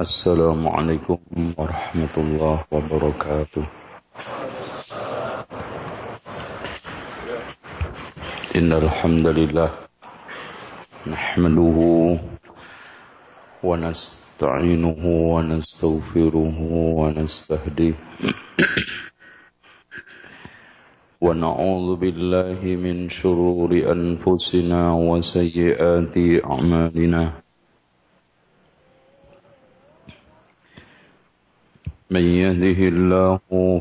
السلام عليكم ورحمة الله وبركاته إن الحمد لله نحمده ونستعينه ونستغفره ونستهديه ونعوذ بالله من شرور أنفسنا وسيئات أعمالنا من يهده الله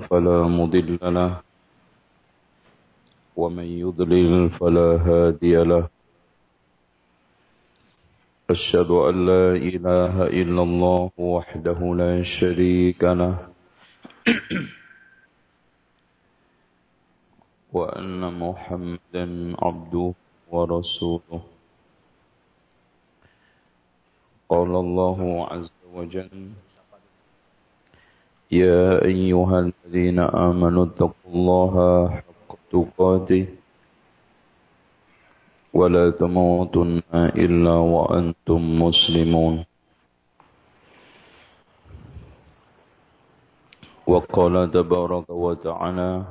فلا مضل له ومن يضلل فلا هادي له. أشهد أن لا إله إلا الله وحده لا شريك له وأن محمدا عبده ورسوله. قال الله عز وجل يا أيها الذين آمنوا اتقوا الله حق تقاته ولا تموتن إلا وأنتم مسلمون وقال تبارك وتعالى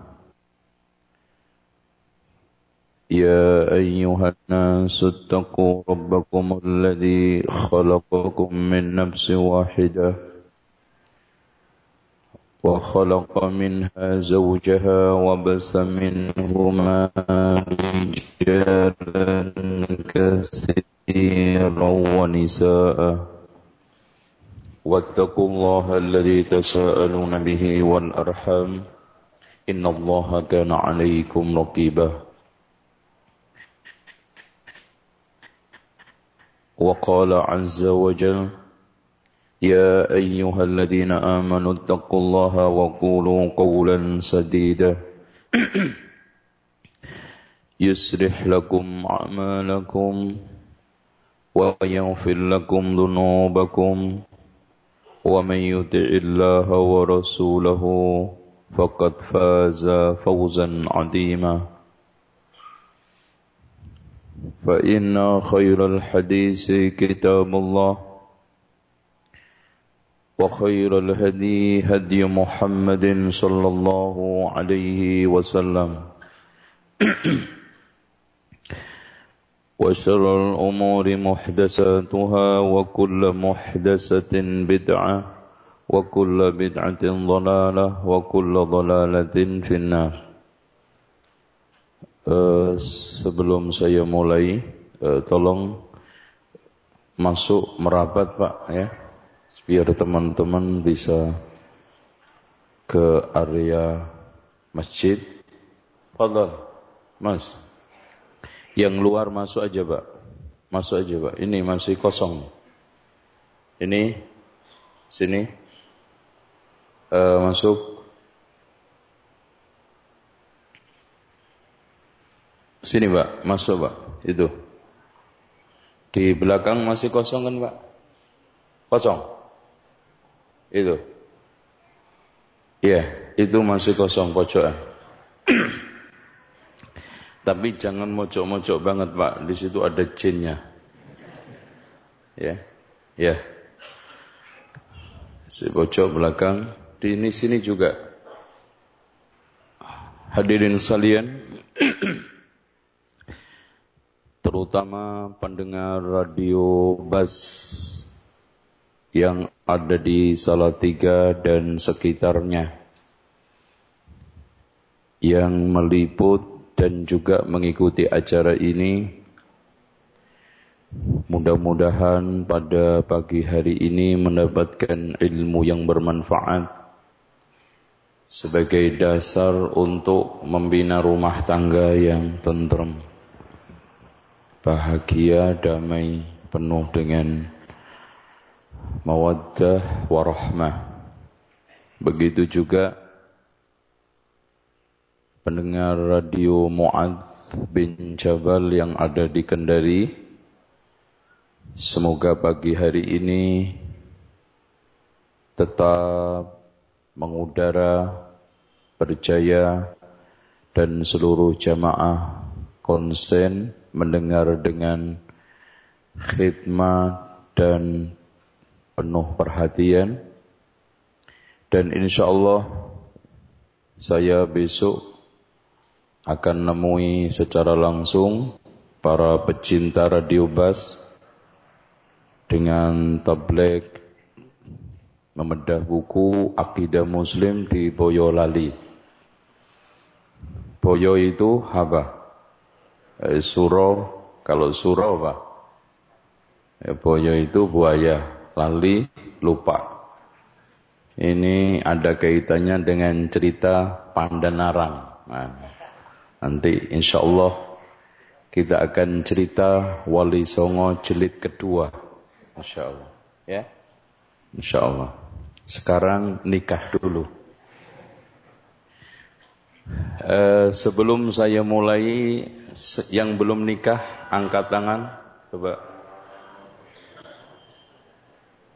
يا أيها الناس اتقوا ربكم الذي خلقكم من نفس واحده وخلق منها زوجها وبث منهما رجالا كثيرا ونساء. واتقوا الله الذي تساءلون به والأرحام. إن الله كان عليكم رقيبا. وقال عز وجل يا أيها الذين آمنوا اتقوا الله وقولوا قولا سديدا. يصلح لكم أعمالكم ويغفر لكم ذنوبكم. ومن يطع الله ورسوله فقد فاز فوزا عظيما. فإن خير الحديث كتاب الله. وخير الهدي هدي محمد صلى الله عليه وسلم. وشر الأمور محدثاتها وكل محدثة بدعة وكل بدعة ضلالة وكل ضلالة في النار. Uh, sebelum saya mulai uh, tolong masuk merapat Pak ya. Biar teman-teman bisa ke area masjid. Fadal, Mas. Yang luar masuk aja, Pak. Masuk aja, Pak. Ini masih kosong. Ini sini uh, masuk sini, Pak. Masuk, Pak. Itu. Di belakang masih kosong kan, Pak? Kosong. Itu. Iya, itu masih kosong pojokan. Tapi jangan mojok-mojok banget, Pak. Di situ ada jinnya. Ya. Ya. Si pojok belakang di ini sini juga. Hadirin sekalian, terutama pendengar radio Bas yang ada di Salatiga dan sekitarnya. Yang meliput dan juga mengikuti acara ini. Mudah-mudahan pada pagi hari ini mendapatkan ilmu yang bermanfaat sebagai dasar untuk membina rumah tangga yang tenteram bahagia damai penuh dengan mawaddah warahmah. Begitu juga pendengar radio Mu'ad bin Jabal yang ada di Kendari. Semoga pagi hari ini tetap mengudara, berjaya, dan seluruh jamaah konsen mendengar dengan khidmat dan penuh perhatian dan insya Allah saya besok akan nemui secara langsung para pecinta radio bas dengan tablet membedah buku Akidah Muslim di Boyolali. Boyo itu apa? Eh, suro, kalau suro apa? Eh, boyo itu buaya, lali, lupa. Ini ada kaitannya dengan cerita Pandanarang. Nah, nanti insya Allah kita akan cerita Wali Songo jilid kedua. Insya Allah. Ya. Insya Allah. Sekarang nikah dulu. Uh, sebelum saya mulai, yang belum nikah, angkat tangan. Coba.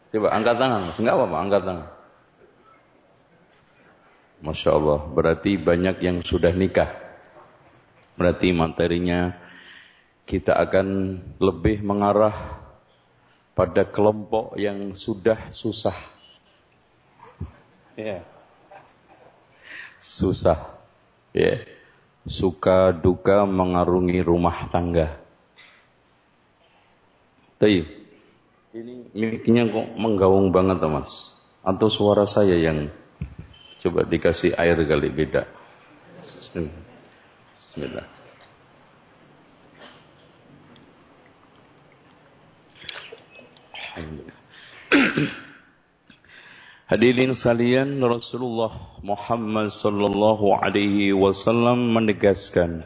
Coba angkat tangan. Enggak apa-apa, angkat tangan. Masya Allah, berarti banyak yang sudah nikah. Berarti materinya kita akan lebih mengarah pada kelompok yang sudah susah. Ya. Susah. Ya. Suka duka mengarungi rumah tangga. Tapi ini miliknya kok menggaung banget mas. Atau suara saya yang Coba dikasih air kali beda. Bismillah. Hadirin sekalian, Rasulullah Muhammad sallallahu alaihi wasallam menegaskan,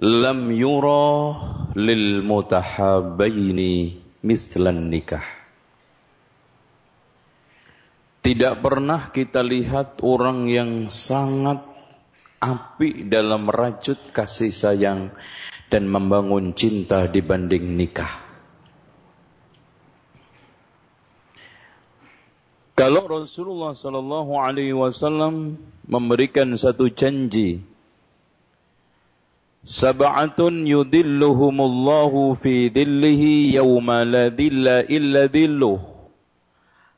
"Lam yura lil mutahabbaini mislan nikah." Tidak pernah kita lihat orang yang sangat api dalam merajut kasih sayang dan membangun cinta dibanding nikah. Kalau Rasulullah Sallallahu Alaihi Wasallam memberikan satu janji, Sab'atun yudilluhumullahu fi dillihi yawma la dilla illa dilluh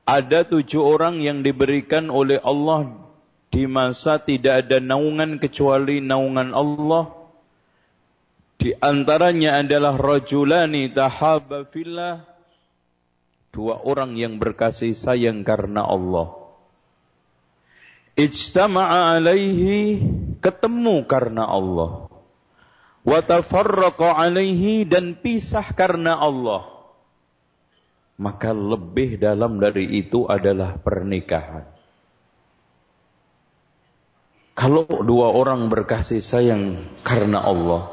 ada tujuh orang yang diberikan oleh Allah di masa tidak ada naungan kecuali naungan Allah. Di antaranya adalah rajulani tahaba fillah. Dua orang yang berkasih sayang karena Allah. Ijtama'a alaihi ketemu karena Allah. Watafarraqa alaihi dan pisah karena Allah maka lebih dalam dari itu adalah pernikahan. Kalau dua orang berkasih sayang karena Allah,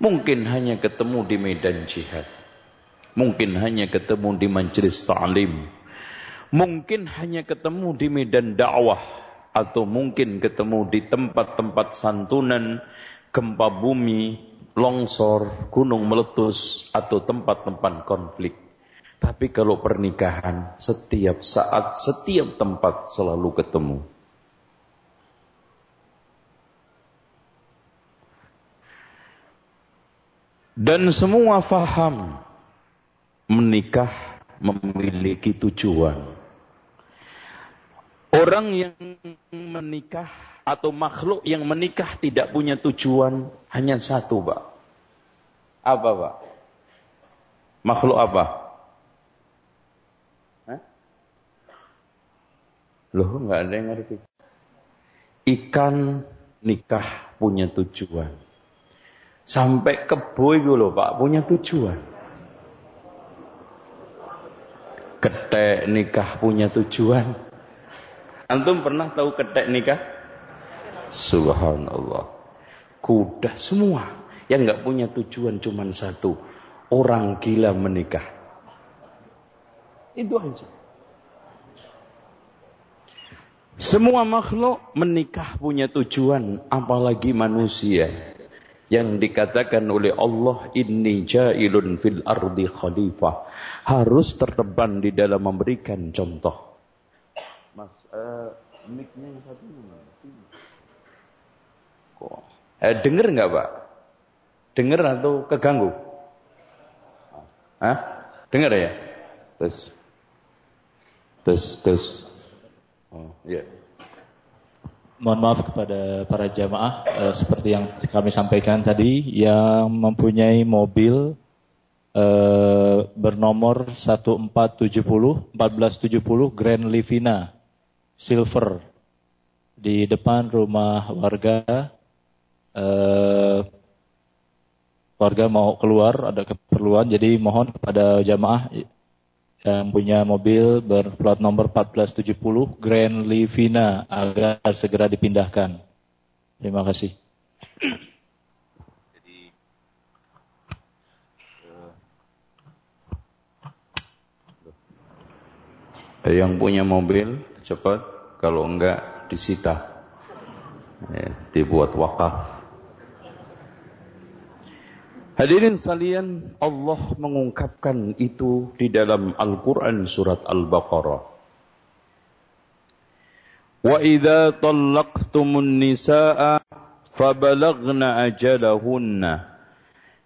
mungkin hanya ketemu di medan jihad. Mungkin hanya ketemu di majelis ta'lim. Mungkin hanya ketemu di medan dakwah atau mungkin ketemu di tempat-tempat santunan, gempa bumi, longsor, gunung meletus atau tempat-tempat konflik. Tapi kalau pernikahan, setiap saat, setiap tempat selalu ketemu. Dan semua faham menikah memiliki tujuan. Orang yang menikah atau makhluk yang menikah tidak punya tujuan hanya satu, Pak. Apa, Pak? Makhluk apa? Loh, nggak ada yang ngerti. Ikan nikah punya tujuan. Sampai kebo itu loh Pak, punya tujuan. Ketek nikah punya tujuan. Antum pernah tahu ketek nikah? Subhanallah. Kuda semua yang nggak punya tujuan cuma satu. Orang gila menikah. Itu aja. Semua makhluk menikah punya tujuan, apalagi manusia. Yang dikatakan oleh Allah, Inni ja'ilun fil ardi khalifah. Harus terteban di dalam memberikan contoh. Mas, uh, mic-nya yang satu sini. Kok? Eh, dengar nggak Pak? Dengar atau keganggu? Hah? Dengar ya? Tes. Tes, tes. Oh, ya. Yeah. Mohon maaf kepada para jamaah eh, seperti yang kami sampaikan tadi yang mempunyai mobil eh, bernomor 1470 1470 Grand Livina Silver di depan rumah warga eh, warga mau keluar ada keperluan jadi mohon kepada jamaah yang punya mobil berplat nomor 1470 Grand Livina agar segera dipindahkan. Terima kasih. yang punya mobil cepat, kalau enggak disita, ya, dibuat wakaf. Hadirin sekalian, Allah mengungkapkan itu di dalam Al-Quran surat Al-Baqarah. Idza talaqtumun nisaa fabalagna ajalahunna.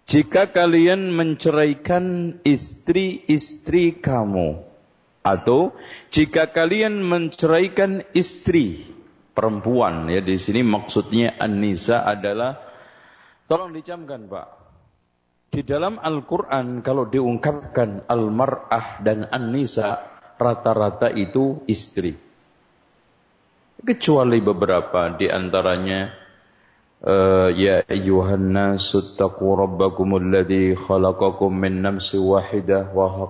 Jika kalian menceraikan istri-istri kamu atau jika kalian menceraikan istri perempuan ya di sini maksudnya an-nisa adalah tolong dicamkan Pak di dalam Al-Quran kalau diungkapkan Al-Mar'ah dan An-Nisa rata-rata itu istri. Kecuali beberapa di antaranya uh, Ya nasu taqu rabbakumul khalaqakum min nafsin wahidah wa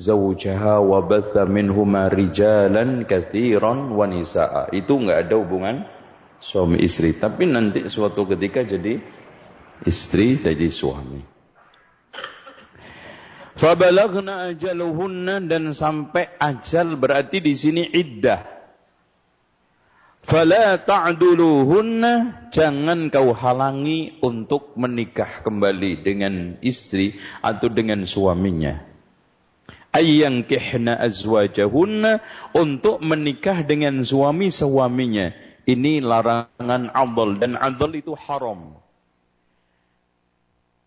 batha minhuma rijalan katsiran wa nisaa. Itu enggak ada hubungan suami istri, tapi nanti suatu ketika jadi istri dari suami. Fabalagna ajaluhunna dan sampai ajal berarti di sini iddah. Fala ta'duluhunna jangan kau halangi untuk menikah kembali dengan istri atau dengan suaminya. Ayyankihna azwajahunna untuk menikah dengan suami suaminya. Ini larangan adl dan adl itu haram.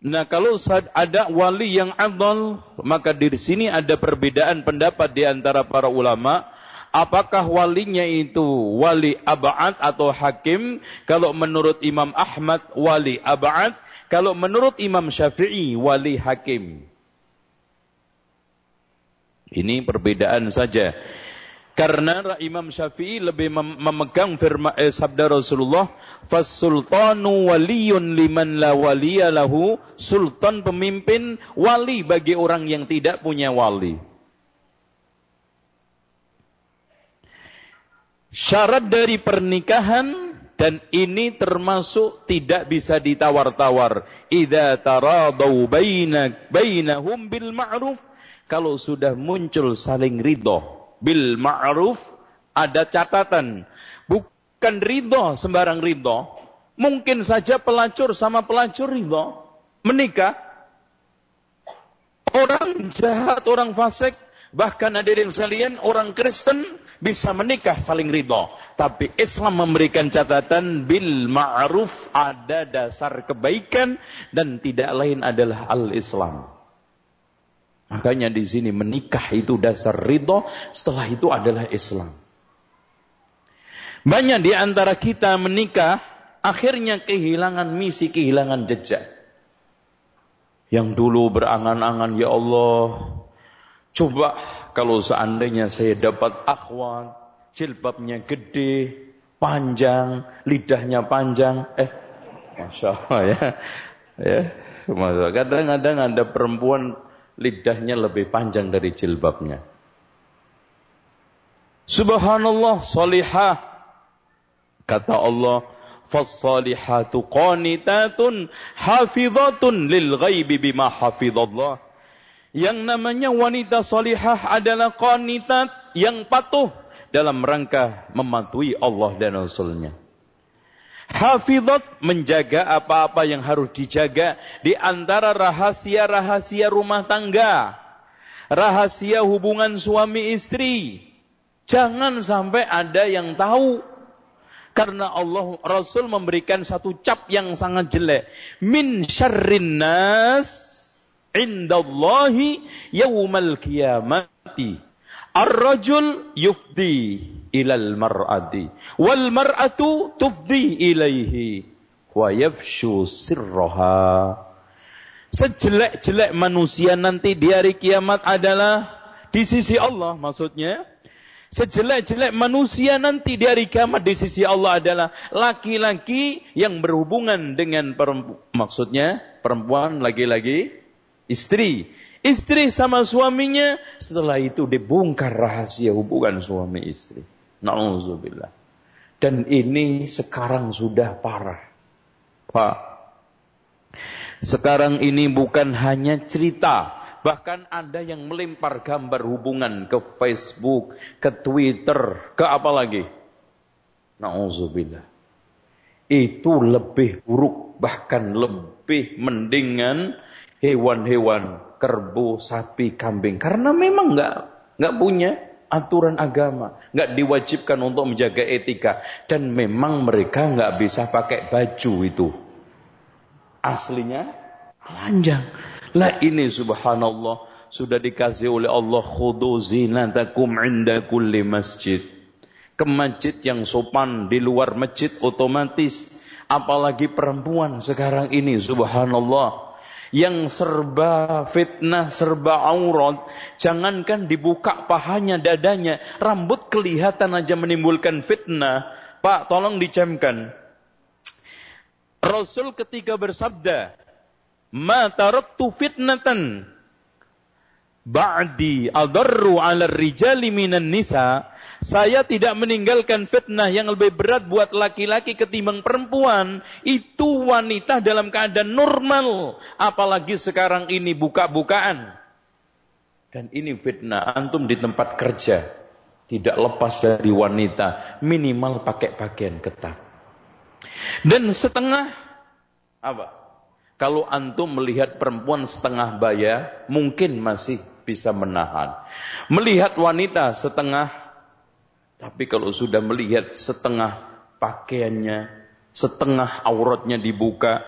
Nah, kalau ada wali yang adol, maka di sini ada perbedaan pendapat di antara para ulama. Apakah walinya itu wali abad atau hakim? Kalau menurut Imam Ahmad, wali abad. Kalau menurut Imam Syafi'i, wali hakim. Ini perbedaan saja. Karena Imam Syafi'i lebih memegang firman eh, sabda Rasulullah, "Fas-sultanu waliyun liman la waliya lahu." Sultan pemimpin wali bagi orang yang tidak punya wali. Syarat dari pernikahan dan ini termasuk tidak bisa ditawar-tawar. Idza taradau baina bainahum bil ma'ruf kalau sudah muncul saling ridho bil ma'ruf ada catatan. Bukan ridho sembarang ridho. Mungkin saja pelacur sama pelacur ridho. Menikah. Orang jahat, orang fasik. Bahkan ada yang sekalian orang Kristen bisa menikah saling ridho. Tapi Islam memberikan catatan bil ma'ruf ada dasar kebaikan dan tidak lain adalah al-Islam. Makanya di sini menikah itu dasar ridho, setelah itu adalah Islam. Banyak di antara kita menikah, akhirnya kehilangan misi, kehilangan jejak. Yang dulu berangan-angan, ya Allah, coba kalau seandainya saya dapat akhwat, jilbabnya gede, panjang, lidahnya panjang, eh, Masya Allah ya. ya. Kadang-kadang ada perempuan lidahnya lebih panjang dari jilbabnya. Subhanallah salihah. Kata Allah, "Fas-salihatu qanitatun hafizatun lil ghaibi bima hafizallah." Yang namanya wanita salihah adalah qanitat yang patuh dalam rangka mematuhi Allah dan Rasulnya. Hafizat menjaga apa-apa yang harus dijaga di antara rahasia-rahasia rumah tangga. Rahasia hubungan suami istri. Jangan sampai ada yang tahu. Karena Allah Rasul memberikan satu cap yang sangat jelek. Min syarrin nas indallahi yaumal qiyamati. Ar-rajul yufdi ilal mar'ati wal mar'atu tufdi ilaihi wa yafshu sirraha. Sejelek-jelek manusia nanti di hari kiamat adalah di sisi Allah maksudnya Sejelek-jelek manusia nanti di hari kiamat di sisi Allah adalah laki-laki yang berhubungan dengan perempuan. Maksudnya perempuan lagi-lagi istri. Istri sama suaminya setelah itu dibongkar rahasia hubungan suami istri. Nauzubillah. Dan ini sekarang sudah parah. Pak. Sekarang ini bukan hanya cerita Bahkan ada yang melempar gambar hubungan ke Facebook, ke Twitter, ke apa lagi? Nauzubillah. Itu lebih buruk, bahkan lebih mendingan hewan-hewan kerbau, sapi, kambing. Karena memang nggak nggak punya aturan agama, nggak diwajibkan untuk menjaga etika, dan memang mereka nggak bisa pakai baju itu. Aslinya telanjang. Lah ini subhanallah sudah dikasih oleh Allah khudu zinatakum inda kulli masjid. Ke masjid yang sopan di luar masjid otomatis apalagi perempuan sekarang ini subhanallah yang serba fitnah, serba aurat, jangankan dibuka pahanya, dadanya, rambut kelihatan aja menimbulkan fitnah. Pak, tolong dicamkan. Rasul ketika bersabda, ma taraktu fitnatan ba'di adarru 'ala rijali minan nisa saya tidak meninggalkan fitnah yang lebih berat buat laki-laki ketimbang perempuan. Itu wanita dalam keadaan normal. Apalagi sekarang ini buka-bukaan. Dan ini fitnah. Antum di tempat kerja. Tidak lepas dari wanita. Minimal pakai pakaian ketat. Dan setengah. Apa? Kalau antum melihat perempuan setengah baya, mungkin masih bisa menahan. Melihat wanita setengah, tapi kalau sudah melihat setengah pakaiannya, setengah auratnya dibuka,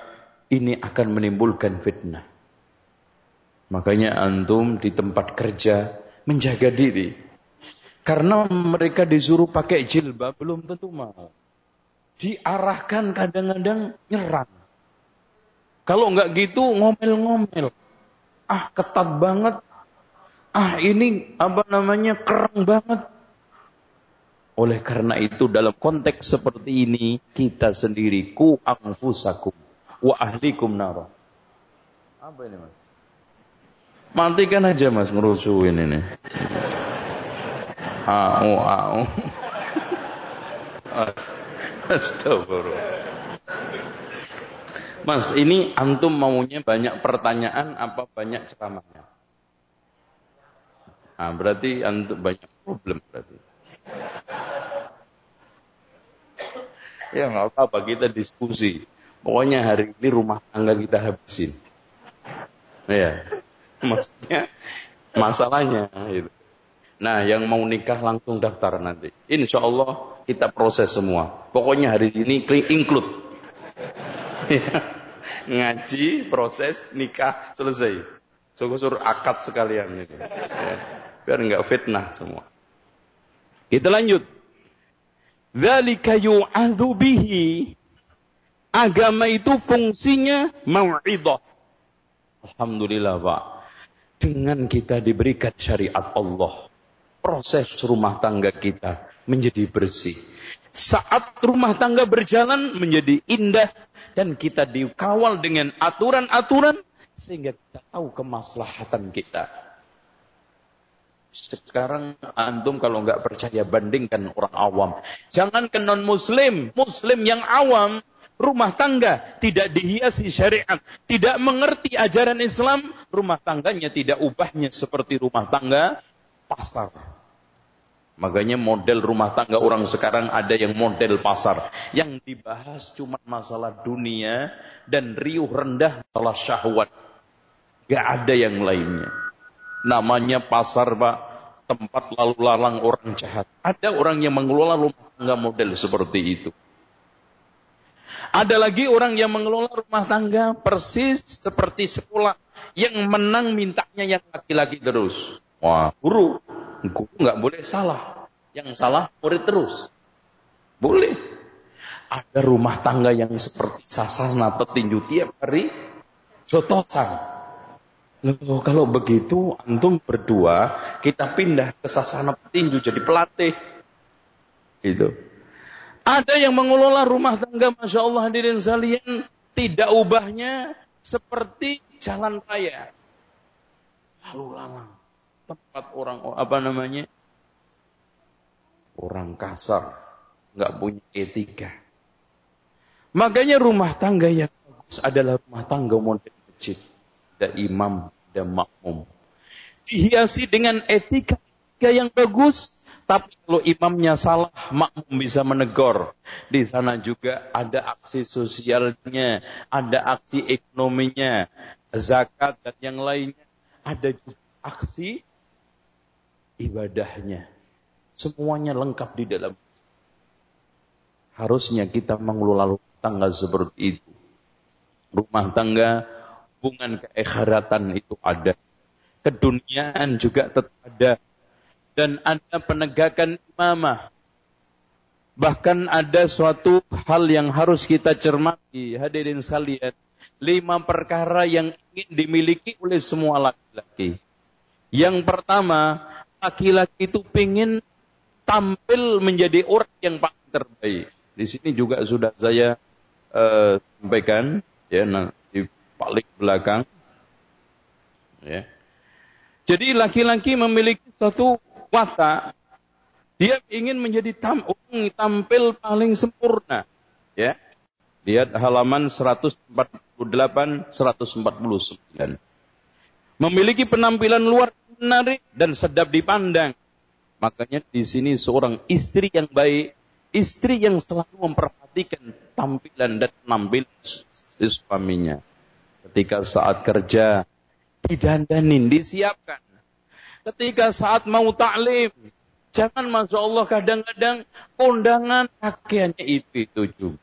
ini akan menimbulkan fitnah. Makanya antum di tempat kerja menjaga diri. Karena mereka disuruh pakai jilbab belum tentu mau. Diarahkan kadang-kadang nyerang. Kalau nggak gitu ngomel-ngomel. Ah ketat banget. Ah ini apa namanya kerang banget. Oleh karena itu dalam konteks seperti ini kita sendiri ku anfusakum wa ahlikum nara. Apa ini mas? Matikan aja mas ngerusuin ini. Au au. Astagfirullah. Mas, ini antum maunya banyak pertanyaan apa banyak ceramahnya? Nah, berarti antum banyak problem berarti. Ya nggak apa-apa kita diskusi. Pokoknya hari ini rumah tangga kita habisin. Ya, maksudnya masalahnya itu. Nah, yang mau nikah langsung daftar nanti. Insya Allah kita proses semua. Pokoknya hari ini include. Ya ngaji, proses, nikah, selesai. Syukur akad sekalian itu. Ya. Biar enggak fitnah semua. Kita lanjut. Dzalika yu'adzu bihi. Agama itu fungsinya mau'idhah. Alhamdulillah, Pak. Dengan kita diberikan syariat Allah, proses rumah tangga kita menjadi bersih. Saat rumah tangga berjalan menjadi indah, dan kita dikawal dengan aturan-aturan sehingga kita tahu kemaslahatan kita. Sekarang antum kalau nggak percaya bandingkan orang awam. Jangan ke non muslim, muslim yang awam, rumah tangga tidak dihiasi syariat, tidak mengerti ajaran Islam, rumah tangganya tidak ubahnya seperti rumah tangga pasar. Makanya model rumah tangga orang sekarang ada yang model pasar. Yang dibahas cuma masalah dunia dan riuh rendah masalah syahwat. Gak ada yang lainnya. Namanya pasar pak. Tempat lalu lalang orang jahat. Ada orang yang mengelola rumah tangga model seperti itu. Ada lagi orang yang mengelola rumah tangga persis seperti sekolah yang menang mintanya yang laki-laki terus. Wah, guru, guru nggak boleh salah. Yang salah murid terus. Boleh. Ada rumah tangga yang seperti sasana petinju tiap hari jotosan. Loh, kalau begitu antum berdua kita pindah ke sasana petinju jadi pelatih. Itu. Ada yang mengelola rumah tangga Masya Allah hadirin salian tidak ubahnya seperti jalan raya. Lalu lalang. Tempat orang, apa namanya? Orang kasar. nggak punya etika. Makanya rumah tangga yang bagus adalah rumah tangga model masjid. Ada imam, ada makmum. Dihiasi dengan etika yang bagus, tapi kalau imamnya salah, makmum bisa menegur. Di sana juga ada aksi sosialnya, ada aksi ekonominya, zakat dan yang lainnya. Ada juga aksi ibadahnya. Semuanya lengkap di dalam. Harusnya kita mengelola rumah tangga seperti itu. Rumah tangga, hubungan keekharatan itu ada. Keduniaan juga tetap ada dan ada penegakan imamah. Bahkan ada suatu hal yang harus kita cermati, hadirin sekalian. Lima perkara yang ingin dimiliki oleh semua laki-laki. Yang pertama, laki-laki itu ingin tampil menjadi orang yang paling terbaik. Di sini juga sudah saya uh, sampaikan, ya, nah, paling belakang. Ya. Jadi laki-laki memiliki suatu watak, dia ingin menjadi tam, tampil paling sempurna. Ya. Lihat halaman 148 149. Memiliki penampilan luar menarik dan sedap dipandang. Makanya di sini seorang istri yang baik, istri yang selalu memperhatikan tampilan dan penampilan suaminya. Ketika saat kerja, didandanin, disiapkan ketika saat mau taklim. Jangan Masya Allah kadang-kadang kondangan pakaiannya itu, itu juga.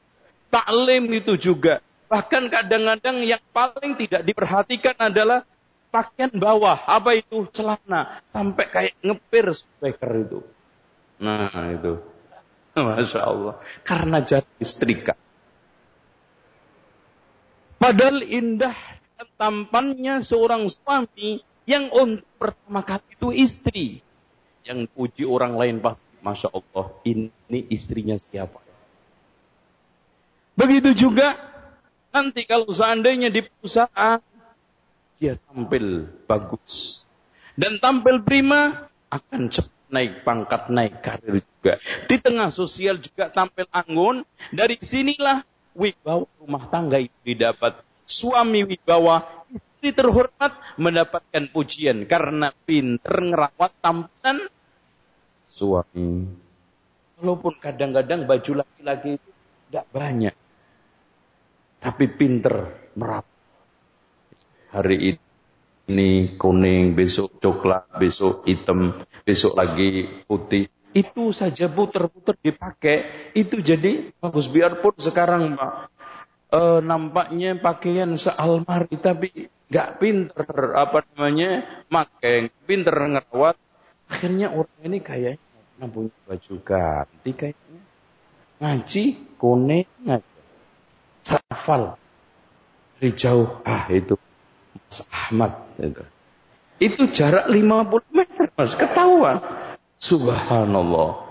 Taklim itu juga. Bahkan kadang-kadang yang paling tidak diperhatikan adalah pakaian bawah. Apa itu? Celana. Sampai kayak ngepir speaker itu. Nah itu. Masya Allah. Karena jadi istrika. Padahal indah dan tampannya seorang suami yang untuk pertama kali itu istri. Yang puji orang lain pasti, Masya Allah, ini istrinya siapa? Begitu juga nanti kalau seandainya di perusahaan, dia tampil bagus. Dan tampil prima, akan cepat naik pangkat, naik karir juga. Di tengah sosial juga tampil anggun. Dari sinilah wibawa rumah tangga itu didapat. Suami wibawa, istri terhormat mendapatkan pujian karena pinter ngerawat tampilan suami. Walaupun kadang-kadang baju laki-laki itu tidak banyak. Tapi pinter merawat. Hari ini kuning, besok coklat, besok hitam, besok lagi putih. Itu saja puter-puter dipakai, itu jadi bagus. Biarpun sekarang Pak, uh, nampaknya pakaian sealmari tapi nggak pinter apa namanya makai pinter ngerawat. Akhirnya orang ini kayaknya nggak punya baju ganti kayaknya. Ngaji kuning ngaji. Safal. Dari jauh ah itu Mas Ahmad itu itu jarak 50 meter mas. Ketahuan subhanallah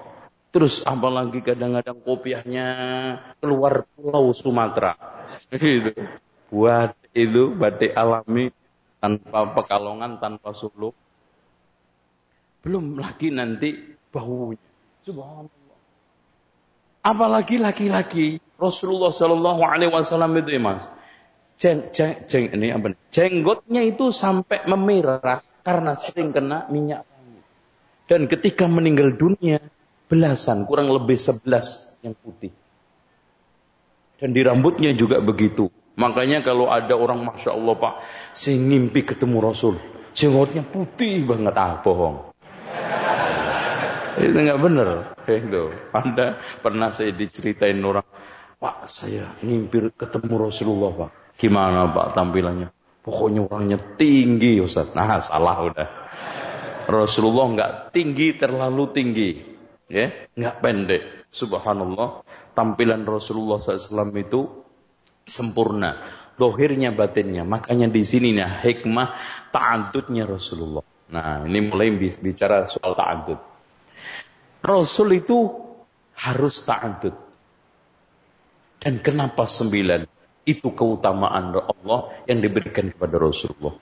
terus apalagi kadang-kadang kopiahnya keluar pulau Sumatera itu buat itu batik alami tanpa pekalongan, tanpa suluk. Belum lagi nanti baunya. Subhanallah. Apalagi laki-laki Rasulullah Shallallahu Alaihi Wasallam itu ya mas, jeng, jeng, jeng, ini apa? Jenggotnya itu sampai memerah karena sering kena minyak. Dan ketika meninggal dunia, belasan, kurang lebih sebelas yang putih. Dan di rambutnya juga begitu. Makanya kalau ada orang Masya Allah Pak, si ngimpi ketemu Rasul. Jenggotnya putih banget, ah bohong. Itu nggak benar. Itu. Anda pernah saya diceritain orang, Pak saya ngimpi ketemu Rasulullah Pak. Gimana Pak tampilannya? Pokoknya orangnya tinggi Ustaz. Nah, salah udah. Rasulullah enggak tinggi terlalu tinggi. Ya, enggak pendek. Subhanallah. Tampilan Rasulullah SAW itu sempurna. Dohirnya batinnya. Makanya di sini nih hikmah ta'adudnya Rasulullah. Nah, ini mulai bicara soal ta'adud. Rasul itu harus ta'adud. Dan kenapa sembilan? Itu keutamaan Allah yang diberikan kepada Rasulullah.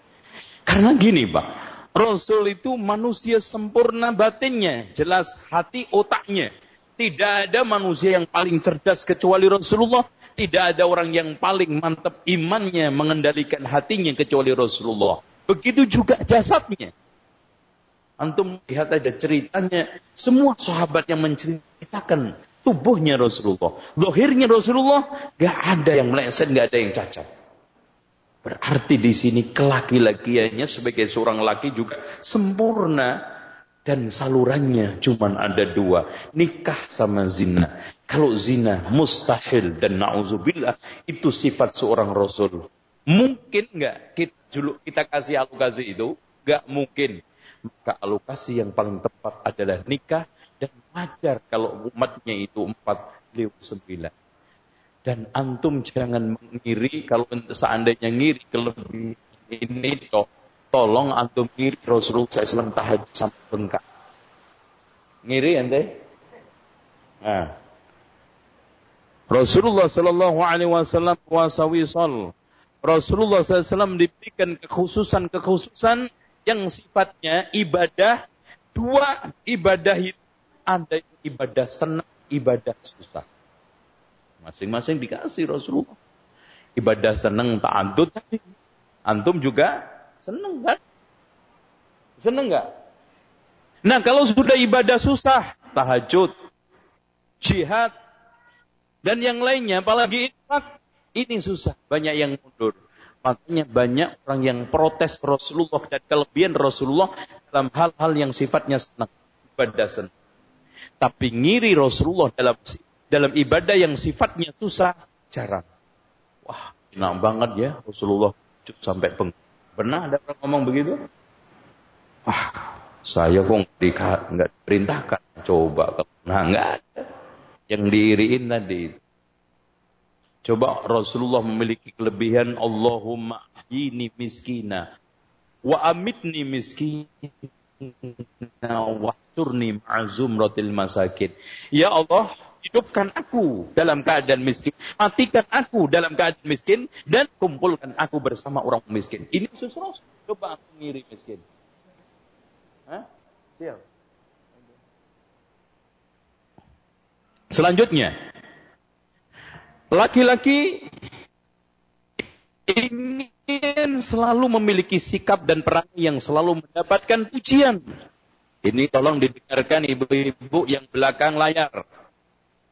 Karena gini Pak, Rasul itu manusia sempurna batinnya, jelas hati otaknya. Tidak ada manusia yang paling cerdas kecuali Rasulullah. Tidak ada orang yang paling mantap imannya mengendalikan hatinya kecuali Rasulullah. Begitu juga jasadnya. Antum lihat aja ceritanya. Semua sahabat yang menceritakan tubuhnya Rasulullah. Lohirnya Rasulullah, gak ada yang meleset, gak ada yang cacat. Berarti di sini kelaki-lakiannya sebagai seorang laki juga sempurna dan salurannya cuma ada dua, nikah sama zina. Kalau zina mustahil dan nauzubillah itu sifat seorang rasul. Mungkin nggak kita kita kasih alokasi itu? Nggak mungkin. Maka alokasi yang paling tepat adalah nikah dan wajar kalau umatnya itu empat beliau sembilan. Dan antum jangan mengiri kalau seandainya ngiri kelebihan ini toh tolong antum ngiri Rasulullah SAW tahajud sampai bengkak. Ngiri ente? Nah. Rasulullah Sallallahu Alaihi Wasallam puasa wisol. Rasulullah SAW diberikan kekhususan-kekhususan yang sifatnya ibadah dua ibadah itu ada ibadah senang, ibadah susah. Masing-masing dikasih Rasulullah. Ibadah senang ta'adud tadi. Antum juga senang kan? Senang nggak? Nah kalau sudah ibadah susah, tahajud, jihad, dan yang lainnya, apalagi infak, ini susah. Banyak yang mundur. Makanya banyak orang yang protes Rasulullah dan kelebihan Rasulullah dalam hal-hal yang sifatnya senang. Ibadah senang. Tapi ngiri Rasulullah dalam dalam ibadah yang sifatnya susah, jarang. Wah, enak banget ya Rasulullah sampai peng. Pernah ada orang ngomong begitu? Wah, saya kok nggak diperintahkan. Coba, nah nggak ada. Yang diiriin tadi Coba Rasulullah memiliki kelebihan Allahumma ini miskina wa amitni miskina wahsurni ma'zumratil masakin. Ya Allah, hidupkan aku dalam keadaan miskin, matikan aku dalam keadaan miskin, dan kumpulkan aku bersama orang miskin. Ini susah. Coba aku ngiri miskin. Hah? Selanjutnya, laki-laki ingin selalu memiliki sikap dan peran yang selalu mendapatkan pujian. Ini tolong didengarkan ibu-ibu yang belakang layar.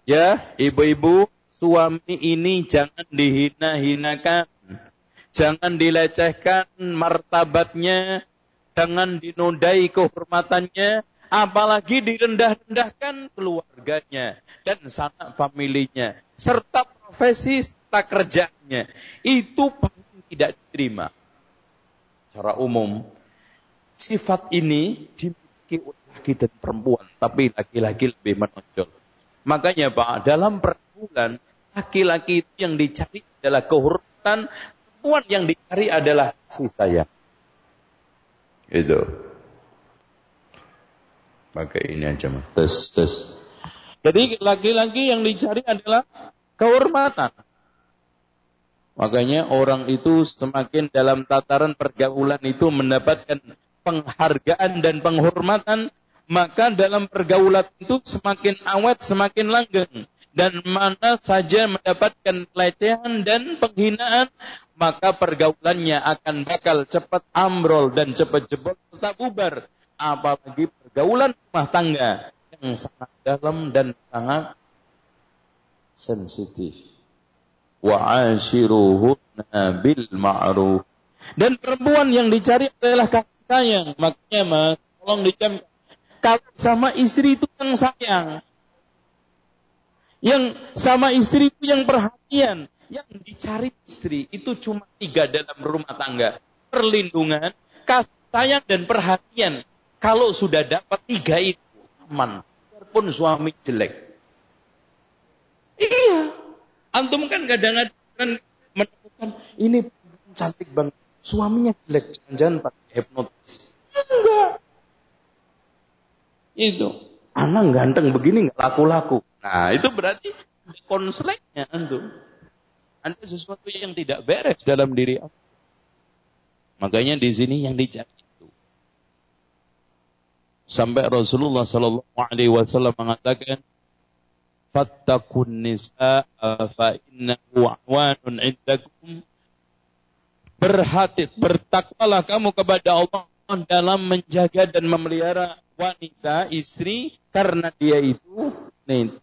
Ya, ibu-ibu, suami ini jangan dihina-hinakan. Jangan dilecehkan martabatnya, jangan dinodai kehormatannya, apalagi direndah-rendahkan keluarganya dan sanak familinya, serta profesi serta kerjanya. Itu paling tidak diterima. Secara umum, sifat ini dimiliki oleh laki dan perempuan, tapi laki-laki lebih menonjol. Makanya Pak, dalam pergaulan, laki-laki itu yang dicari adalah kehormatan, perempuan yang dicari adalah kasih sayang. Itu. Pakai ini aja mas. Tes, tes. Jadi laki-laki yang dicari adalah kehormatan. Makanya orang itu semakin dalam tataran pergaulan itu mendapatkan penghargaan dan penghormatan, maka dalam pergaulan itu semakin awet, semakin langgeng. Dan mana saja mendapatkan pelecehan dan penghinaan, maka pergaulannya akan bakal cepat ambrol dan cepat jebol serta bubar. Apalagi pergaulan rumah tangga yang sangat dalam dan sangat sensitif. Wa ashiruhunna bil ma'ruf. Dan perempuan yang dicari adalah kasih sayang. Makanya mas, tolong dicam. Kalau sama istri itu yang sayang. Yang sama istri itu yang perhatian. yang dicari istri itu cuma tiga dalam rumah tangga. Perlindungan, kasih sayang dan perhatian. Kalau sudah dapat tiga itu, aman. Walaupun suami jelek. Iya. Antum kan kadang-kadang menemukan ini cantik banget. Suaminya jelek. Jangan-jangan pakai hipnotis. Enggak. Itu. Anak ganteng begini nggak laku-laku. Nah, itu berarti konselnya antum. Ada sesuatu yang tidak beres dalam diri aku. Makanya di sini yang dicari itu. Sampai Rasulullah Sallallahu Alaihi Wasallam mengatakan, "Fattakun nisa fa indakum." Berhati, bertakwalah kamu kepada Allah dalam menjaga dan memelihara wanita, istri, karena dia itu nih,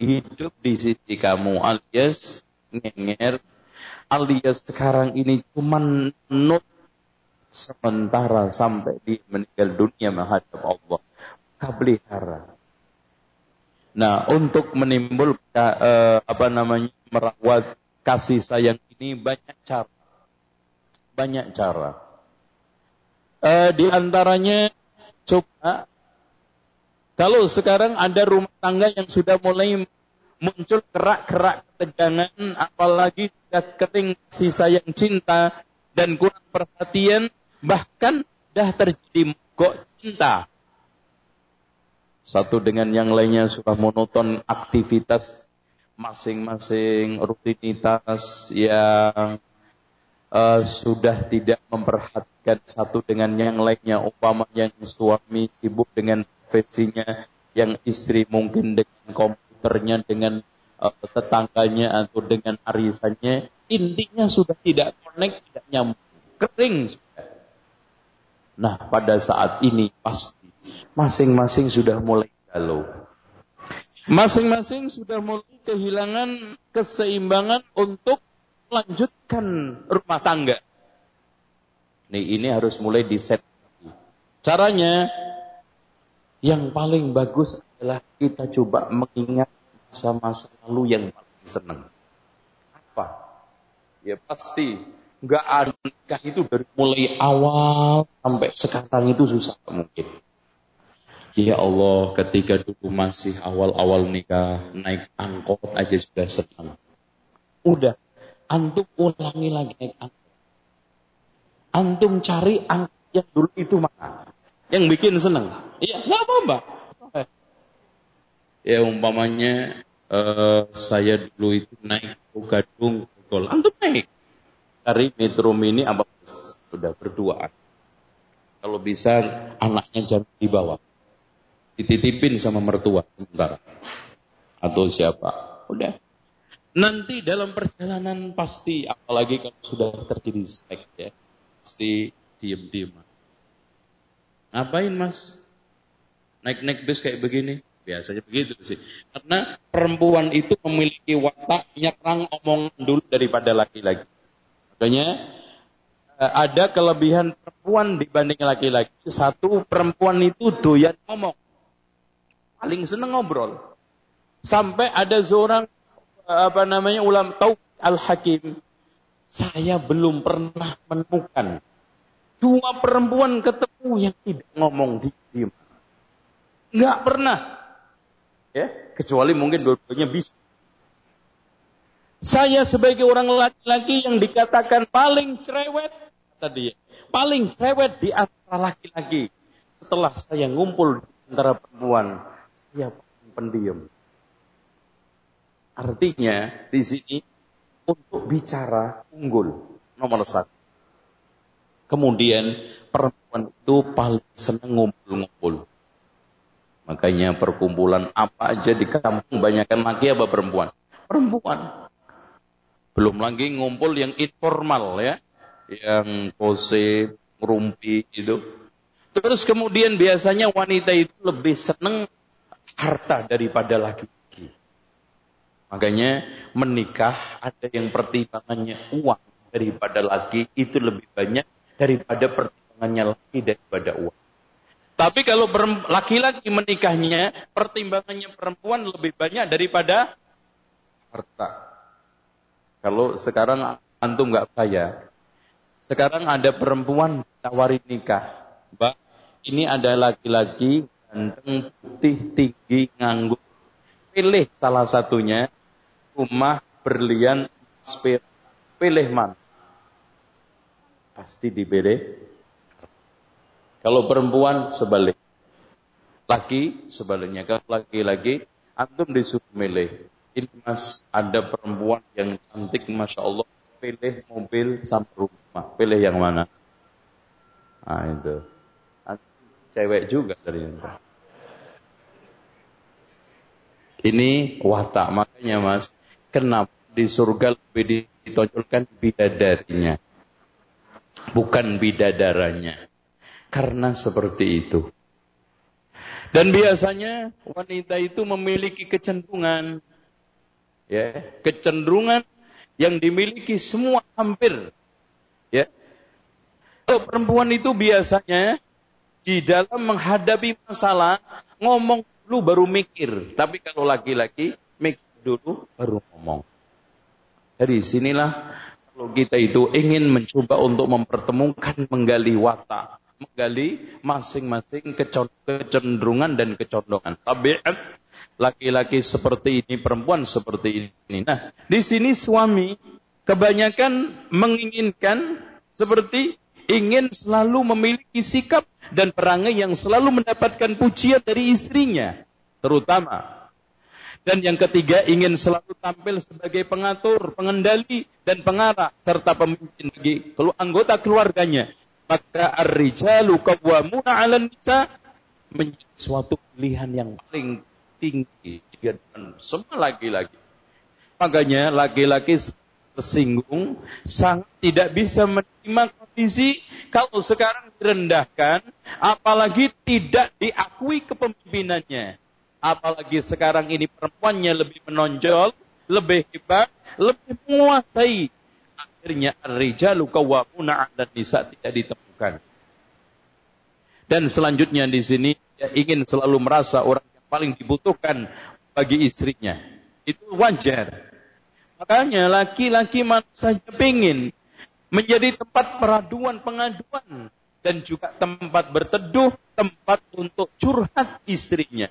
hidup di sisi kamu alias ngenger alias sekarang ini cuma not sementara sampai dia meninggal dunia menghadap Allah. Maka Nah, untuk menimbulkan uh, apa namanya merawat kasih sayang ini banyak cara. Banyak cara. Uh, di antaranya coba kalau sekarang ada rumah tangga yang sudah mulai muncul kerak-kerak ketegangan, apalagi sudah kering kasih sayang cinta dan kurang perhatian, bahkan sudah terjadi mogok cinta. Satu dengan yang lainnya sudah monoton aktivitas masing-masing rutinitas yang uh, sudah tidak memperhatikan satu dengan yang lainnya. Umpama yang suami sibuk dengan profesinya, yang istri mungkin dengan komputernya, dengan uh, tetangganya atau dengan arisannya, intinya sudah tidak connect, tidak nyambung, kering sudah. Nah, pada saat ini pasti masing-masing sudah mulai galau. Masing-masing sudah mulai kehilangan keseimbangan untuk melanjutkan rumah tangga. Nih, ini harus mulai diset. Caranya yang paling bagus adalah kita coba mengingat masa-masa lalu yang paling senang. Apa? Ya pasti nggak ada nikah itu dari mulai awal sampai sekarang itu susah mungkin. Ya Allah, ketika dulu masih awal-awal nikah, naik angkot aja sudah senang. Udah, antum ulangi lagi naik angkot. Antum cari angkot yang dulu itu mana? Yang bikin senang. Iya, nggak apa-apa. Ya umpamanya uh, saya dulu itu naik ke Gadung, Gol. Antum naik. Cari Metro Mini apa sudah berdua. Kalau bisa anaknya jangan dibawa. Dititipin sama mertua sementara. Atau siapa. Udah. Nanti dalam perjalanan pasti, apalagi kalau sudah terjadi seks ya, pasti diem-diem Ngapain mas? Naik-naik bis kayak begini? Biasanya begitu sih. Karena perempuan itu memiliki watak nyerang omongan dulu daripada laki-laki. Makanya eh, ada kelebihan perempuan dibanding laki-laki. Satu, perempuan itu doyan ngomong. Paling seneng ngobrol. Sampai ada seorang eh, apa namanya ulam tahu al-hakim. Saya belum pernah menemukan Dua perempuan ketemu yang tidak ngomong di diam. Nggak pernah. Ya, kecuali mungkin dua-duanya bisa. Saya sebagai orang laki-laki yang dikatakan paling cerewet tadi, paling cerewet di antara laki-laki. Setelah saya ngumpul di antara perempuan, saya pendiam. Artinya di sini untuk bicara unggul nomor satu. Kemudian perempuan itu paling senang ngumpul-ngumpul. Makanya perkumpulan apa aja di kampung banyakkan laki apa perempuan? Perempuan. Belum lagi ngumpul yang informal ya. Yang pose, rumpi itu. Terus kemudian biasanya wanita itu lebih senang harta daripada laki-laki. Makanya menikah ada yang pertimbangannya uang daripada laki itu lebih banyak daripada pertimbangannya laki daripada uang. Tapi kalau laki-laki menikahnya, pertimbangannya perempuan lebih banyak daripada harta. Kalau sekarang antum nggak kaya, sekarang ada perempuan tawari nikah. Mbak, ini ada laki-laki ganteng, putih, tinggi, nganggur. Pilih salah satunya, rumah, berlian, spir. Pilih mana? Pasti dipilih. Kalau perempuan sebalik. Laki sebaliknya. Kalau laki-laki, antum disuruh milih. Ini mas, ada perempuan yang cantik, Masya Allah. Pilih mobil sampai rumah. Pilih yang mana? Nah itu. Cewek juga ternyata. Ini watak. Makanya mas, kenapa di surga lebih ditonjolkan bidadarinya. Bukan bidadaranya. Karena seperti itu. Dan biasanya wanita itu memiliki kecenderungan. Ya, kecenderungan yang dimiliki semua hampir. Ya. Kalau perempuan itu biasanya di dalam menghadapi masalah ngomong dulu baru mikir. Tapi kalau laki-laki mikir dulu baru ngomong. Dari sinilah kalau kita itu ingin mencoba untuk mempertemukan menggali watak, menggali masing-masing kecenderungan dan kecondongan. Tabiat laki-laki seperti ini, perempuan seperti ini. Nah, di sini suami kebanyakan menginginkan seperti ingin selalu memiliki sikap dan perangai yang selalu mendapatkan pujian dari istrinya, terutama. Dan yang ketiga, ingin selalu tampil sebagai pengatur, pengendali, dan pengarah, serta pemimpin bagi anggota keluarganya. Maka ar-rijalu qawwamuna 'alan nisa menjadi suatu pilihan yang paling tinggi di hadapan semua laki-laki. Makanya laki-laki tersinggung sangat tidak bisa menerima kondisi kalau sekarang direndahkan, apalagi tidak diakui kepemimpinannya. Apalagi sekarang ini perempuannya lebih menonjol, lebih hebat, lebih menguasai. Akhirnya ar-rijalu qawwamuna 'ala nisa tidak ditemukan. Dan selanjutnya di sini dia ingin selalu merasa orang yang paling dibutuhkan bagi istrinya. Itu wajar. Makanya laki-laki mana saja ingin menjadi tempat peraduan pengaduan dan juga tempat berteduh, tempat untuk curhat istrinya.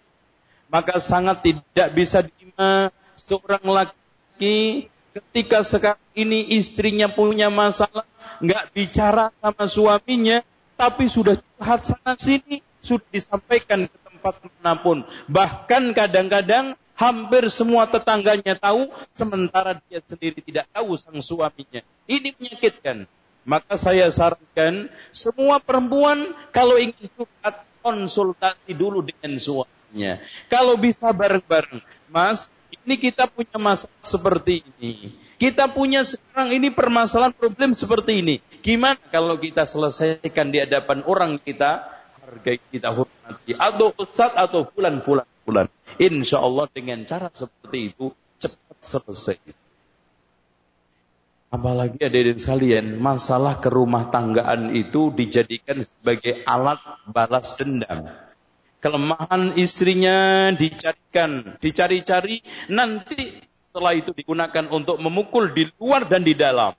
Maka sangat tidak bisa diterima seorang laki ketika sekarang ini istrinya punya masalah, nggak bicara sama suaminya, tapi sudah curhat sana sini, sudah disampaikan ke tempat mana pun. Bahkan kadang-kadang Hampir semua tetangganya tahu, sementara dia sendiri tidak tahu sang suaminya. Ini menyakitkan. Maka saya sarankan, semua perempuan kalau ingin curhat, konsultasi dulu dengan Kalau bisa bareng-bareng. Mas, ini kita punya masalah seperti ini. Kita punya sekarang ini permasalahan problem seperti ini. Gimana kalau kita selesaikan di hadapan orang kita, hargai kita hormati. Atau ustaz atau fulan-fulan. fulan. Insya Allah dengan cara seperti itu cepat selesai. Apalagi hadirin sekalian, masalah kerumah tanggaan itu dijadikan sebagai alat balas dendam. Kelemahan istrinya dicarikan, dicari-cari, nanti setelah itu digunakan untuk memukul di luar dan di dalam.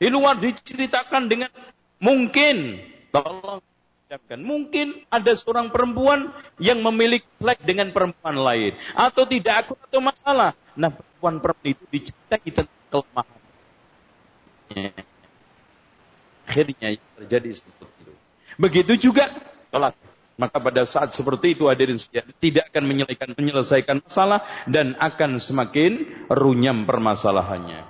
Di luar diceritakan dengan mungkin, tolong ucapkan. Mungkin ada seorang perempuan yang memiliki selek dengan perempuan lain. Atau tidak aku atau masalah. Nah perempuan-perempuan itu dicintai tentang kelemahan. Akhirnya terjadi seperti itu. Begitu juga tolak. Maka pada saat seperti itu hadirin sekalian tidak akan menyelesaikan, menyelesaikan masalah dan akan semakin runyam permasalahannya.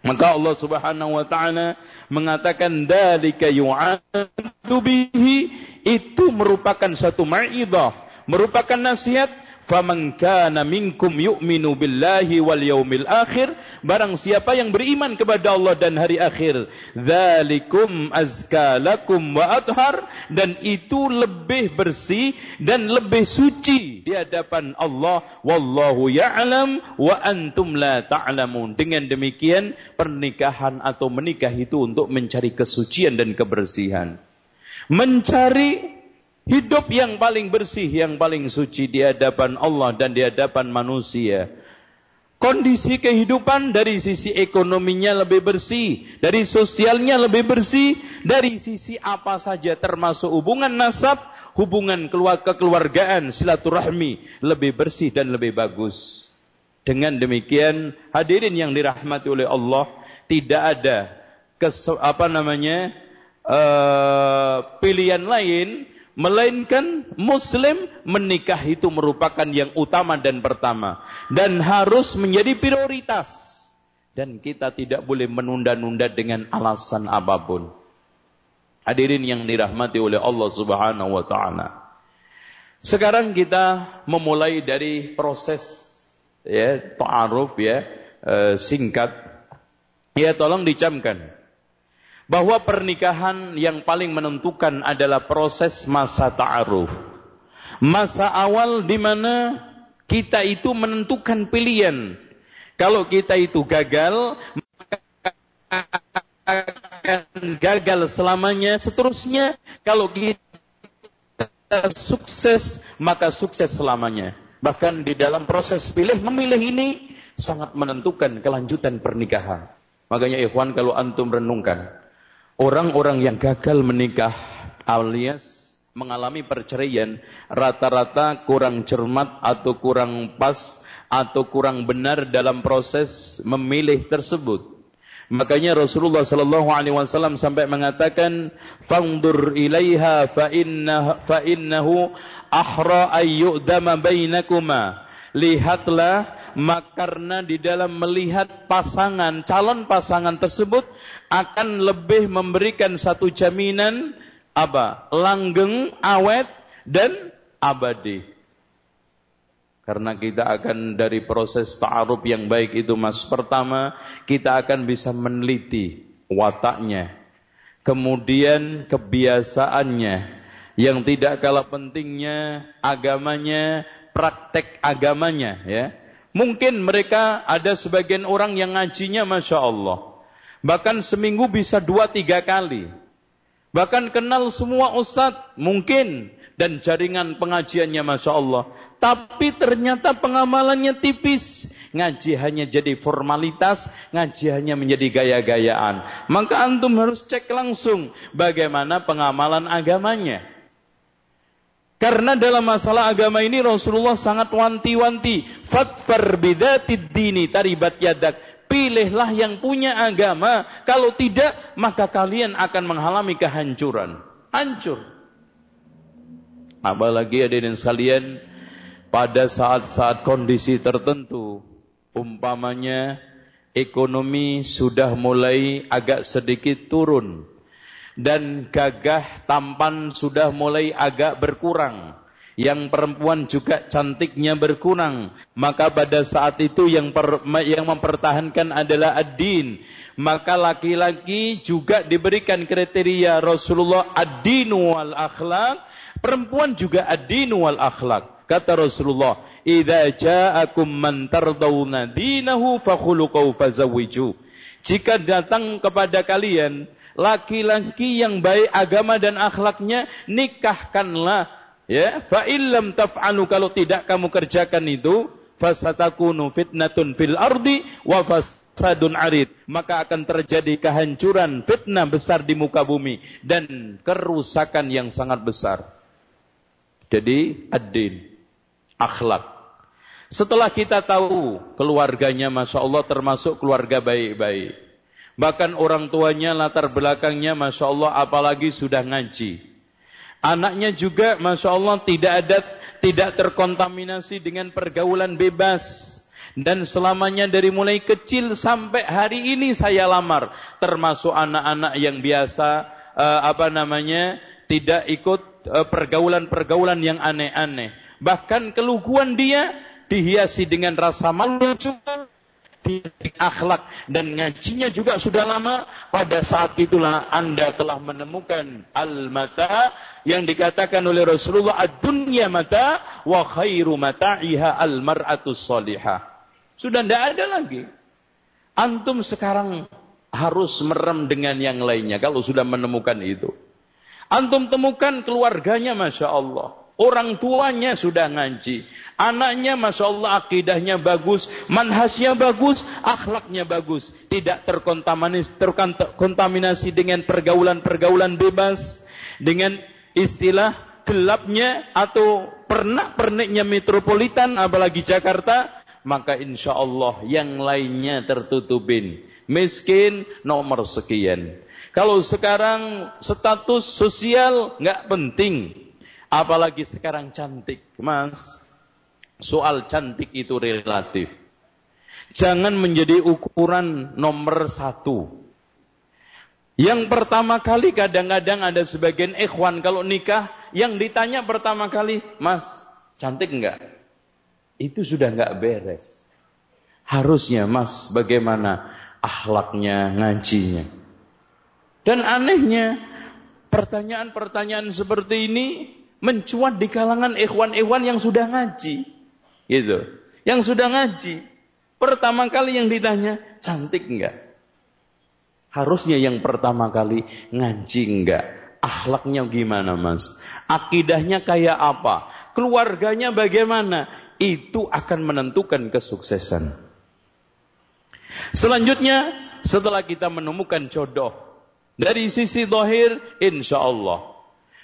Maka Allah Subhanahu wa taala mengatakan dalika yu'adu bihi itu merupakan satu ma'idah, merupakan nasihat Faman kana minkum yu'minu billahi wal yaumil akhir barang siapa yang beriman kepada Allah dan hari akhir dzalikum azka lakum wa athhar dan itu lebih bersih dan lebih suci di hadapan Allah. Wallahu ya'lam wa antum la ta'lamun. Dengan demikian pernikahan atau menikah itu untuk mencari kesucian dan kebersihan. Mencari Hidup yang paling bersih, yang paling suci di hadapan Allah dan di hadapan manusia. kondisi kehidupan dari sisi ekonominya lebih bersih, dari sosialnya lebih bersih, dari sisi apa saja termasuk hubungan nasab, hubungan keluarga kekeluargaan, silaturahmi lebih bersih dan lebih bagus. Dengan demikian, hadirin yang dirahmati oleh Allah, tidak ada kes, apa namanya uh, pilihan lain melainkan muslim menikah itu merupakan yang utama dan pertama dan harus menjadi prioritas dan kita tidak boleh menunda-nunda dengan alasan apa pun. Hadirin yang dirahmati oleh Allah Subhanahu wa taala. Sekarang kita memulai dari proses ya ta'aruf ya e, singkat. Ya tolong dicamkan bahwa pernikahan yang paling menentukan adalah proses masa ta'aruf. Masa awal di mana kita itu menentukan pilihan. Kalau kita itu gagal, maka akan gagal selamanya. Seterusnya, kalau kita sukses, maka sukses selamanya. Bahkan di dalam proses pilih memilih ini sangat menentukan kelanjutan pernikahan. Makanya ikhwan kalau antum renungkan, Orang-orang yang gagal menikah alias mengalami perceraian rata-rata kurang cermat atau kurang pas atau kurang benar dalam proses memilih tersebut. Makanya Rasulullah sallallahu alaihi wasallam sampai mengatakan fangdur ilaiha fa inna fa innahu ahra ayyudama bainakuma. Lihatlah karena di dalam melihat pasangan calon pasangan tersebut akan lebih memberikan satu jaminan apa? langgeng, awet dan abadi. Karena kita akan dari proses ta'aruf yang baik itu mas. Pertama, kita akan bisa meneliti wataknya. Kemudian kebiasaannya. Yang tidak kalah pentingnya agamanya, praktek agamanya. ya. Mungkin mereka ada sebagian orang yang ngajinya Masya Allah. Bahkan seminggu bisa dua tiga kali. Bahkan kenal semua ustadz mungkin. Dan jaringan pengajiannya Masya Allah. Tapi ternyata pengamalannya tipis. Ngaji hanya jadi formalitas. Ngaji hanya menjadi gaya-gayaan. Maka antum harus cek langsung. Bagaimana pengamalan agamanya. Karena dalam masalah agama ini Rasulullah sangat wanti-wanti. Fatfar bidatid dini taribat yadak pilihlah yang punya agama. Kalau tidak, maka kalian akan mengalami kehancuran. Hancur. Apalagi hadirin sekalian, pada saat-saat kondisi tertentu, umpamanya ekonomi sudah mulai agak sedikit turun dan gagah tampan sudah mulai agak berkurang. Yang perempuan juga cantiknya berkurang maka pada saat itu yang per, yang mempertahankan adalah ad-din. Maka laki-laki juga diberikan kriteria Rasulullah ad-dinu wal akhlak. Perempuan juga ad-dinu wal akhlak. Kata Rasulullah idza ja'akum man tardawna dinahu fakhuluquhu fazawwiju jika datang kepada kalian laki-laki yang baik agama dan akhlaknya nikahkanlah Ya, fa illam taf'alu kalau tidak kamu kerjakan itu, fasatakunu fitnatun fil ardi wa fasadun arid. Maka akan terjadi kehancuran, fitnah besar di muka bumi dan kerusakan yang sangat besar. Jadi ad-din, akhlak. Setelah kita tahu keluarganya Masya Allah termasuk keluarga baik-baik. Bahkan orang tuanya latar belakangnya Masya Allah apalagi sudah ngaji. Anaknya juga Masya Allah tidak ada tidak terkontaminasi dengan pergaulan bebas. Dan selamanya dari mulai kecil sampai hari ini saya lamar. Termasuk anak-anak yang biasa uh, apa namanya tidak ikut uh, pergaulan-pergaulan yang aneh-aneh. Bahkan keluguan dia dihiasi dengan rasa malu di akhlak dan ngajinya juga sudah lama pada saat itulah anda telah menemukan al-mata yang dikatakan oleh Rasulullah ad-dunya mata wa khairu mata'iha al-mar'atu salihah. Sudah tidak ada lagi. Antum sekarang harus merem dengan yang lainnya kalau sudah menemukan itu. Antum temukan keluarganya Masya Allah Orang tuanya sudah ngaji. Anaknya Masya Allah akidahnya bagus, manhasnya bagus, akhlaknya bagus. Tidak terkontaminasi dengan pergaulan-pergaulan bebas. Dengan istilah gelapnya atau pernak-perniknya metropolitan apalagi Jakarta. Maka insya Allah yang lainnya tertutupin. Miskin nomor sekian. Kalau sekarang status sosial nggak penting. Apalagi sekarang cantik, Mas Soal cantik itu relatif. Jangan menjadi ukuran nomor satu. Yang pertama kali kadang-kadang ada sebagian ikhwan kalau nikah yang ditanya pertama kali, Mas, cantik enggak? Itu sudah enggak beres. Harusnya Mas bagaimana akhlaknya, ngajinya. Dan anehnya pertanyaan-pertanyaan seperti ini mencuat di kalangan ikhwan-ikhwan yang sudah ngaji. Gitu. Yang sudah ngaji. Pertama kali yang ditanya, cantik enggak? Harusnya yang pertama kali ngaji enggak? Akhlaknya gimana mas? Akidahnya kayak apa? Keluarganya bagaimana? Itu akan menentukan kesuksesan. Selanjutnya, setelah kita menemukan jodoh. Dari sisi dohir, insya Allah.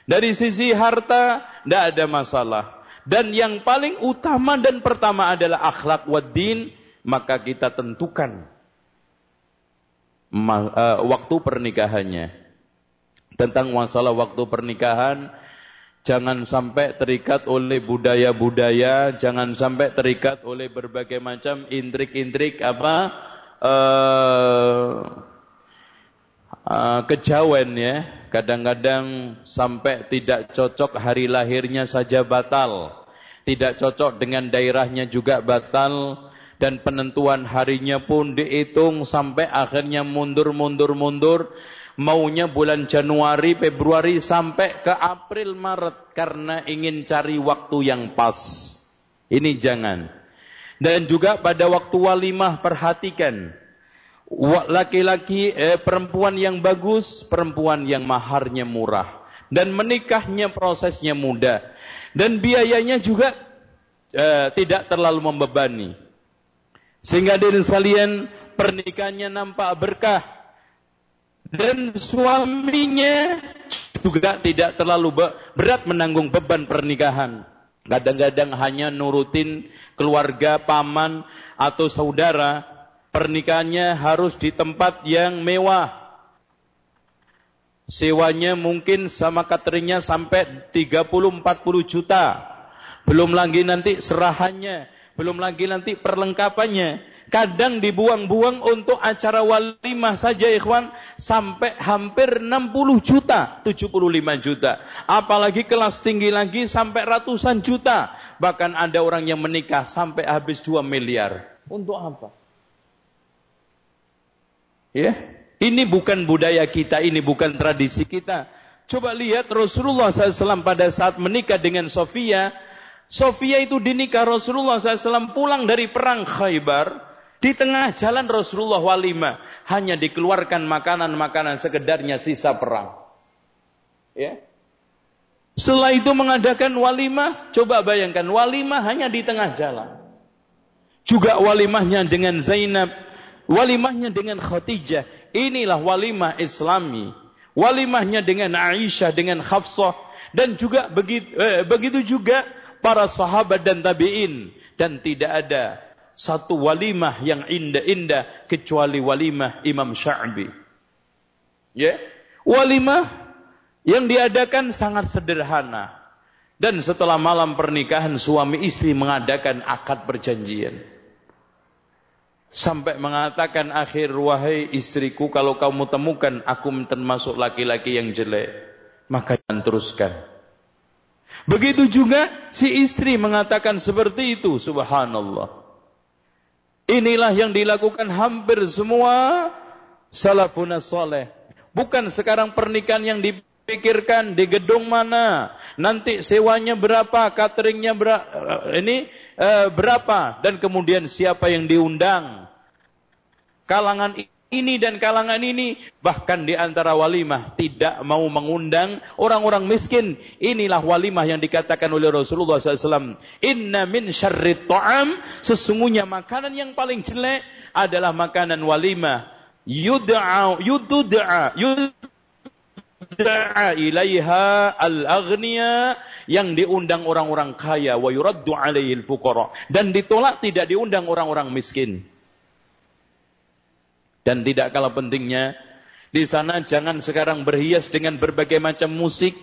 Dari sisi harta, tidak ada masalah dan yang paling utama dan pertama adalah akhlak waddin, maka kita tentukan uh, waktu pernikahannya. Tentang masalah waktu pernikahan, jangan sampai terikat oleh budaya-budaya, jangan sampai terikat oleh berbagai macam intrik-intrik apa uh, uh, kejawen ya Kadang-kadang sampai tidak cocok hari lahirnya saja batal. Tidak cocok dengan daerahnya juga batal. Dan penentuan harinya pun dihitung sampai akhirnya mundur-mundur-mundur. Maunya bulan Januari, Februari sampai ke April, Maret. Karena ingin cari waktu yang pas. Ini jangan. Dan juga pada waktu walimah perhatikan laki-laki eh, perempuan yang bagus, perempuan yang maharnya murah dan menikahnya prosesnya mudah dan biayanya juga eh, tidak terlalu membebani. Sehingga dari sekalian pernikahannya nampak berkah dan suaminya juga tidak terlalu berat menanggung beban pernikahan. Kadang-kadang hanya nurutin keluarga, paman atau saudara pernikahannya harus di tempat yang mewah. Sewanya mungkin sama cateringnya sampai 30-40 juta. Belum lagi nanti serahannya. Belum lagi nanti perlengkapannya. Kadang dibuang-buang untuk acara walimah saja ikhwan. Sampai hampir 60 juta. 75 juta. Apalagi kelas tinggi lagi sampai ratusan juta. Bahkan ada orang yang menikah sampai habis 2 miliar. Untuk apa? Ya, ini bukan budaya kita, ini bukan tradisi kita. Coba lihat Rasulullah SAW pada saat menikah dengan Sofia. Sofia itu dinikah Rasulullah SAW pulang dari perang Khaybar. Di tengah jalan Rasulullah walimah. Hanya dikeluarkan makanan-makanan sekedarnya sisa perang. Ya. Setelah itu mengadakan walimah. Coba bayangkan walimah hanya di tengah jalan. Juga walimahnya dengan Zainab Walimahnya dengan Khadijah. Inilah walimah Islami. Walimahnya dengan Aisyah, dengan Hafsah. Dan juga begitu, eh, begitu juga para sahabat dan tabi'in. Dan tidak ada satu walimah yang indah-indah kecuali walimah Imam Sya'bi. Ya. Walimah yang diadakan sangat sederhana. Dan setelah malam pernikahan suami istri mengadakan akad perjanjian sampai mengatakan akhir wahai istriku kalau kamu temukan aku termasuk laki-laki yang jelek maka jangan teruskan. Begitu juga si istri mengatakan seperti itu subhanallah. Inilah yang dilakukan hampir semua salafun saleh. Bukan sekarang pernikahan yang dipikirkan di gedung mana. Nanti sewanya berapa cateringnya berapa ini uh, berapa dan kemudian siapa yang diundang kalangan ini dan kalangan ini. Bahkan di antara walimah tidak mau mengundang orang-orang miskin. Inilah walimah yang dikatakan oleh Rasulullah SAW. Inna min syarrit ta'am. Sesungguhnya makanan yang paling jelek adalah makanan walimah. Yud'a, yud'a, yud'a ilaiha al-aghniya yang diundang orang-orang kaya wa yuraddu alaihi al-fuqara dan ditolak tidak diundang orang-orang miskin. Dan tidak kalah pentingnya, di sana jangan sekarang berhias dengan berbagai macam musik,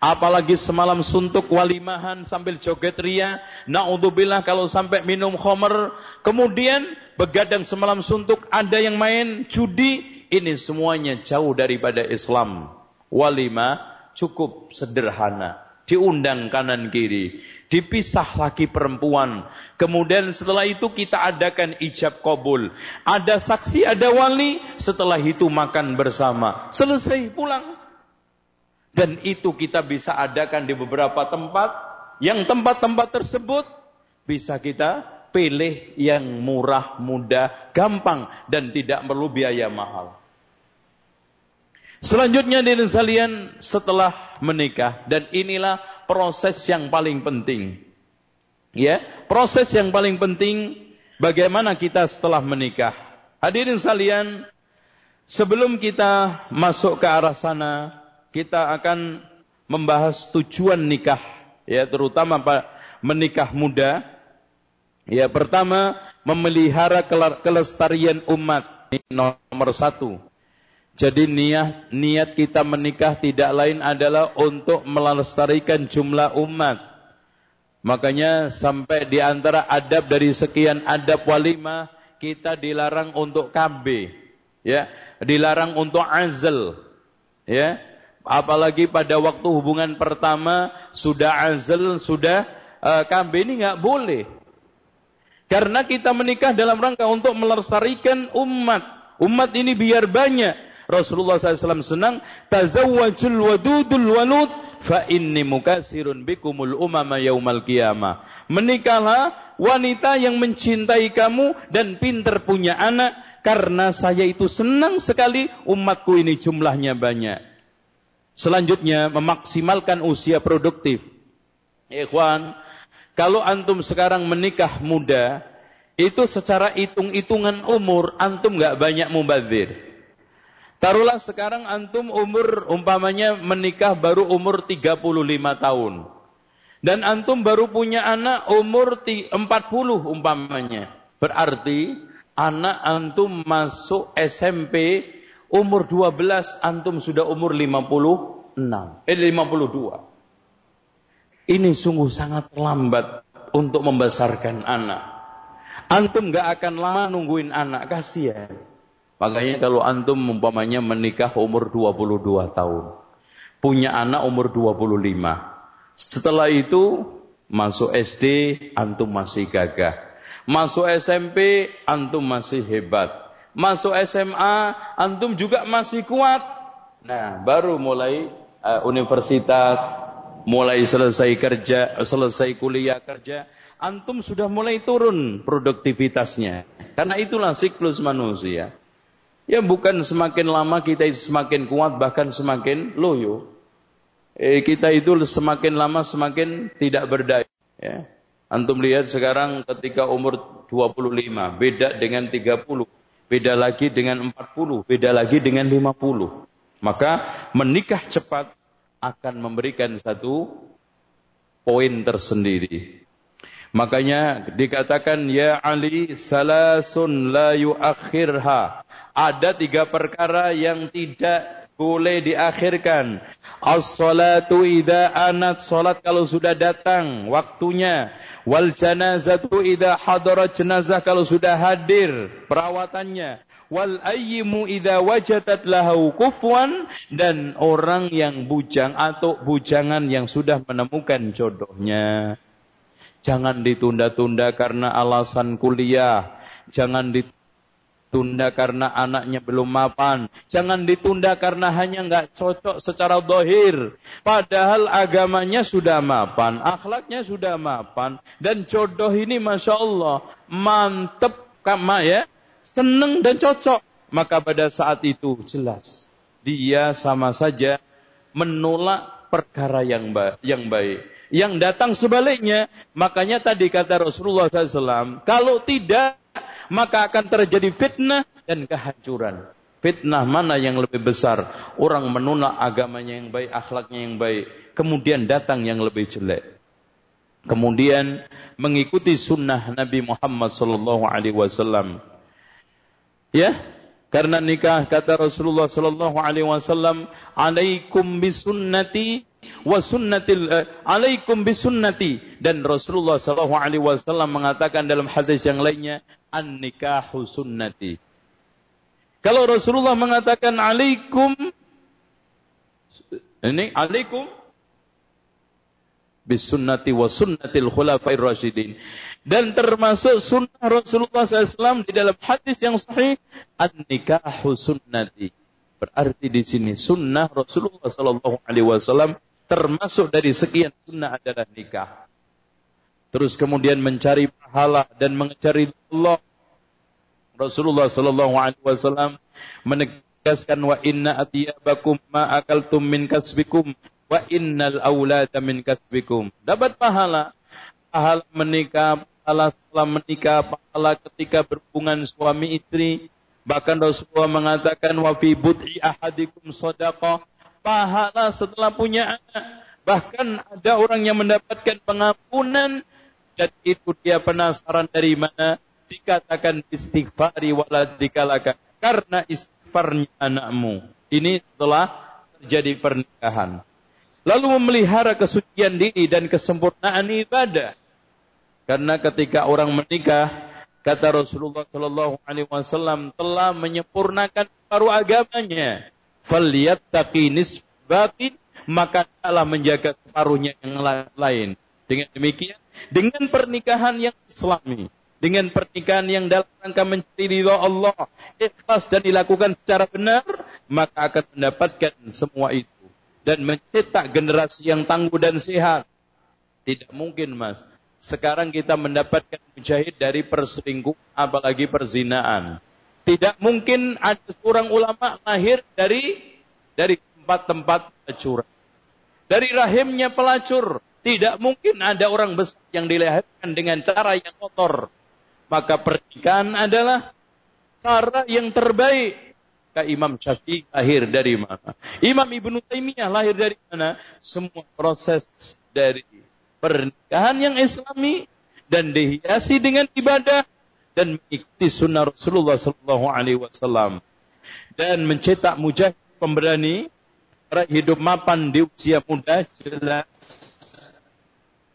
apalagi semalam suntuk walimahan sambil joget ria, naudzubillah kalau sampai minum khamr, kemudian begadang semalam suntuk ada yang main judi, ini semuanya jauh daripada Islam. Walimah cukup sederhana diundang kanan kiri, dipisah laki perempuan. Kemudian setelah itu kita adakan ijab kabul. Ada saksi, ada wali, setelah itu makan bersama. Selesai pulang. Dan itu kita bisa adakan di beberapa tempat, yang tempat-tempat tersebut bisa kita pilih yang murah, mudah, gampang, dan tidak perlu biaya mahal. Selanjutnya dari sekalian setelah menikah dan inilah proses yang paling penting. Ya, proses yang paling penting bagaimana kita setelah menikah. Hadirin sekalian, sebelum kita masuk ke arah sana, kita akan membahas tujuan nikah, ya terutama menikah muda. Ya, pertama memelihara kelestarian umat ini nomor satu. Jadi niat niat kita menikah tidak lain adalah untuk melestarikan jumlah umat. Makanya sampai di antara adab dari sekian adab walimah kita dilarang untuk KB, ya, dilarang untuk azal, ya. Apalagi pada waktu hubungan pertama sudah azal, sudah uh, KB ini nggak boleh. Karena kita menikah dalam rangka untuk melestarikan umat. Umat ini biar banyak Rasulullah SAW senang tazawwajul wadudul walud fa inni mukasirun bikumul umama yaumal qiyamah. Menikahlah wanita yang mencintai kamu dan pintar punya anak karena saya itu senang sekali umatku ini jumlahnya banyak. Selanjutnya memaksimalkan usia produktif. Ikhwan, kalau antum sekarang menikah muda, itu secara hitung-hitungan umur antum nggak banyak mubazir. Taruhlah sekarang antum umur umpamanya menikah baru umur 35 tahun. Dan antum baru punya anak umur 40 umpamanya. Berarti anak antum masuk SMP umur 12 antum sudah umur 56. Eh 52. Ini sungguh sangat lambat untuk membesarkan anak. Antum gak akan lama nungguin anak, kasihan. Makanya kalau antum umpamanya menikah umur 22 tahun. Punya anak umur 25. Setelah itu masuk SD antum masih gagah. Masuk SMP antum masih hebat. Masuk SMA antum juga masih kuat. Nah, baru mulai uh, universitas, mulai selesai kerja, selesai kuliah kerja, antum sudah mulai turun produktivitasnya. Karena itulah siklus manusia. Ya bukan semakin lama kita itu semakin kuat bahkan semakin loyo. Eh, kita itu semakin lama semakin tidak berdaya. Ya. Antum lihat sekarang ketika umur 25 beda dengan 30, beda lagi dengan 40, beda lagi dengan 50. Maka menikah cepat akan memberikan satu poin tersendiri. Makanya dikatakan ya Ali salasun la yuakhirha ada tiga perkara yang tidak boleh diakhirkan. As-salatu idza anat salat kalau sudah datang waktunya. Wal janazatu idza hadarat jenazah kalau sudah hadir perawatannya. Wal ayyimu idza wajadat lahu kufwan dan orang yang bujang atau bujangan yang sudah menemukan jodohnya. Jangan ditunda-tunda karena alasan kuliah. Jangan ditunda ditunda karena anaknya belum mapan. Jangan ditunda karena hanya nggak cocok secara dohir. Padahal agamanya sudah mapan, akhlaknya sudah mapan. Dan jodoh ini Masya Allah mantep kama ya. Seneng dan cocok. maka pada saat itu jelas dia sama saja menolak perkara yang baik. Yang baik. Yang datang sebaliknya, makanya tadi kata Rasulullah SAW, kalau tidak, maka akan terjadi fitnah dan kehancuran. Fitnah mana yang lebih besar? Orang menolak agamanya yang baik, akhlaknya yang baik. Kemudian datang yang lebih jelek. Kemudian mengikuti sunnah Nabi Muhammad sallallahu alaihi wasallam. Ya, karena nikah kata Rasulullah sallallahu alaihi wasallam, "Alaikum bisunnati wa sunnatil uh, alaikum bisunnati." Dan Rasulullah sallallahu alaihi wasallam mengatakan dalam hadis yang lainnya, "An-nikahu sunnati." Kalau Rasulullah mengatakan alaikum ini alaikum bisunnati wa sunnatil khulafair rasyidin. Dan termasuk sunnah Rasulullah SAW di dalam hadis yang sahih, an-nikahu sunnati. Berarti di sini sunnah Rasulullah Sallallahu Alaihi Wasallam termasuk dari sekian sunnah adalah nikah. Terus kemudian mencari pahala dan mencari Allah Rasulullah sallallahu alaihi wasallam menegaskan wa inna atyabakum ma akaltum min kasbikum wa innal aulada min kasbikum. Dapat pahala pahala menikah, pahala setelah menikah, pahala ketika berhubungan suami istri. Bahkan Rasulullah mengatakan wa fi bud'i ahadikum sadaqah. Pahala setelah punya anak. Bahkan ada orang yang mendapatkan pengampunan dan itu dia penasaran dari mana dikatakan istighfari waladikalaka karena istighfarnya anakmu. Ini setelah terjadi pernikahan. Lalu memelihara kesucian diri dan kesempurnaan ibadah. Karena ketika orang menikah, kata Rasulullah Shallallahu Alaihi Wasallam telah menyempurnakan paruh agamanya. Falyattaqi nisbatin maka telah menjaga separuhnya yang lain. Dengan demikian, dengan pernikahan yang islami, dengan pernikahan yang dalam rangka mencari ridha Allah, ikhlas dan dilakukan secara benar, maka akan mendapatkan semua itu dan mencetak generasi yang tangguh dan sehat. Tidak mungkin, Mas. Sekarang kita mendapatkan mujahid dari perselingkuhan apalagi perzinaan. Tidak mungkin ada seorang ulama lahir dari dari tempat-tempat pelacuran. Dari rahimnya pelacur. Tidak mungkin ada orang besar yang dilahirkan dengan cara yang kotor maka pernikahan adalah cara yang terbaik. Kak Imam Syafi'i lahir dari mana? Imam Ibnu Taimiyah lahir dari mana? Semua proses dari pernikahan yang islami dan dihiasi dengan ibadah dan mengikuti sunnah Rasulullah Sallallahu Alaihi Wasallam dan mencetak mujahid pemberani hidup mapan di usia muda jelas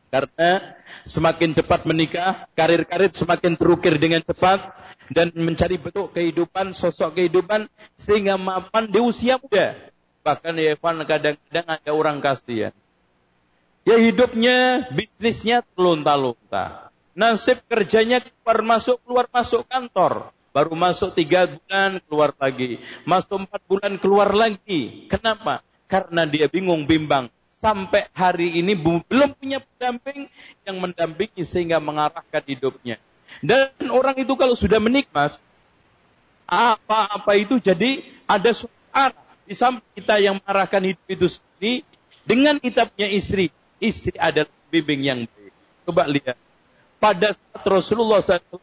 karena semakin cepat menikah, karir-karir semakin terukir dengan cepat dan mencari bentuk kehidupan, sosok kehidupan sehingga mapan di usia muda. Bahkan ya Evan kadang-kadang ada orang kasihan. Ya hidupnya, bisnisnya terlunta-lunta. Nasib kerjanya keluar masuk, keluar masuk kantor. Baru masuk tiga bulan, keluar lagi. Masuk empat bulan, keluar lagi. Kenapa? Karena dia bingung, bimbang sampai hari ini belum punya pendamping yang mendampingi sehingga mengarahkan hidupnya. Dan orang itu kalau sudah menikah, apa-apa itu jadi ada suara di samping kita yang mengarahkan hidup itu sendiri dengan kita punya istri. Istri adalah bimbing yang baik. Coba lihat. Pada saat Rasulullah SAW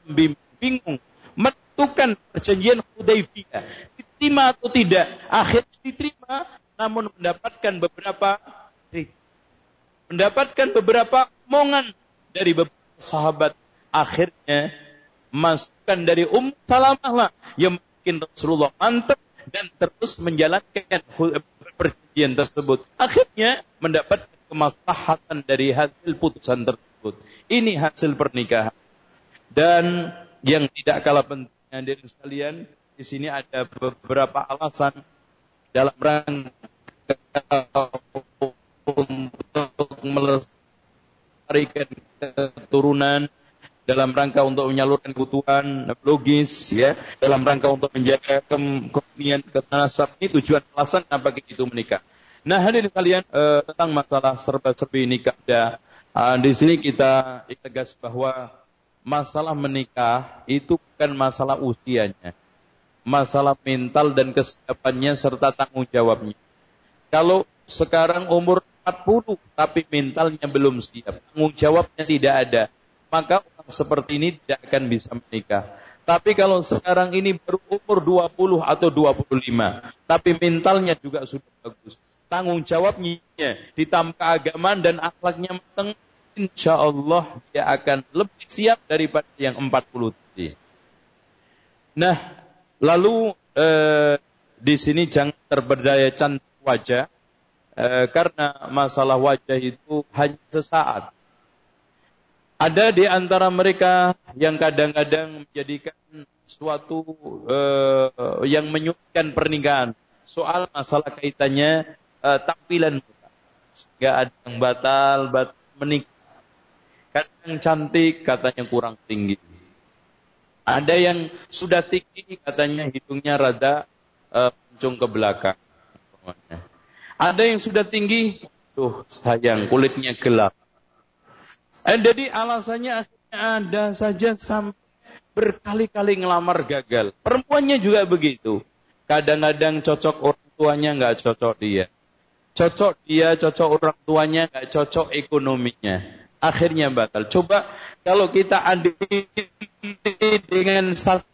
bingung menentukan perjanjian Hudaybiyah diterima atau tidak, akhirnya diterima namun mendapatkan beberapa mendapatkan beberapa omongan dari beberapa sahabat. Akhirnya masukkan dari Um Salamah lah yang mungkin Rasulullah mantap dan terus menjalankan perjanjian tersebut. Akhirnya mendapatkan kemaslahatan dari hasil putusan tersebut. Ini hasil pernikahan. Dan yang tidak kalah pentingnya dari sekalian, di sini ada beberapa alasan dalam rangka untuk melestarikan keturunan dalam rangka untuk menyalurkan kebutuhan logis ya dalam rangka untuk menjaga kemudian ketanasab ini tujuan alasan apa itu menikah. Nah hadirin kalian eh, tentang masalah serba-serbi nikah ya, uh, di sini kita tegas bahwa masalah menikah itu bukan masalah usianya. masalah mental dan kesiapannya serta tanggung jawabnya. Kalau sekarang umur 40 tapi mentalnya belum siap, tanggung jawabnya tidak ada, maka orang seperti ini tidak akan bisa menikah. Tapi kalau sekarang ini baru umur 20 atau 25, tapi mentalnya juga sudah bagus. Tanggung jawabnya ditambah keagamaan dan akhlaknya matang, insya Allah dia akan lebih siap daripada yang 40 tadi. Nah, Lalu eh, di sini jangan terberdaya cantik wajah eh, karena masalah wajah itu hanya sesaat. Ada di antara mereka yang kadang-kadang menjadikan suatu eh, yang menyulitkan pernikahan. Soal masalah kaitannya eh, tampilan muka. Sehingga ada yang batal, batal menikah. Kadang cantik, katanya kurang tinggi. Ada yang sudah tinggi katanya hidungnya rada uh, ke belakang. Ada yang sudah tinggi, tuh sayang kulitnya gelap. Eh, jadi alasannya ada saja sampai berkali-kali ngelamar gagal. Perempuannya juga begitu. Kadang-kadang cocok orang tuanya nggak cocok dia. Cocok dia, cocok orang tuanya nggak cocok ekonominya akhirnya batal. Coba kalau kita adil dengan satu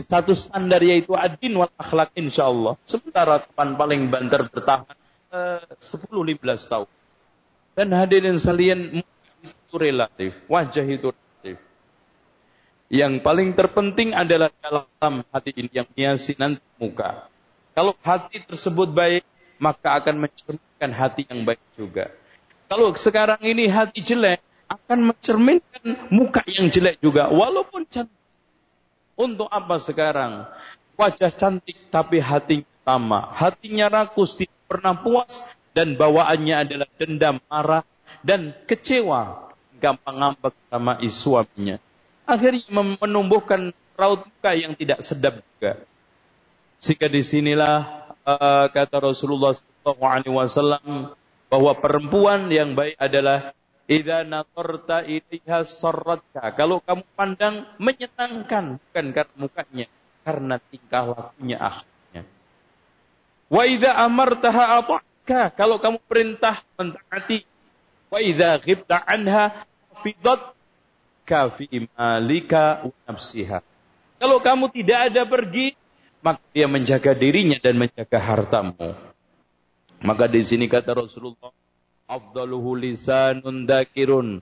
satu standar yaitu adin wal akhlak insya Allah. Sementara teman paling banter bertahan uh, 10-15 tahun. Dan hadirin salian itu relatif, wajah itu relatif. Yang paling terpenting adalah dalam hati ini yang hiasi nanti muka. Kalau hati tersebut baik, maka akan mencerminkan hati yang baik juga. Kalau sekarang ini hati jelek, akan mencerminkan muka yang jelek juga. Walaupun cantik. Untuk apa sekarang? Wajah cantik tapi hati sama. Hatinya rakus, tidak pernah puas. Dan bawaannya adalah dendam, marah, dan kecewa. Gampang ngambek sama suaminya. Akhirnya menumbuhkan raut muka yang tidak sedap juga. Sehingga di sinilah uh, kata Rasulullah SAW bahwa perempuan yang baik adalah idza natarta ilaiha sarratka. Kalau kamu pandang menyenangkan bukan karena mukanya, karena tingkah lakunya akhlaknya. Wa idza amartaha ata'ka. Kalau kamu perintah mentaati. Wa idza ghibta anha fidat ka fi malika wa nafsiha. Kalau kamu tidak ada pergi, maka dia menjaga dirinya dan menjaga hartamu. Maka di sini kata Rasulullah, afdaluhu lisanun dakirun.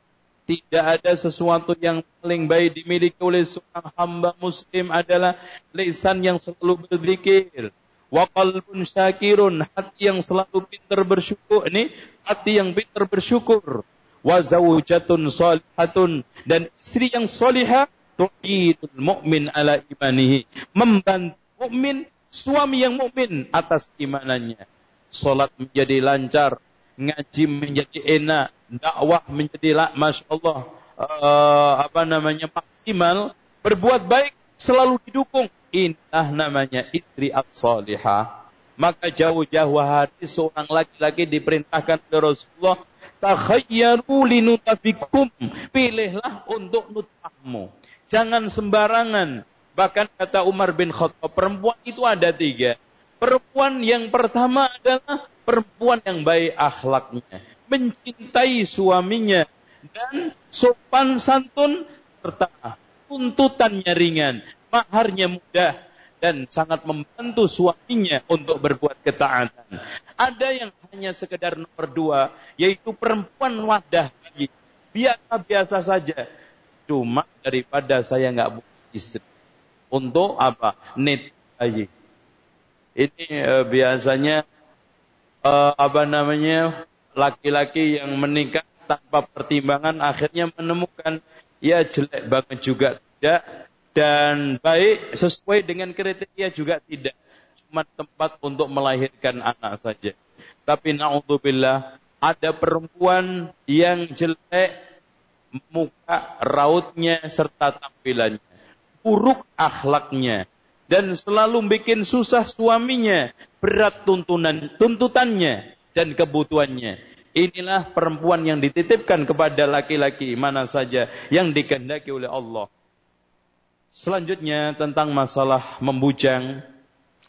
Tidak ada sesuatu yang paling baik dimiliki oleh seorang hamba muslim adalah lisan yang selalu berzikir. Wa qalbun syakirun, hati yang selalu pintar bersyukur. Ini hati yang pintar bersyukur. Wa zawjatun salihatun dan istri yang salihah tu'idul mu'min ala imanihi. Membantu mukmin, suami yang mukmin atas imanannya Salat menjadi lancar, ngaji menjadi enak, dakwah menjadi masya Allah uh, apa namanya maksimal, berbuat baik selalu didukung. Inilah namanya istri as-salihah. Maka jauh-jauh hari seorang laki-laki diperintahkan oleh Rasulullah takhayyaru linutafikum pilihlah untuk nutahmu jangan sembarangan bahkan kata Umar bin Khattab perempuan itu ada tiga Perempuan yang pertama adalah perempuan yang baik akhlaknya, mencintai suaminya dan sopan santun serta tuntutannya ringan, maharnya mudah dan sangat membantu suaminya untuk berbuat ketaatan. Ada yang hanya sekedar nomor dua, yaitu perempuan wadah lagi. Biasa-biasa saja. Cuma daripada saya nggak punya istri. Untuk apa? Net aja ini uh, biasanya uh, apa namanya laki-laki yang menikah tanpa pertimbangan akhirnya menemukan ya jelek banget juga tidak dan baik sesuai dengan kriteria juga tidak. Cuma tempat untuk melahirkan anak saja. Tapi naudzubillah ada perempuan yang jelek muka rautnya serta tampilannya buruk akhlaknya dan selalu bikin susah suaminya, berat tuntunan tuntutannya dan kebutuhannya. Inilah perempuan yang dititipkan kepada laki-laki mana saja yang dikehendaki oleh Allah. Selanjutnya tentang masalah membujang.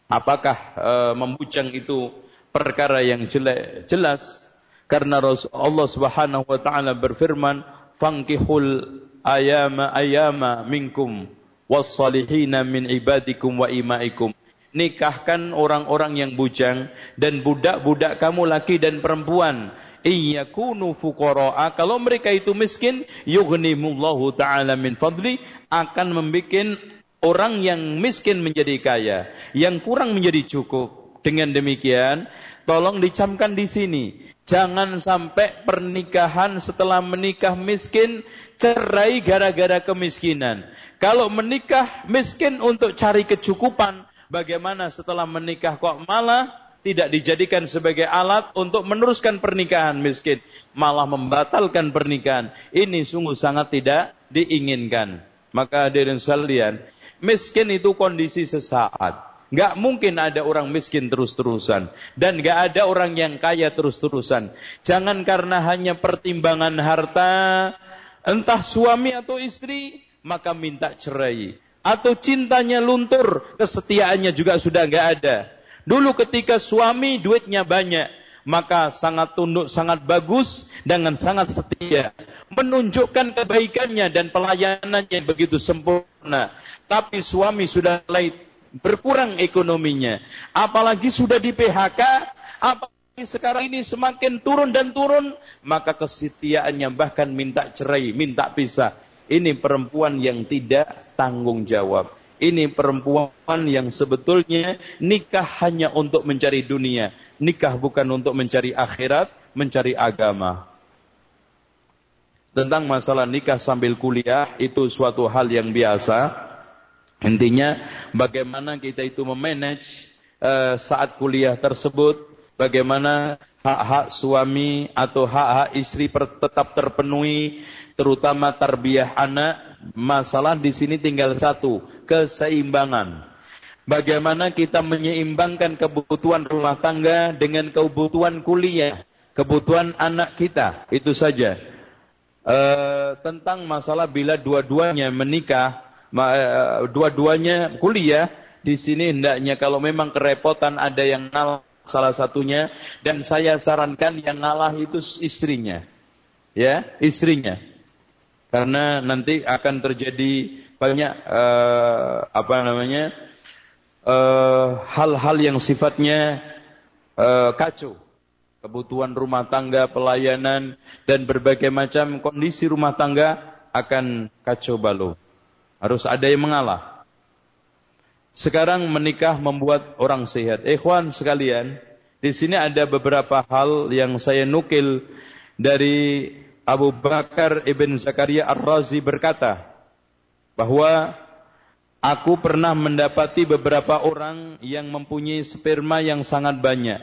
Apakah e, membujang itu perkara yang jelek? Jelas karena Rasulullah Subhanahu wa taala berfirman, "Fankihul ayama ayama minkum wassalihina min ibadikum wa imaikum." Nikahkan orang-orang yang bujang dan budak-budak kamu laki dan perempuan. Iyakunu fuqara'a. Kalau mereka itu miskin yughnimullahu taala min fadli akan membuat orang yang miskin menjadi kaya yang kurang menjadi cukup. Dengan demikian tolong dicamkan di sini. Jangan sampai pernikahan setelah menikah miskin cerai gara-gara kemiskinan kalau menikah miskin untuk cari kecukupan bagaimana setelah menikah kok malah tidak dijadikan sebagai alat untuk meneruskan pernikahan miskin, malah membatalkan pernikahan. Ini sungguh sangat tidak diinginkan. Maka hadirin sekalian, miskin itu kondisi sesaat. Gak mungkin ada orang miskin terus-terusan. Dan gak ada orang yang kaya terus-terusan. Jangan karena hanya pertimbangan harta, entah suami atau istri, maka minta cerai. Atau cintanya luntur, kesetiaannya juga sudah gak ada Dulu ketika suami duitnya banyak, maka sangat tunduk, sangat bagus dengan sangat setia. Menunjukkan kebaikannya dan pelayanannya begitu sempurna. Tapi suami sudah mulai berkurang ekonominya. Apalagi sudah di PHK, apalagi sekarang ini semakin turun dan turun, maka kesetiaannya bahkan minta cerai, minta pisah. Ini perempuan yang tidak tanggung jawab. Ini perempuan yang sebetulnya nikah hanya untuk mencari dunia. Nikah bukan untuk mencari akhirat, mencari agama. Tentang masalah nikah sambil kuliah itu suatu hal yang biasa. Intinya bagaimana kita itu memanage uh, saat kuliah tersebut, bagaimana hak-hak suami atau hak-hak istri tetap terpenuhi, terutama tarbiyah anak Masalah di sini tinggal satu, keseimbangan. Bagaimana kita menyeimbangkan kebutuhan rumah tangga dengan kebutuhan kuliah, kebutuhan anak kita, itu saja. E, tentang masalah bila dua-duanya menikah, e, dua-duanya kuliah, di sini hendaknya kalau memang kerepotan ada yang ngalah salah satunya, dan saya sarankan yang ngalah itu istrinya, ya istrinya. Karena nanti akan terjadi banyak uh, apa namanya eh, hal-hal uh, yang sifatnya uh, kacau. Kebutuhan rumah tangga, pelayanan dan berbagai macam kondisi rumah tangga akan kacau balau. Harus ada yang mengalah. Sekarang menikah membuat orang sehat. Ikhwan sekalian, di sini ada beberapa hal yang saya nukil dari Abu Bakar ibn Zakaria Ar-Razi berkata bahwa aku pernah mendapati beberapa orang yang mempunyai sperma yang sangat banyak.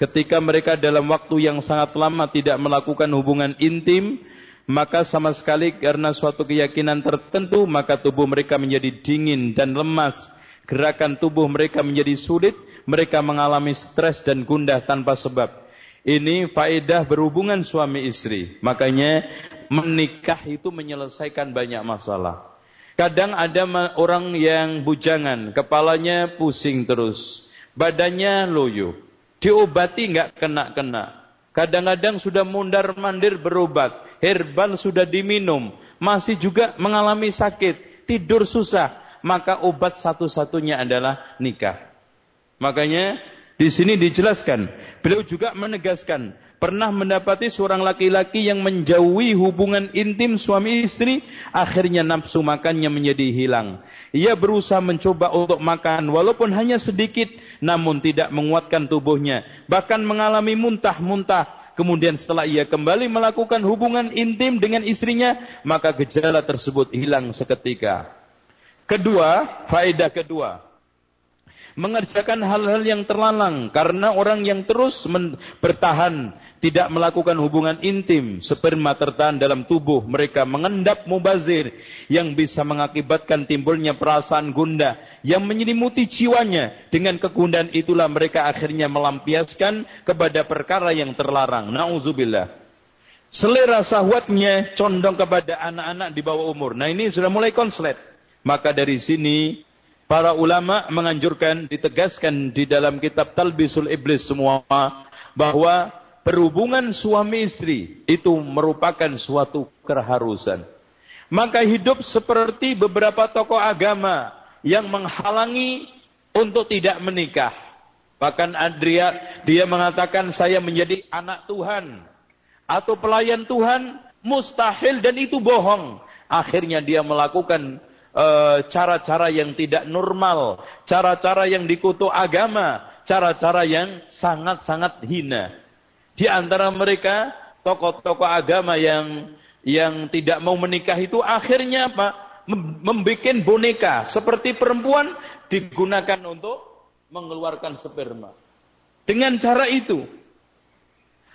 Ketika mereka dalam waktu yang sangat lama tidak melakukan hubungan intim, maka sama sekali karena suatu keyakinan tertentu, maka tubuh mereka menjadi dingin dan lemas. Gerakan tubuh mereka menjadi sulit, mereka mengalami stres dan gundah tanpa sebab. Ini faedah berhubungan suami istri. Makanya menikah itu menyelesaikan banyak masalah. Kadang ada orang yang bujangan, kepalanya pusing terus, badannya loyo, diobati nggak kena-kena. Kadang-kadang sudah mundar mandir berobat, herbal sudah diminum, masih juga mengalami sakit, tidur susah, maka obat satu-satunya adalah nikah. Makanya di sini dijelaskan, beliau juga menegaskan, pernah mendapati seorang laki-laki yang menjauhi hubungan intim suami istri, akhirnya nafsu makannya menjadi hilang. Ia berusaha mencoba untuk makan, walaupun hanya sedikit, namun tidak menguatkan tubuhnya. Bahkan mengalami muntah-muntah. Kemudian setelah ia kembali melakukan hubungan intim dengan istrinya, maka gejala tersebut hilang seketika. Kedua, faedah kedua, mengerjakan hal-hal yang terlalang karena orang yang terus bertahan tidak melakukan hubungan intim sperma tertahan dalam tubuh mereka mengendap mubazir yang bisa mengakibatkan timbulnya perasaan gundah yang menyelimuti jiwanya. Dengan kegundahan itulah mereka akhirnya melampiaskan kepada perkara yang terlarang. Nauzubillah. Selera sahwatnya condong kepada anak-anak di bawah umur. Nah ini sudah mulai konslet. Maka dari sini para ulama menganjurkan ditegaskan di dalam kitab Talbisul Iblis semua bahwa perhubungan suami istri itu merupakan suatu keharusan. Maka hidup seperti beberapa tokoh agama yang menghalangi untuk tidak menikah. Bahkan Andrea dia mengatakan saya menjadi anak Tuhan atau pelayan Tuhan mustahil dan itu bohong. Akhirnya dia melakukan cara-cara uh, yang tidak normal, cara-cara yang dikutuk agama, cara-cara yang sangat-sangat hina. Di antara mereka tokoh-tokoh agama yang yang tidak mau menikah itu akhirnya apa? Membikin boneka seperti perempuan digunakan untuk mengeluarkan sperma. Dengan cara itu,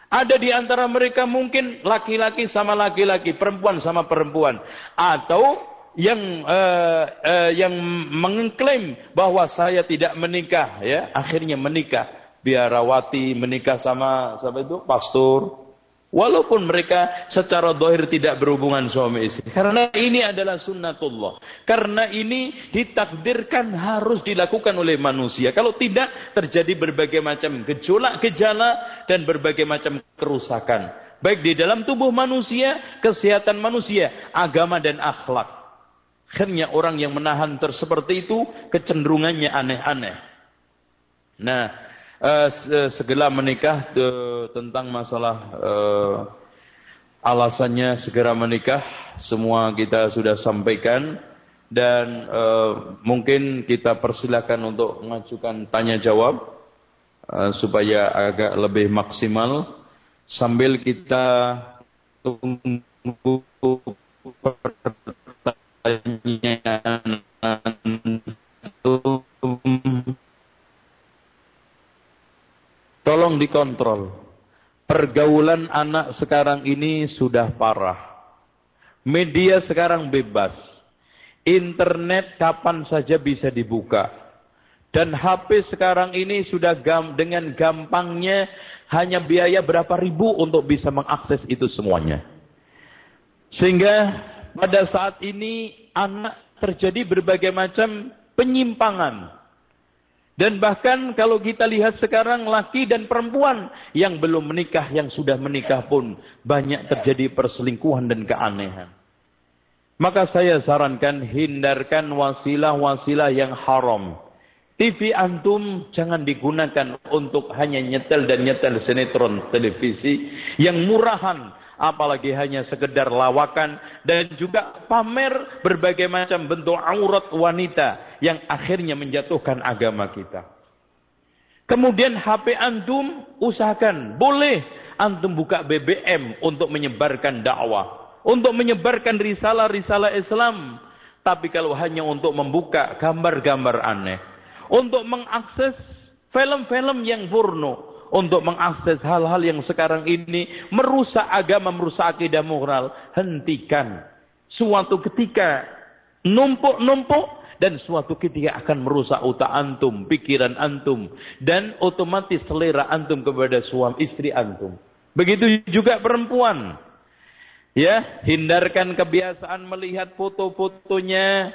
ada di antara mereka mungkin laki-laki sama laki-laki, perempuan sama perempuan, atau yang uh, uh, yang mengklaim bahwa saya tidak menikah, ya akhirnya menikah. Biarawati menikah sama sama itu pastor, Walaupun mereka secara dohir tidak berhubungan suami istri. Karena ini adalah sunnatullah. Karena ini ditakdirkan harus dilakukan oleh manusia. Kalau tidak terjadi berbagai macam gejolak, gejala dan berbagai macam kerusakan. Baik di dalam tubuh manusia, kesehatan manusia, agama dan akhlak. Akhirnya orang yang menahan seperti itu kecenderungannya aneh-aneh. Nah, uh, segera menikah uh, tentang masalah uh, alasannya segera menikah semua kita sudah sampaikan dan uh, mungkin kita persilakan untuk mengajukan tanya jawab uh, supaya agak lebih maksimal sambil kita tunggu Tolong dikontrol. Pergaulan anak sekarang ini sudah parah. Media sekarang bebas. Internet kapan saja bisa dibuka. Dan HP sekarang ini sudah gam, dengan gampangnya hanya biaya berapa ribu untuk bisa mengakses itu semuanya. Sehingga pada saat ini anak terjadi berbagai macam penyimpangan dan bahkan kalau kita lihat sekarang laki dan perempuan yang belum menikah, yang sudah menikah pun banyak terjadi perselingkuhan dan keanehan. Maka saya sarankan hindarkan wasilah-wasilah yang haram. TV antum jangan digunakan untuk hanya nyetel dan nyetel sinetron televisi yang murahan apalagi hanya sekedar lawakan dan juga pamer berbagai macam bentuk aurat wanita yang akhirnya menjatuhkan agama kita. Kemudian HP antum usahakan boleh antum buka BBM untuk menyebarkan dakwah, untuk menyebarkan risalah-risalah Islam. Tapi kalau hanya untuk membuka gambar-gambar aneh, untuk mengakses film-film yang porno, untuk mengakses hal-hal yang sekarang ini merusak agama, merusak akidah moral, hentikan. Suatu ketika numpuk-numpuk dan suatu ketika akan merusak utak antum, pikiran antum dan otomatis selera antum kepada suami istri antum. Begitu juga perempuan. Ya, hindarkan kebiasaan melihat foto-fotonya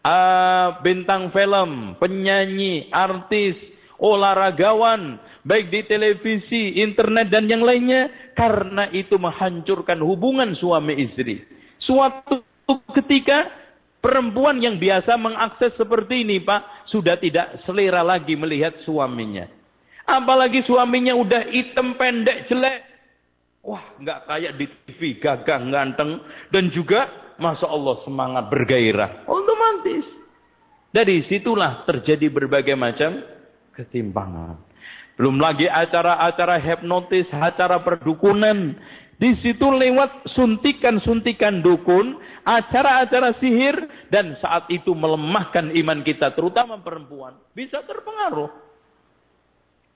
uh, bintang film, penyanyi, artis, olahragawan baik di televisi, internet dan yang lainnya karena itu menghancurkan hubungan suami istri. Suatu ketika perempuan yang biasa mengakses seperti ini, Pak, sudah tidak selera lagi melihat suaminya. Apalagi suaminya udah hitam pendek jelek. Wah, nggak kayak di TV, gagah, ganteng dan juga Masya Allah semangat bergairah. Otomatis. Dari situlah terjadi berbagai macam ketimpangan. Belum lagi acara-acara hipnotis, acara perdukunan. Di situ lewat suntikan-suntikan dukun, acara-acara sihir, dan saat itu melemahkan iman kita, terutama perempuan. Bisa terpengaruh.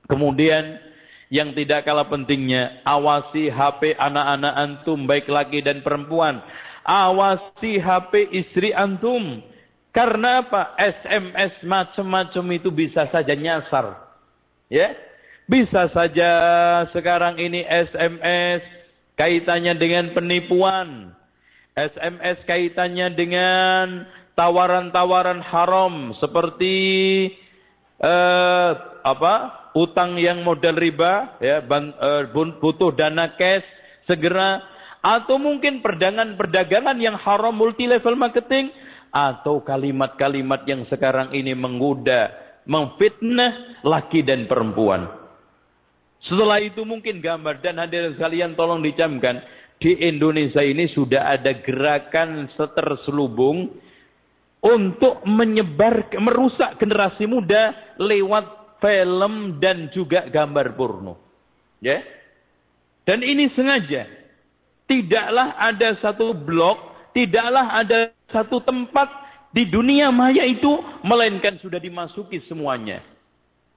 Kemudian, yang tidak kalah pentingnya, awasi HP anak-anak antum, baik laki dan perempuan. Awasi HP istri antum. Karena apa? SMS macam-macam itu bisa saja nyasar. Ya, bisa saja sekarang ini SMS kaitannya dengan penipuan. SMS kaitannya dengan tawaran-tawaran haram seperti eh, apa utang yang modal riba ya eh, butuh dana cash segera atau mungkin perdagangan perdagangan yang haram multi level marketing atau kalimat-kalimat yang sekarang ini menggoda memfitnah laki dan perempuan setelah itu mungkin gambar dan hadirin sekalian tolong dicamkan di Indonesia ini sudah ada gerakan seterselubung untuk menyebar, merusak generasi muda lewat film dan juga gambar porno. Ya. Dan ini sengaja. Tidaklah ada satu blog, tidaklah ada satu tempat di dunia maya itu, melainkan sudah dimasuki semuanya.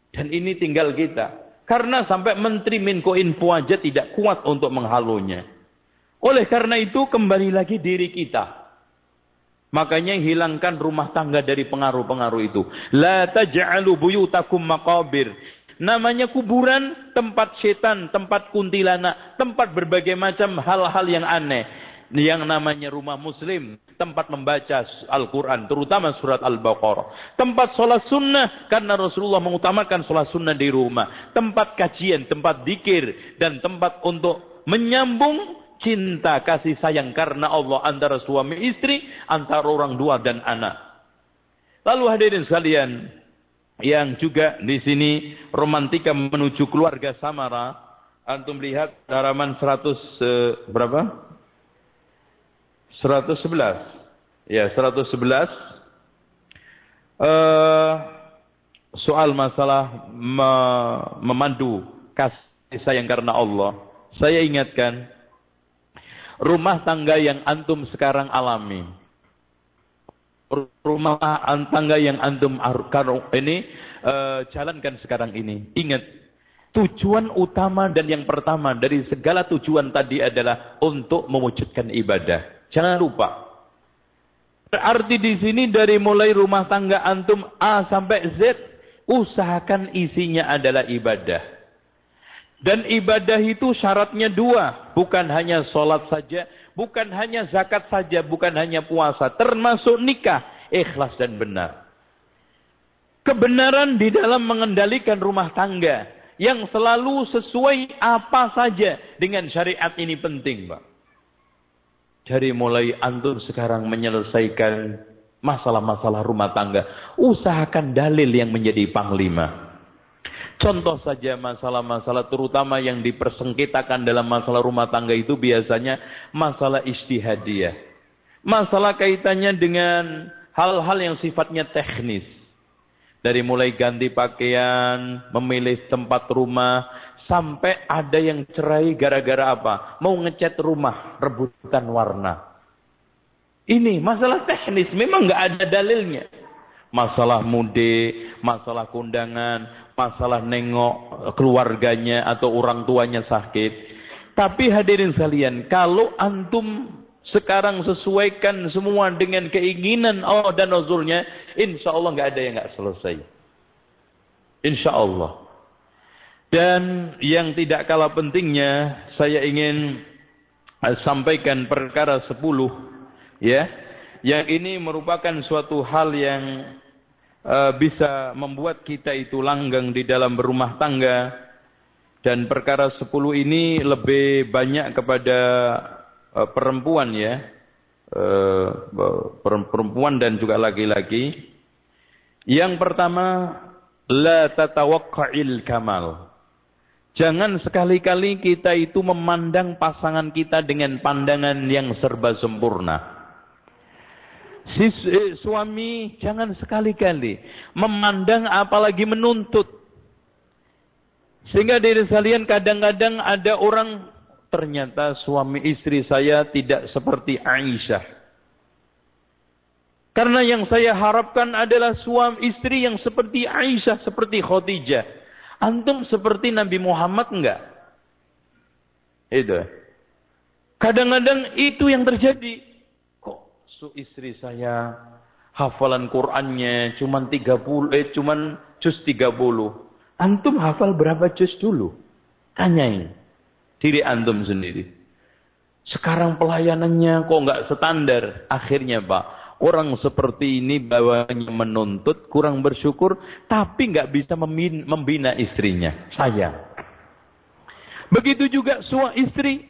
Dan ini tinggal kita. Karena sampai Menteri Minko Info aja tidak kuat untuk menghalunya. Oleh karena itu kembali lagi diri kita. Makanya hilangkan rumah tangga dari pengaruh-pengaruh itu. La taj'alu buyutakum maqabir. Namanya kuburan, tempat setan, tempat kuntilanak, tempat berbagai macam hal-hal yang aneh. Yang namanya rumah muslim, tempat membaca Al-Quran, terutama surat Al-Baqarah. Tempat sholat sunnah, karena Rasulullah mengutamakan sholat sunnah di rumah. Tempat kajian, tempat dikir, dan tempat untuk menyambung cinta kasih sayang karena Allah antara suami istri, antara orang tua dan anak. Lalu hadirin sekalian, yang juga di sini romantika menuju keluarga Samara, antum lihat halaman 100 eh, berapa? 111. Ya, 111. Eh, soal masalah me memandu kasih sayang karena Allah. Saya ingatkan rumah tangga yang antum sekarang alami. Rumah tangga yang antum ini uh, jalankan sekarang ini. Ingat, tujuan utama dan yang pertama dari segala tujuan tadi adalah untuk mewujudkan ibadah. Jangan lupa. Berarti di sini dari mulai rumah tangga antum A sampai Z, usahakan isinya adalah ibadah. Dan ibadah itu syaratnya dua. Bukan hanya sholat saja. Bukan hanya zakat saja. Bukan hanya puasa. Termasuk nikah. Ikhlas dan benar. Kebenaran di dalam mengendalikan rumah tangga. Yang selalu sesuai apa saja dengan syariat ini penting. Pak. Dari mulai antum sekarang menyelesaikan masalah-masalah rumah tangga. Usahakan dalil yang menjadi panglima. Contoh saja masalah-masalah terutama yang dipersengketakan dalam masalah rumah tangga itu biasanya masalah istihadiyah. Masalah kaitannya dengan hal-hal yang sifatnya teknis. Dari mulai ganti pakaian, memilih tempat rumah, sampai ada yang cerai gara-gara apa? Mau ngecat rumah, rebutan warna. Ini masalah teknis, memang nggak ada dalilnya. Masalah mudik, masalah kundangan, masalah nengok keluarganya atau orang tuanya sakit. Tapi hadirin sekalian, kalau antum sekarang sesuaikan semua dengan keinginan Allah dan Rasulnya, insya Allah nggak ada yang nggak selesai. Insya Allah. Dan yang tidak kalah pentingnya, saya ingin sampaikan perkara sepuluh, ya, yang ini merupakan suatu hal yang uh, bisa membuat kita itu langgang di dalam berumah tangga. Dan perkara sepuluh ini lebih banyak kepada uh, perempuan ya. Uh, perempuan dan juga laki-laki. Yang pertama la tatawakka'il kamal Jangan sekali-kali kita itu memandang pasangan kita dengan pandangan yang serba sempurna. Si eh, suami jangan sekali-kali memandang apalagi menuntut. Sehingga diri sekalian kadang-kadang ada orang ternyata suami istri saya tidak seperti Aisyah. Karena yang saya harapkan adalah suami istri yang seperti Aisyah, seperti Khadijah. Antum seperti Nabi Muhammad enggak? Itu. Kadang-kadang itu yang terjadi su istri saya hafalan Qur'annya cuman 30 eh cuman juz 30. Antum hafal berapa juz dulu? Tanyain diri antum sendiri. Sekarang pelayanannya kok nggak standar. Akhirnya Pak, Orang seperti ini bawanya menuntut, kurang bersyukur, tapi nggak bisa membina istrinya. Sayang. Begitu juga suami istri.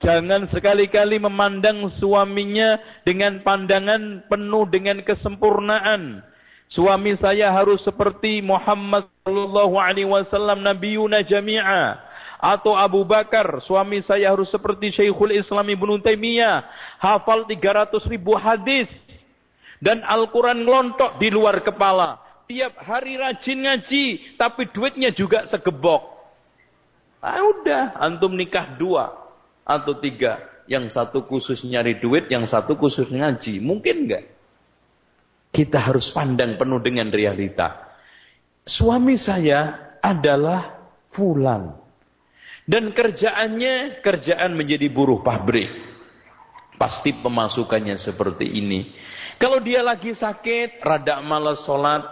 Jangan sekali-kali memandang suaminya dengan pandangan penuh dengan kesempurnaan. Suami saya harus seperti Muhammad sallallahu alaihi wasallam nabiyuna jami'a atau Abu Bakar, suami saya harus seperti Syekhul Islam Ibnu Taimiyah, hafal 300 ribu hadis dan Al-Quran ngelontok di luar kepala. Tiap hari rajin ngaji, tapi duitnya juga segebok. Ah udah, antum nikah dua atau tiga. Yang satu khusus nyari duit, yang satu khusus ngaji. Mungkin enggak? Kita harus pandang penuh dengan realita. Suami saya adalah fulan. Dan kerjaannya, kerjaan menjadi buruh pabrik. Pasti pemasukannya seperti ini. Kalau dia lagi sakit, rada malas sholat,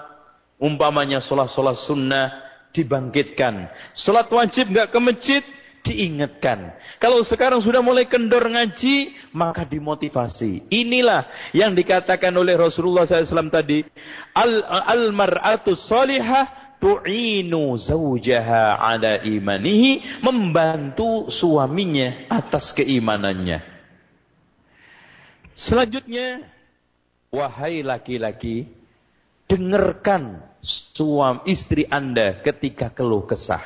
umpamanya sholat-sholat sunnah, dibangkitkan. Sholat wajib nggak ke masjid, diingatkan. Kalau sekarang sudah mulai kendor ngaji, maka dimotivasi. Inilah yang dikatakan oleh Rasulullah SAW tadi. Al-mar'atu al salihah tu'inu zawjaha ala imanihi. Membantu suaminya atas keimanannya. Selanjutnya, Wahai laki-laki, dengarkan suami istri Anda ketika keluh kesah.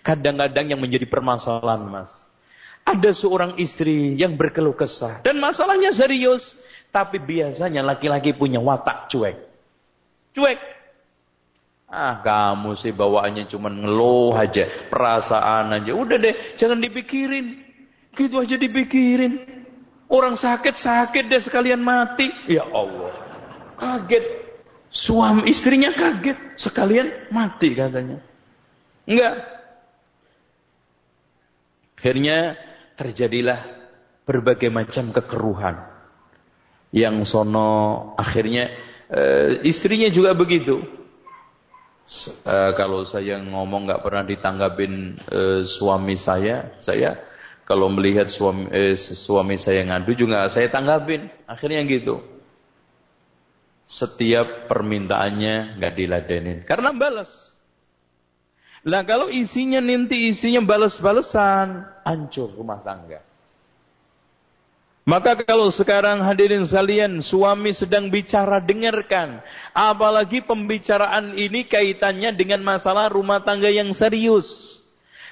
Kadang-kadang yang menjadi permasalahan, Mas. Ada seorang istri yang berkeluh kesah dan masalahnya serius, tapi biasanya laki-laki punya watak cuek. Cuek. Ah, kamu sih bawaannya cuma ngeluh aja, perasaan aja. Udah deh, jangan dipikirin. Gitu aja dipikirin. Orang sakit-sakit deh sekalian mati. Ya Allah. Kaget. Suami istrinya kaget. Sekalian mati katanya. Enggak. Akhirnya terjadilah berbagai macam kekeruhan. Yang sono akhirnya e, istrinya juga begitu. E, kalau saya ngomong nggak pernah ditanggapin e, suami saya, saya kalau melihat suami, eh, suami saya ngadu juga saya tanggapin. Akhirnya gitu. Setiap permintaannya nggak diladenin. Karena balas. Lah kalau isinya nanti isinya balas-balesan, hancur rumah tangga. Maka kalau sekarang hadirin sekalian suami sedang bicara dengarkan. Apalagi pembicaraan ini kaitannya dengan masalah rumah tangga yang serius.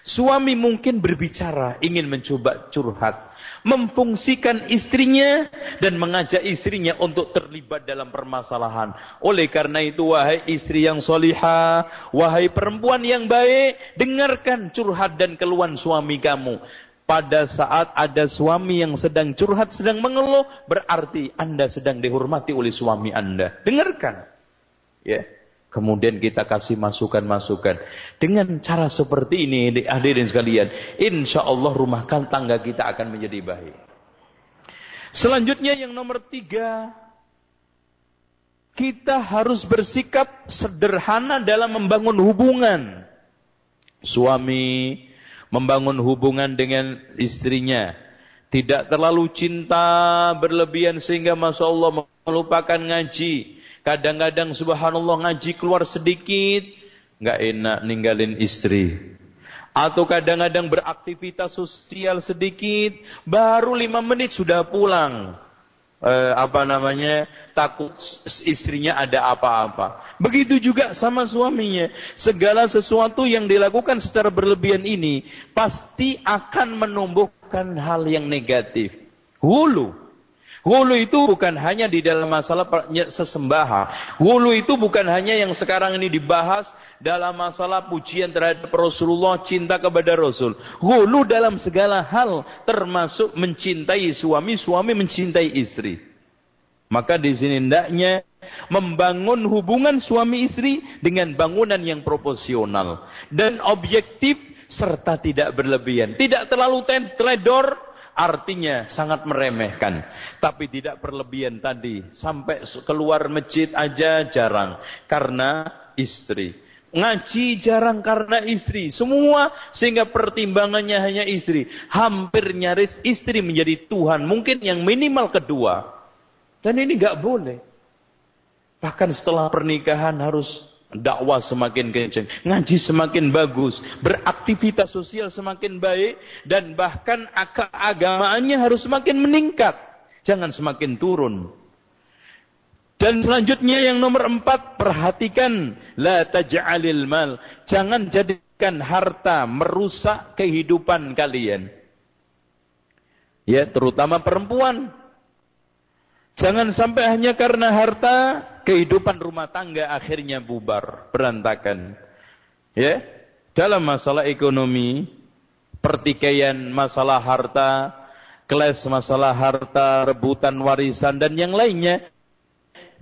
Suami mungkin berbicara, ingin mencoba curhat, memfungsikan istrinya dan mengajak istrinya untuk terlibat dalam permasalahan. Oleh karena itu, wahai istri yang soliha, wahai perempuan yang baik, dengarkan curhat dan keluhan suami kamu. Pada saat ada suami yang sedang curhat, sedang mengeluh, berarti Anda sedang dihormati oleh suami Anda. Dengarkan. Ya. Kemudian kita kasih masukan-masukan. Dengan cara seperti ini, hadirin sekalian, insya Allah rumah tangga kita akan menjadi baik. Selanjutnya yang nomor tiga, kita harus bersikap sederhana dalam membangun hubungan. Suami membangun hubungan dengan istrinya. Tidak terlalu cinta berlebihan sehingga Masya Allah melupakan ngaji Kadang-kadang subhanallah ngaji keluar sedikit, nggak enak ninggalin istri. Atau kadang-kadang beraktivitas sosial sedikit, baru lima menit sudah pulang. Eh, apa namanya? Takut istrinya ada apa-apa. Begitu juga sama suaminya. Segala sesuatu yang dilakukan secara berlebihan ini pasti akan menumbuhkan hal yang negatif. Hulu. Hulu itu bukan hanya di dalam masalah sesembahan. Hulu itu bukan hanya yang sekarang ini dibahas dalam masalah pujian terhadap Rasulullah, cinta kepada Rasul. Hulu dalam segala hal termasuk mencintai suami, suami mencintai istri. Maka di sini hendaknya membangun hubungan suami istri dengan bangunan yang proporsional dan objektif serta tidak berlebihan. Tidak terlalu teledor, artinya sangat meremehkan. Tapi tidak berlebihan tadi. Sampai keluar masjid aja jarang. Karena istri. Ngaji jarang karena istri. Semua sehingga pertimbangannya hanya istri. Hampir nyaris istri menjadi Tuhan. Mungkin yang minimal kedua. Dan ini nggak boleh. Bahkan setelah pernikahan harus dakwah semakin kencang, ngaji semakin bagus, beraktivitas sosial semakin baik, dan bahkan keagamaannya harus semakin meningkat. Jangan semakin turun. Dan selanjutnya yang nomor empat, perhatikan. La taj'alil mal. Jangan jadikan harta merusak kehidupan kalian. Ya, terutama perempuan. Jangan sampai hanya karena harta, kehidupan rumah tangga akhirnya bubar, berantakan. Ya, dalam masalah ekonomi, pertikaian masalah harta, kelas masalah harta, rebutan warisan, dan yang lainnya,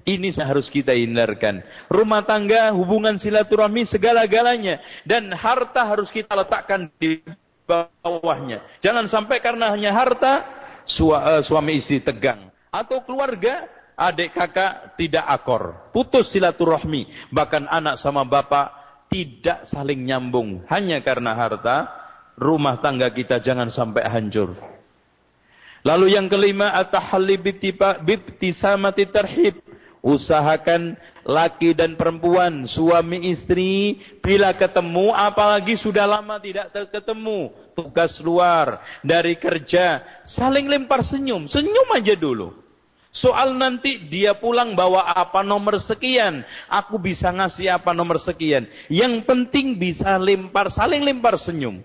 ini harus kita hindarkan. Rumah tangga, hubungan silaturahmi, segala-galanya. Dan harta harus kita letakkan di bawahnya. Jangan sampai karena hanya harta, eh, suami istri tegang. Atau keluarga, adik kakak tidak akor. Putus silaturahmi. Bahkan anak sama bapak tidak saling nyambung. Hanya karena harta, rumah tangga kita jangan sampai hancur. Lalu yang kelima, at-tahalli bittisamati tarhib Usahakan laki dan perempuan, suami istri, bila ketemu, apalagi sudah lama tidak ketemu, tugas luar, dari kerja, saling lempar senyum, senyum aja dulu. Soal nanti dia pulang bawa apa nomor sekian, aku bisa ngasih apa nomor sekian. Yang penting bisa lempar, saling lempar senyum.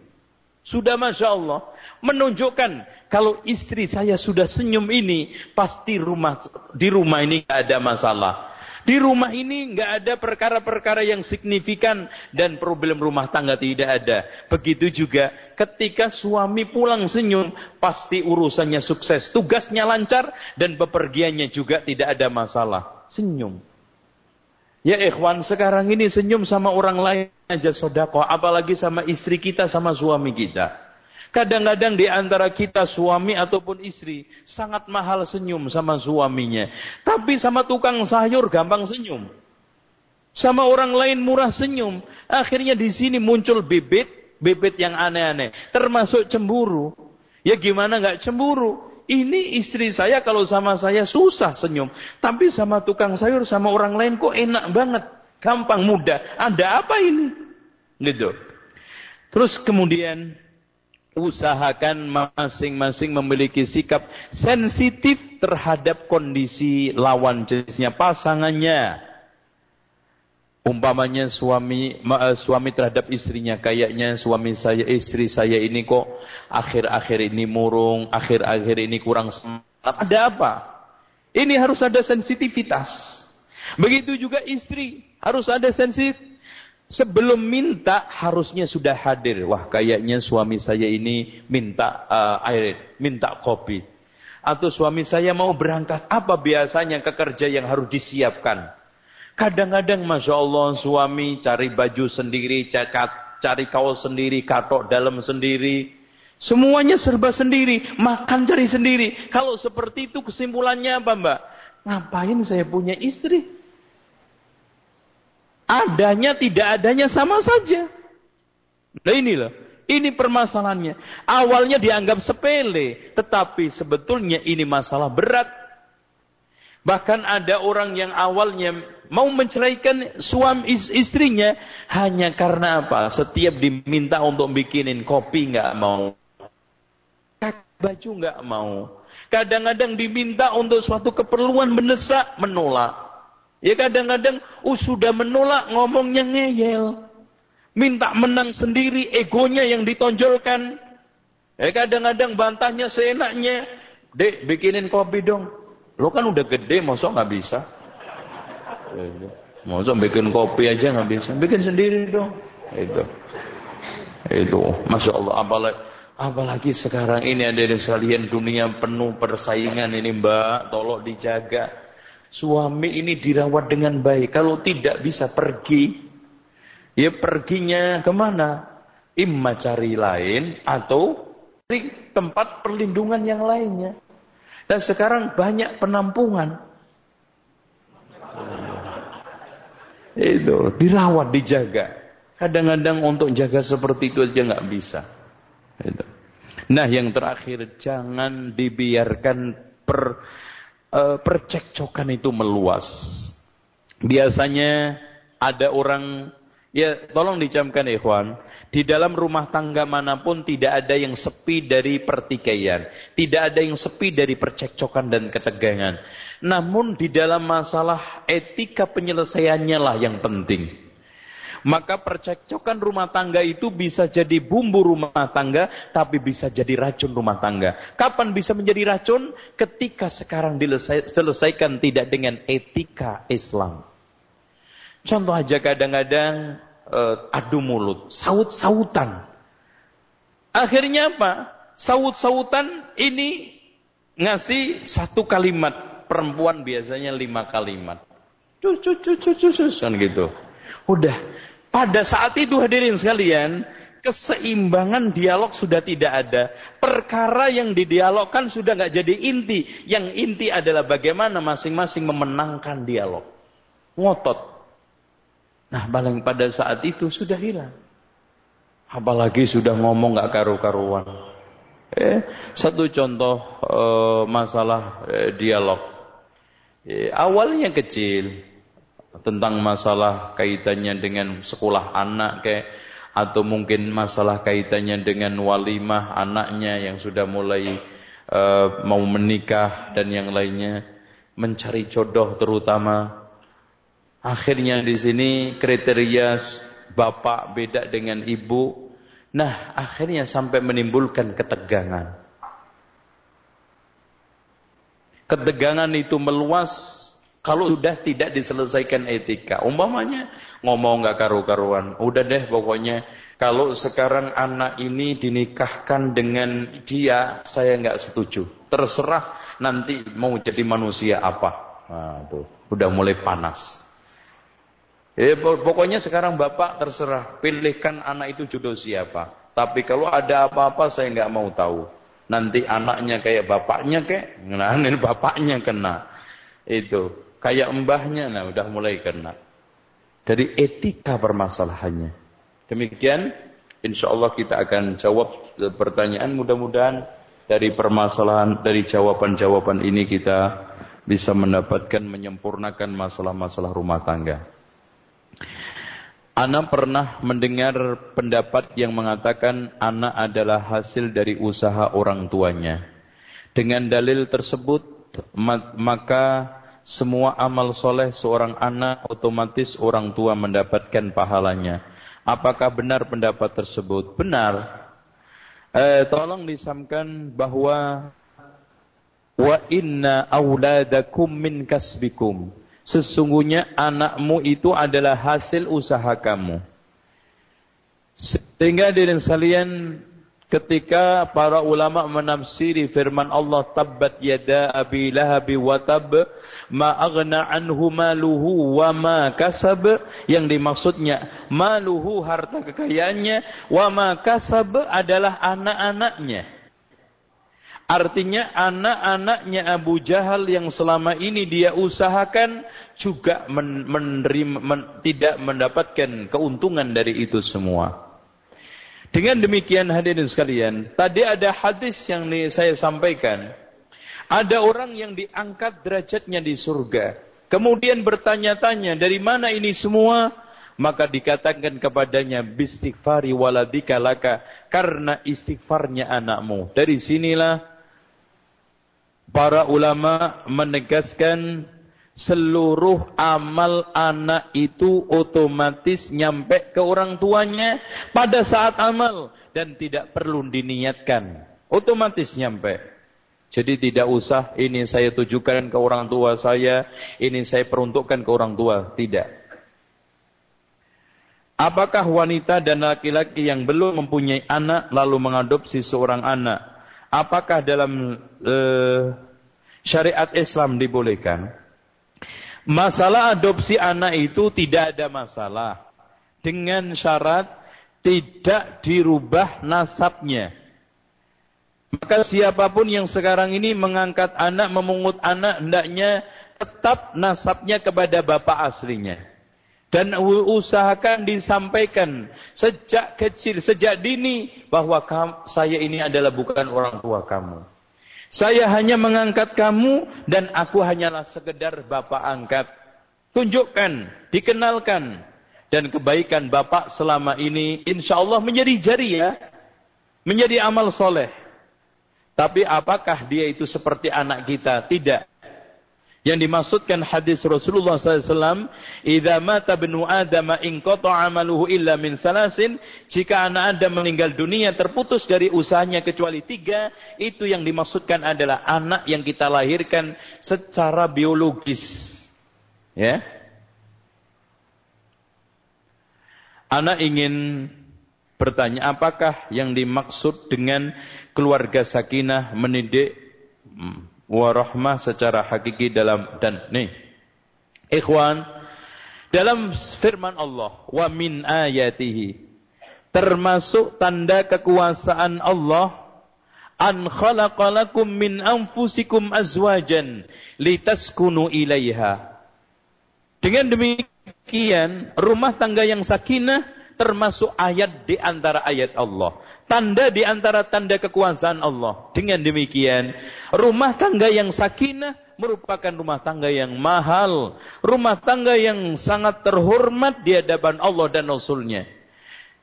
Sudah Masya Allah. Menunjukkan kalau istri saya sudah senyum ini, pasti rumah di rumah ini tidak ada masalah. Di rumah ini nggak ada perkara-perkara yang signifikan dan problem rumah tangga tidak ada. Begitu juga ketika suami pulang senyum, pasti urusannya sukses, tugasnya lancar dan bepergiannya juga tidak ada masalah. Senyum. Ya ikhwan, sekarang ini senyum sama orang lain aja sodako, apalagi sama istri kita, sama suami kita. Kadang-kadang di antara kita suami ataupun istri sangat mahal senyum sama suaminya. Tapi sama tukang sayur gampang senyum. Sama orang lain murah senyum. Akhirnya di sini muncul bibit, bibit yang aneh-aneh. Termasuk cemburu. Ya gimana nggak cemburu? Ini istri saya kalau sama saya susah senyum. Tapi sama tukang sayur, sama orang lain kok enak banget. Gampang, mudah. Ada apa ini? Gitu. Terus kemudian usahakan masing-masing memiliki sikap sensitif terhadap kondisi lawan jenisnya, pasangannya. Umpamanya suami eh, suami terhadap istrinya kayaknya suami saya istri saya ini kok akhir-akhir ini murung, akhir-akhir ini kurang semangat. Ada apa? Ini harus ada sensitivitas. Begitu juga istri harus ada sensitif. Sebelum minta harusnya sudah hadir. Wah kayaknya suami saya ini minta uh, air, minta kopi. Atau suami saya mau berangkat. Apa biasanya kerja yang harus disiapkan? Kadang-kadang Masya Allah suami cari baju sendiri, cakat, cari kaos sendiri, katok dalam sendiri. Semuanya serba sendiri, makan cari sendiri. Kalau seperti itu kesimpulannya apa mbak? Ngapain saya punya istri? Adanya tidak adanya sama saja. Nah inilah, ini permasalahannya. Awalnya dianggap sepele, tetapi sebetulnya ini masalah berat Bahkan ada orang yang awalnya mau menceraikan suami istrinya hanya karena apa? Setiap diminta untuk bikinin kopi nggak mau, baju nggak mau. Kadang-kadang diminta untuk suatu keperluan mendesak menolak. Ya kadang-kadang uh, sudah menolak ngomongnya ngeyel. Minta menang sendiri egonya yang ditonjolkan. Ya kadang-kadang bantahnya seenaknya. Dek bikinin kopi dong. Lo kan udah gede, masa nggak bisa? Masa bikin kopi aja nggak bisa? Bikin sendiri dong. Itu, itu, masya Allah. Apalagi, apalagi sekarang ini ada di sekalian dunia penuh persaingan ini mbak, tolong dijaga. Suami ini dirawat dengan baik. Kalau tidak bisa pergi, ya perginya ke mana? Imma cari lain atau di tempat perlindungan yang lainnya. Dan sekarang banyak penampungan. Itu dirawat, dijaga. Kadang-kadang untuk jaga seperti itu aja nggak bisa. Itu. Nah yang terakhir jangan dibiarkan per uh, percekcokan itu meluas. Biasanya ada orang Ya, tolong dicamkan ikhwan. Di dalam rumah tangga mana pun tidak ada yang sepi dari pertikaian. Tidak ada yang sepi dari percekcokan dan ketegangan. Namun di dalam masalah etika penyelesaiannya lah yang penting. Maka percekcokan rumah tangga itu bisa jadi bumbu rumah tangga, tapi bisa jadi racun rumah tangga. Kapan bisa menjadi racun? Ketika sekarang diselesaikan tidak dengan etika Islam. Contoh aja kadang-kadang uh, adu mulut, saut-sautan. Akhirnya apa? Saut-sautan ini ngasih satu kalimat. Perempuan biasanya lima kalimat. Cus, kan gitu. Udah. Pada saat itu hadirin sekalian, keseimbangan dialog sudah tidak ada. Perkara yang didialogkan sudah nggak jadi inti. Yang inti adalah bagaimana masing-masing memenangkan dialog. Ngotot. Nah, paling pada saat itu sudah hilang. Apalagi sudah ngomong gak karu-karuan. Eh, satu contoh eh, masalah eh, dialog. Eh, awalnya kecil tentang masalah kaitannya dengan sekolah anak kayak atau mungkin masalah kaitannya dengan walimah anaknya yang sudah mulai uh, mau menikah dan yang lainnya mencari jodoh terutama Akhirnya di sini kriteria bapak beda dengan ibu. Nah, akhirnya sampai menimbulkan ketegangan. Ketegangan itu meluas kalau sudah tidak diselesaikan etika. Umpamanya ngomong nggak karu-karuan. Udah deh pokoknya kalau sekarang anak ini dinikahkan dengan dia, saya nggak setuju. Terserah nanti mau jadi manusia apa. Nah, tuh, udah mulai panas. Eh, pokoknya sekarang bapak terserah, pilihkan anak itu jodoh siapa. Tapi kalau ada apa-apa saya nggak mau tahu. Nanti anaknya kayak bapaknya kayak, nah ini bapaknya kena. Itu kayak mbahnya, nah udah mulai kena. Dari etika permasalahannya. Demikian, insya Allah kita akan jawab pertanyaan. Mudah-mudahan dari permasalahan, dari jawaban-jawaban ini kita bisa mendapatkan menyempurnakan masalah-masalah rumah tangga. Ana pernah mendengar pendapat yang mengatakan anak adalah hasil dari usaha orang tuanya. Dengan dalil tersebut, maka semua amal soleh seorang anak otomatis orang tua mendapatkan pahalanya. Apakah benar pendapat tersebut? Benar. Eh, tolong disamkan bahwa wa inna auladakum min kasbikum. Sesungguhnya anakmu itu adalah hasil usaha kamu. Sehingga diri sekalian ketika para ulama menafsiri firman Allah tabbat yada abi lahabi wa tab ma aghna anhu maluhu wa ma kasab yang dimaksudnya maluhu harta kekayaannya wa ma kasab adalah anak-anaknya Artinya anak-anaknya Abu Jahal yang selama ini dia usahakan juga men menerima, men tidak mendapatkan keuntungan dari itu semua. Dengan demikian hadirin sekalian, tadi ada hadis yang saya sampaikan. Ada orang yang diangkat derajatnya di surga. Kemudian bertanya-tanya, dari mana ini semua? Maka dikatakan kepadanya, bistighfari waladika laka. Karena istighfarnya anakmu. Dari sinilah para ulama menegaskan seluruh amal anak itu otomatis nyampe ke orang tuanya pada saat amal. Dan tidak perlu diniatkan. Otomatis nyampe. Jadi tidak usah ini saya tujukan ke orang tua saya ini saya peruntukkan ke orang tua. Tidak. Apakah wanita dan laki-laki yang belum mempunyai anak lalu mengadopsi seorang anak? Apakah dalam uh, syariat Islam dibolehkan? Masalah adopsi anak itu tidak ada masalah. Dengan syarat tidak dirubah nasabnya. Maka siapa pun yang sekarang ini mengangkat anak, memungut anak, hendaknya tetap nasabnya kepada bapak aslinya. Dan usahakan disampaikan sejak kecil, sejak dini bahwa saya ini adalah bukan orang tua kamu. Saya hanya mengangkat kamu dan aku hanyalah sekedar bapak angkat. Tunjukkan, dikenalkan. Dan kebaikan bapak selama ini insya Allah menjadi jariah. Menjadi amal soleh. Tapi apakah dia itu seperti anak kita? Tidak. Yang dimaksudkan hadis Rasulullah SAW, "Idza mata benu Adam in amaluhu illa min salasin." Jika anak Adam meninggal dunia terputus dari usahanya kecuali tiga, itu yang dimaksudkan adalah anak yang kita lahirkan secara biologis. Ya. Anak ingin bertanya, apakah yang dimaksud dengan keluarga sakinah mendidik hmm, warahmah secara hakiki dalam dan nih ikhwan dalam firman Allah wa min ayatihi termasuk tanda kekuasaan Allah an khalaqalakum min anfusikum azwajan litaskunu ilaiha. Dengan demikian rumah tangga yang sakinah termasuk ayat di antara ayat Allah tanda di antara tanda kekuasaan Allah. Dengan demikian, rumah tangga yang sakinah merupakan rumah tangga yang mahal, rumah tangga yang sangat terhormat di hadapan Allah dan Rasulnya.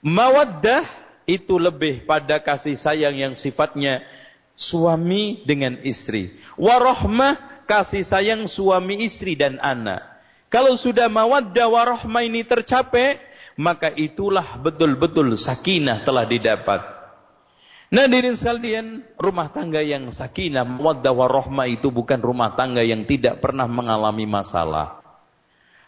Mawaddah itu lebih pada kasih sayang yang sifatnya suami dengan istri. Warahmah kasih sayang suami istri dan anak. Kalau sudah mawaddah warahmah ini tercapai, maka itulah betul-betul sakinah telah didapat. Diri sekalian, rumah tangga yang sakinah, mawaddah warahmah itu bukan rumah tangga yang tidak pernah mengalami masalah.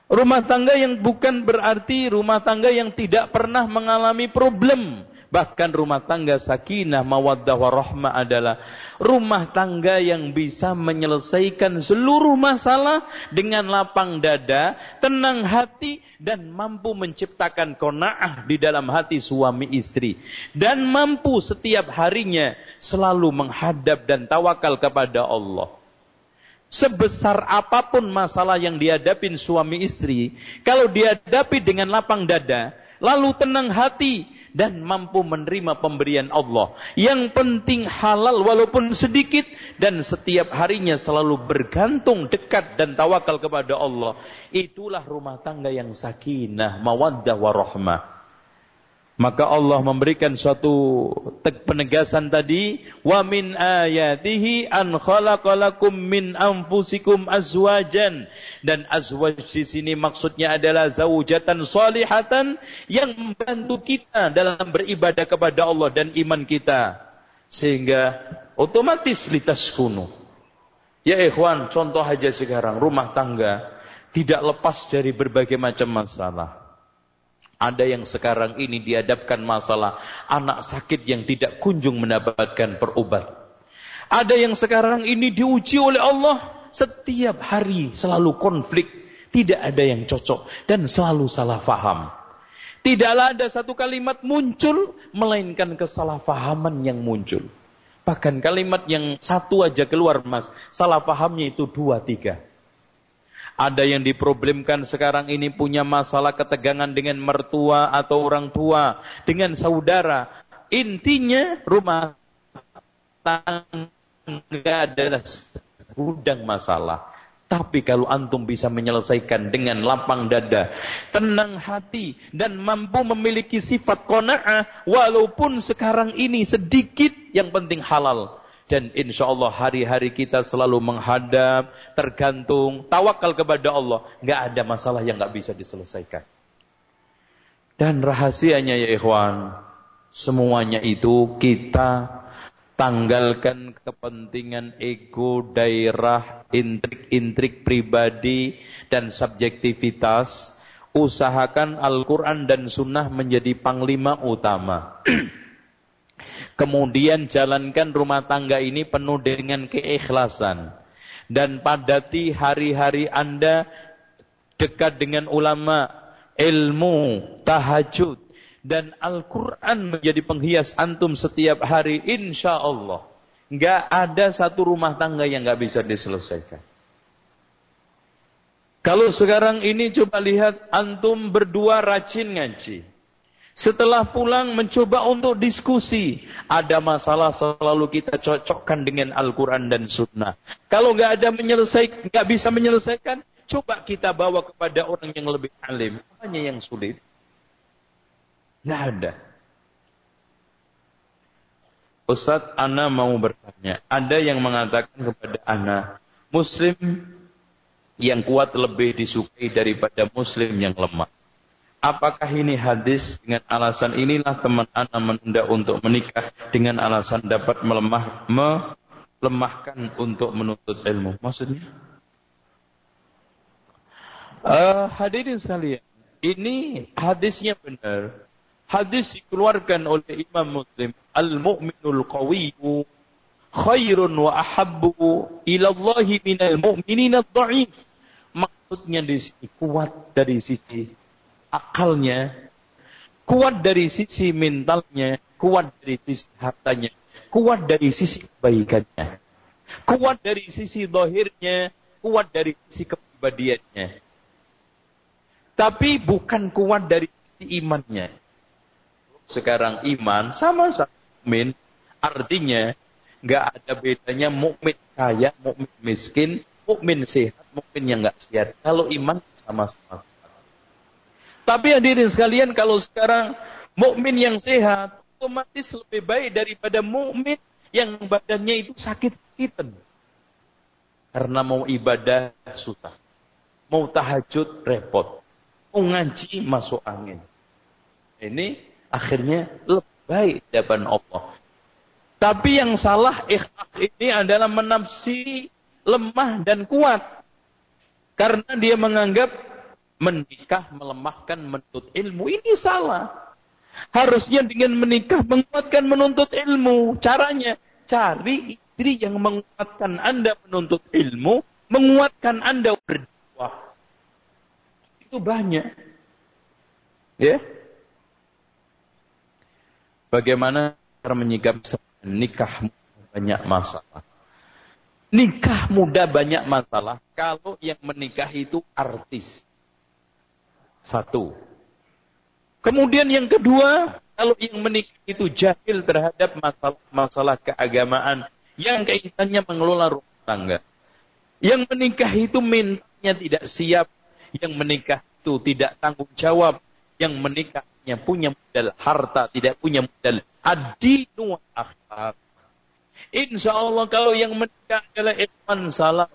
Rumah tangga yang bukan berarti rumah tangga yang tidak pernah mengalami problem. Bahkan rumah tangga sakinah, mawaddah warahmah adalah rumah tangga yang bisa menyelesaikan seluruh masalah dengan lapang dada, tenang hati, dan mampu menciptakan kona'ah di dalam hati suami istri dan mampu setiap harinya selalu menghadap dan tawakal kepada Allah. Sebesar apa pun masalah yang dihadapin suami istri, kalau dihadapi dengan lapang dada, lalu tenang hati, dan mampu menerima pemberian Allah. Yang penting halal walaupun sedikit dan setiap harinya selalu bergantung dekat dan tawakal kepada Allah. Itulah rumah tangga yang sakinah, mawaddah warahmah. Maka Allah memberikan suatu penegasan tadi, wa min ayatihi an khalaqalakum min anfusikum azwajan dan azwaj di sini maksudnya adalah zaujatan salihatan yang membantu kita dalam beribadah kepada Allah dan iman kita sehingga otomatis litas kuno. Ya ikhwan, contoh aja sekarang rumah tangga tidak lepas dari berbagai macam masalah. Ada yang sekarang ini dihadapkan masalah anak sakit yang tidak kunjung mendapatkan perobat. Ada yang sekarang ini diuji oleh Allah setiap hari selalu konflik, tidak ada yang cocok dan selalu salah faham. Tidaklah ada satu kalimat muncul melainkan kesalahfahaman yang muncul. Bahkan kalimat yang satu aja keluar mas, salah fahamnya itu dua tiga. Ada yang diproblemkan sekarang ini punya masalah ketegangan dengan mertua atau orang tua, dengan saudara. Intinya rumah tangga adalah gudang masalah. Tapi kalau antum bisa menyelesaikan dengan lapang dada, tenang hati, dan mampu memiliki sifat kona'ah, walaupun sekarang ini sedikit, yang penting halal. Dan insya Allah hari-hari kita selalu menghadap, tergantung, tawakal kepada Allah. Nggak ada masalah yang nggak bisa diselesaikan. Dan rahasianya ya ikhwan, semuanya itu kita tanggalkan kepentingan ego, daerah, intrik-intrik pribadi, dan subjektivitas. Usahakan Al-Quran dan Sunnah menjadi panglima utama. Kemudian jalankan rumah tangga ini penuh dengan keikhlasan. Dan padati hari-hari Anda dekat dengan ulama, ilmu, tahajud. Dan Al-Quran menjadi penghias antum setiap hari, insya Allah. Nggak ada satu rumah tangga yang nggak bisa diselesaikan. Kalau sekarang ini coba lihat antum berdua rajin ngaji. Setelah pulang mencoba untuk diskusi. Ada masalah selalu kita cocokkan dengan Al-Quran dan Sunnah. Kalau nggak ada menyelesaikan, nggak bisa menyelesaikan, coba kita bawa kepada orang yang lebih alim. Hanya yang sulit. Nggak ada. Ustadz, Ana mau bertanya. Ada yang mengatakan kepada Ana, Muslim yang kuat lebih disukai daripada Muslim yang lemah. Apakah ini hadis dengan alasan inilah teman anda menunda untuk menikah dengan alasan dapat melemah melemahkan untuk menuntut ilmu? Maksudnya? Uh, hadirin sekalian, ini hadisnya benar. Hadis dikeluarkan oleh Imam Muslim. Al-mu'minul qawiyyu khairun wa ahabbu ila Allahi minal mu'minina dha'if. Maksudnya di sini kuat dari sisi akalnya, kuat dari sisi mentalnya, kuat dari sisi hartanya, kuat dari sisi kebaikannya, kuat dari sisi dohirnya, kuat dari sisi kepribadiannya. Tapi bukan kuat dari sisi imannya. Sekarang iman sama-sama mukmin, artinya nggak ada bedanya mukmin kaya, mukmin miskin, mukmin sehat, mukmin yang nggak sehat. Kalau iman sama-sama tapi hadirin sekalian kalau sekarang mukmin yang sehat otomatis lebih baik daripada mukmin yang badannya itu sakit-sakitan. Karena mau ibadah susah. Mau tahajud repot. Mau ngaji masuk angin. Ini akhirnya lebih baik depan Allah. Tapi yang salah ikhlas ini adalah menafsiri lemah dan kuat. Karena dia menganggap menikah melemahkan menuntut ilmu ini salah. Harusnya dengan menikah menguatkan menuntut ilmu. Caranya cari istri yang menguatkan Anda menuntut ilmu, menguatkan Anda berdakwah. Itu banyak. Ya. Bagaimana cara menyikap nikah banyak masalah. Nikah muda banyak masalah kalau yang menikah itu artis. Satu. Kemudian yang kedua, kalau yang menikah itu jahil terhadap masalah-masalah keagamaan yang kaitannya mengelola rumah tangga. Yang menikah itu mentalnya tidak siap, yang menikah itu tidak tanggung jawab, yang menikahnya punya modal harta, tidak punya modal adinu akhlak. Insya Allah kalau yang menikah adalah ikhwan salaf,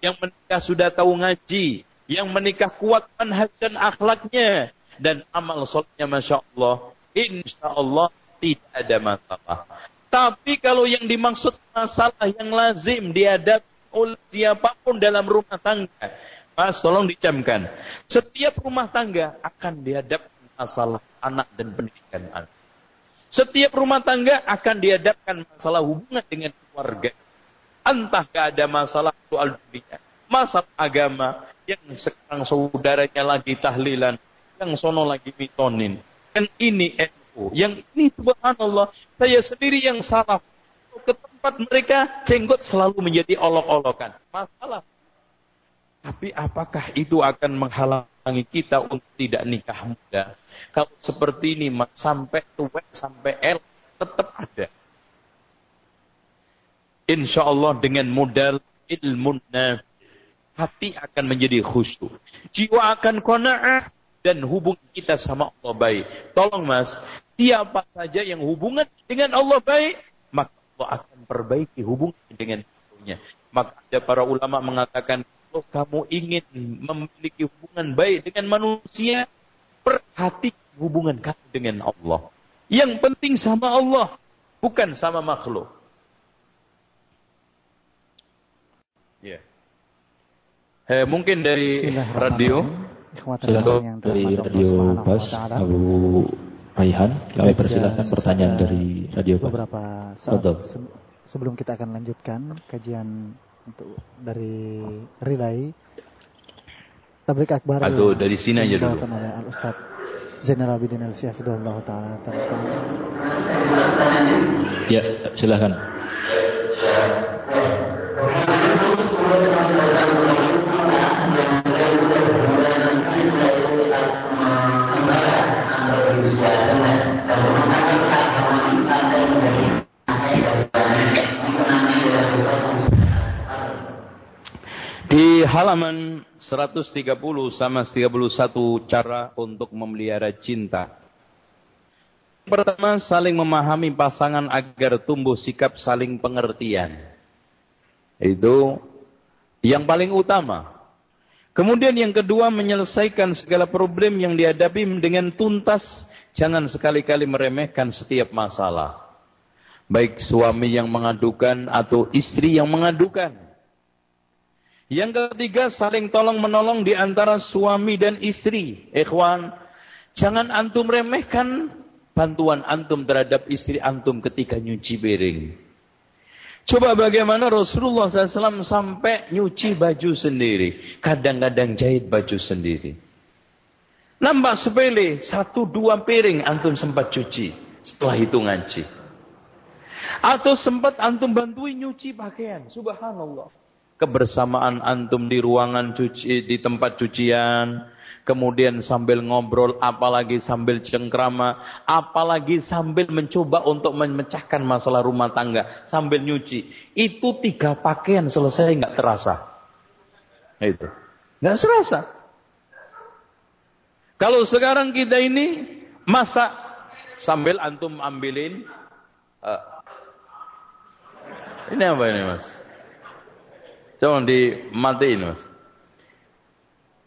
yang menikah sudah tahu ngaji, yang menikah kuat manhaj dan akhlaknya dan amal solehnya masya Allah insya Allah tidak ada masalah. Tapi kalau yang dimaksud masalah yang lazim dihadapi oleh siapa pun dalam rumah tangga mas tolong dicamkan. Setiap rumah tangga akan dihadapkan masalah anak dan pendidikan anak. Setiap rumah tangga akan dihadapkan masalah hubungan dengan keluarga. Entah gak ada masalah soal dunia masalah agama yang sekarang saudaranya lagi tahlilan, yang sono lagi mitonin. Dan ini NU, yang ini subhanallah, saya sendiri yang salah. Ke tempat mereka, jenggot selalu menjadi olok-olokan. Masalah. Tapi apakah itu akan menghalangi kita untuk tidak nikah muda? Kalau seperti ini, sampai tua, sampai el, tetap ada. Insya Allah dengan modal ilmu nafi hati akan menjadi khusyuk. Jiwa akan kona'ah dan hubungan kita sama Allah baik. Tolong mas, siapa saja yang hubungan dengan Allah baik, maka Allah akan perbaiki hubungan dengan Tuhannya. Maka ada para ulama mengatakan, kalau kamu ingin memiliki hubungan baik dengan manusia, perhati hubungan kamu dengan Allah. Yang penting sama Allah, bukan sama makhluk. Eh, mungkin dari radio. Silakan dari radio Bas Abu Raihan. Kami persilakan pertanyaan dari radio Bas. Beberapa saat se sebelum kita akan lanjutkan kajian untuk dari relay tablik akbar Atau dari sini aja dulu. oleh Al Ustaz Zainal Abidin Al Syafidullah Ta'ala tentang Ya, silakan. di halaman 130 sama 31 cara untuk memelihara cinta. Pertama, saling memahami pasangan agar tumbuh sikap saling pengertian. Itu yang paling utama. Kemudian yang kedua, menyelesaikan segala problem yang dihadapi dengan tuntas Jangan sekali-kali meremehkan setiap masalah. Baik suami yang mengadukan atau istri yang mengadukan. Yang ketiga, saling tolong menolong di antara suami dan istri. Ikhwan, jangan antum remehkan bantuan antum terhadap istri antum ketika nyuci piring. Coba bagaimana Rasulullah SAW sampai nyuci baju sendiri. Kadang-kadang jahit baju sendiri. Nampak sepele, satu dua piring antum sempat cuci. Setelah itu ngaji. Atau sempat antum bantuin nyuci pakaian. Subhanallah. Kebersamaan antum di ruangan cuci, di tempat cucian kemudian sambil ngobrol, apalagi sambil cengkrama, apalagi sambil mencoba untuk memecahkan masalah rumah tangga, sambil nyuci. Itu tiga pakaian selesai nggak terasa. Itu. Nggak serasa. Kalau sekarang kita ini masak sambil antum ambilin uh, ini apa ini mas? Coba dimatiin mas.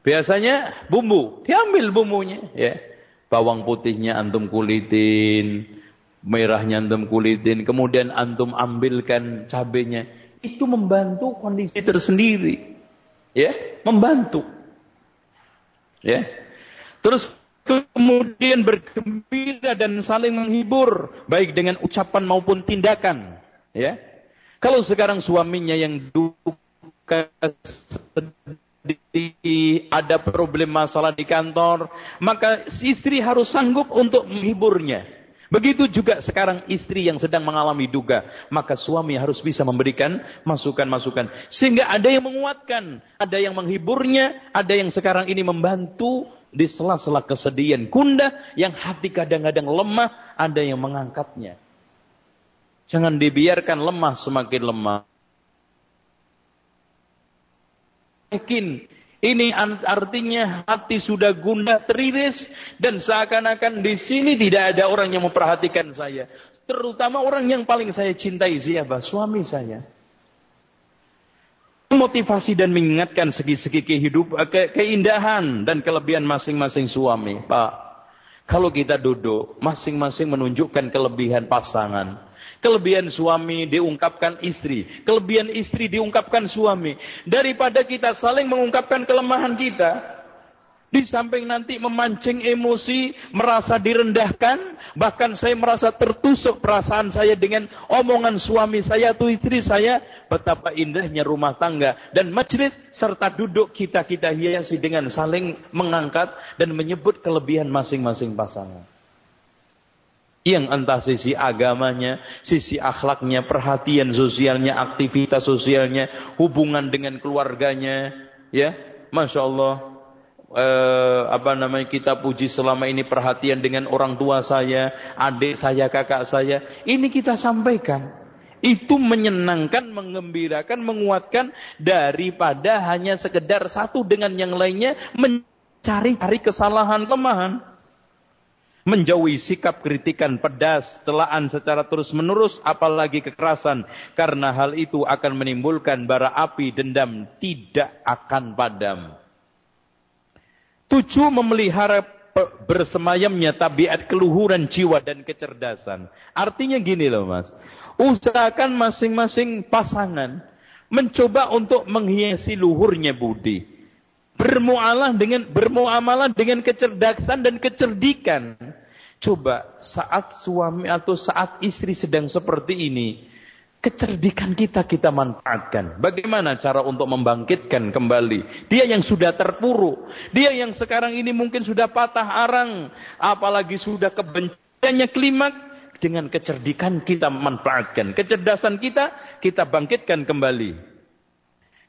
Biasanya bumbu, diambil bumbunya, ya. Bawang putihnya antum kulitin, merahnya antum kulitin, kemudian antum ambilkan cabenya. Itu membantu kondisi tersendiri. Ya, membantu. Ya. Terus kemudian bergembira dan saling menghibur baik dengan ucapan maupun tindakan, ya. Kalau sekarang suaminya yang duka di, ada problem masalah di kantor, maka istri harus sanggup untuk menghiburnya. Begitu juga sekarang istri yang sedang mengalami duga, maka suami harus bisa memberikan masukan-masukan. Sehingga ada yang menguatkan, ada yang menghiburnya, ada yang sekarang ini membantu di sela-sela kesedihan. Kunda yang hati kadang-kadang lemah, ada yang mengangkatnya. Jangan dibiarkan lemah semakin lemah. yakin ini artinya hati sudah gundah teriris dan seakan-akan di sini tidak ada orang yang memperhatikan saya. Terutama orang yang paling saya cintai siapa? Suami saya. Motivasi dan mengingatkan segi-segi kehidupan, ke, keindahan dan kelebihan masing-masing suami. Pak, kalau kita duduk, masing-masing menunjukkan kelebihan pasangan. Kelebihan suami diungkapkan istri. Kelebihan istri diungkapkan suami. Daripada kita saling mengungkapkan kelemahan kita. Di samping nanti memancing emosi, merasa direndahkan, bahkan saya merasa tertusuk perasaan saya dengan omongan suami saya atau istri saya, betapa indahnya rumah tangga dan majlis serta duduk kita-kita hiasi dengan saling mengangkat dan menyebut kelebihan masing-masing pasangan. Yang entah sisi agamanya, sisi akhlaknya, perhatian sosialnya, aktivitas sosialnya, hubungan dengan keluarganya, ya, masya Allah, eh, apa namanya kita puji selama ini perhatian dengan orang tua saya, adik saya, kakak saya, ini kita sampaikan. Itu menyenangkan, mengembirakan, menguatkan daripada hanya sekedar satu dengan yang lainnya mencari-cari kesalahan kelemahan menjauhi sikap kritikan pedas, celaan secara terus-menerus, apalagi kekerasan, karena hal itu akan menimbulkan bara api dendam tidak akan padam. Tujuh, memelihara bersemayamnya tabiat keluhuran jiwa dan kecerdasan. Artinya gini loh mas, usahakan masing-masing pasangan mencoba untuk menghiasi luhurnya budi bermuamalah dengan bermuamalah dengan kecerdasan dan kecerdikan. Coba saat suami atau saat istri sedang seperti ini, kecerdikan kita kita manfaatkan. Bagaimana cara untuk membangkitkan kembali? Dia yang sudah terpuruk, dia yang sekarang ini mungkin sudah patah arang, apalagi sudah kebenciannya klimak, dengan kecerdikan kita manfaatkan. Kecerdasan kita kita bangkitkan kembali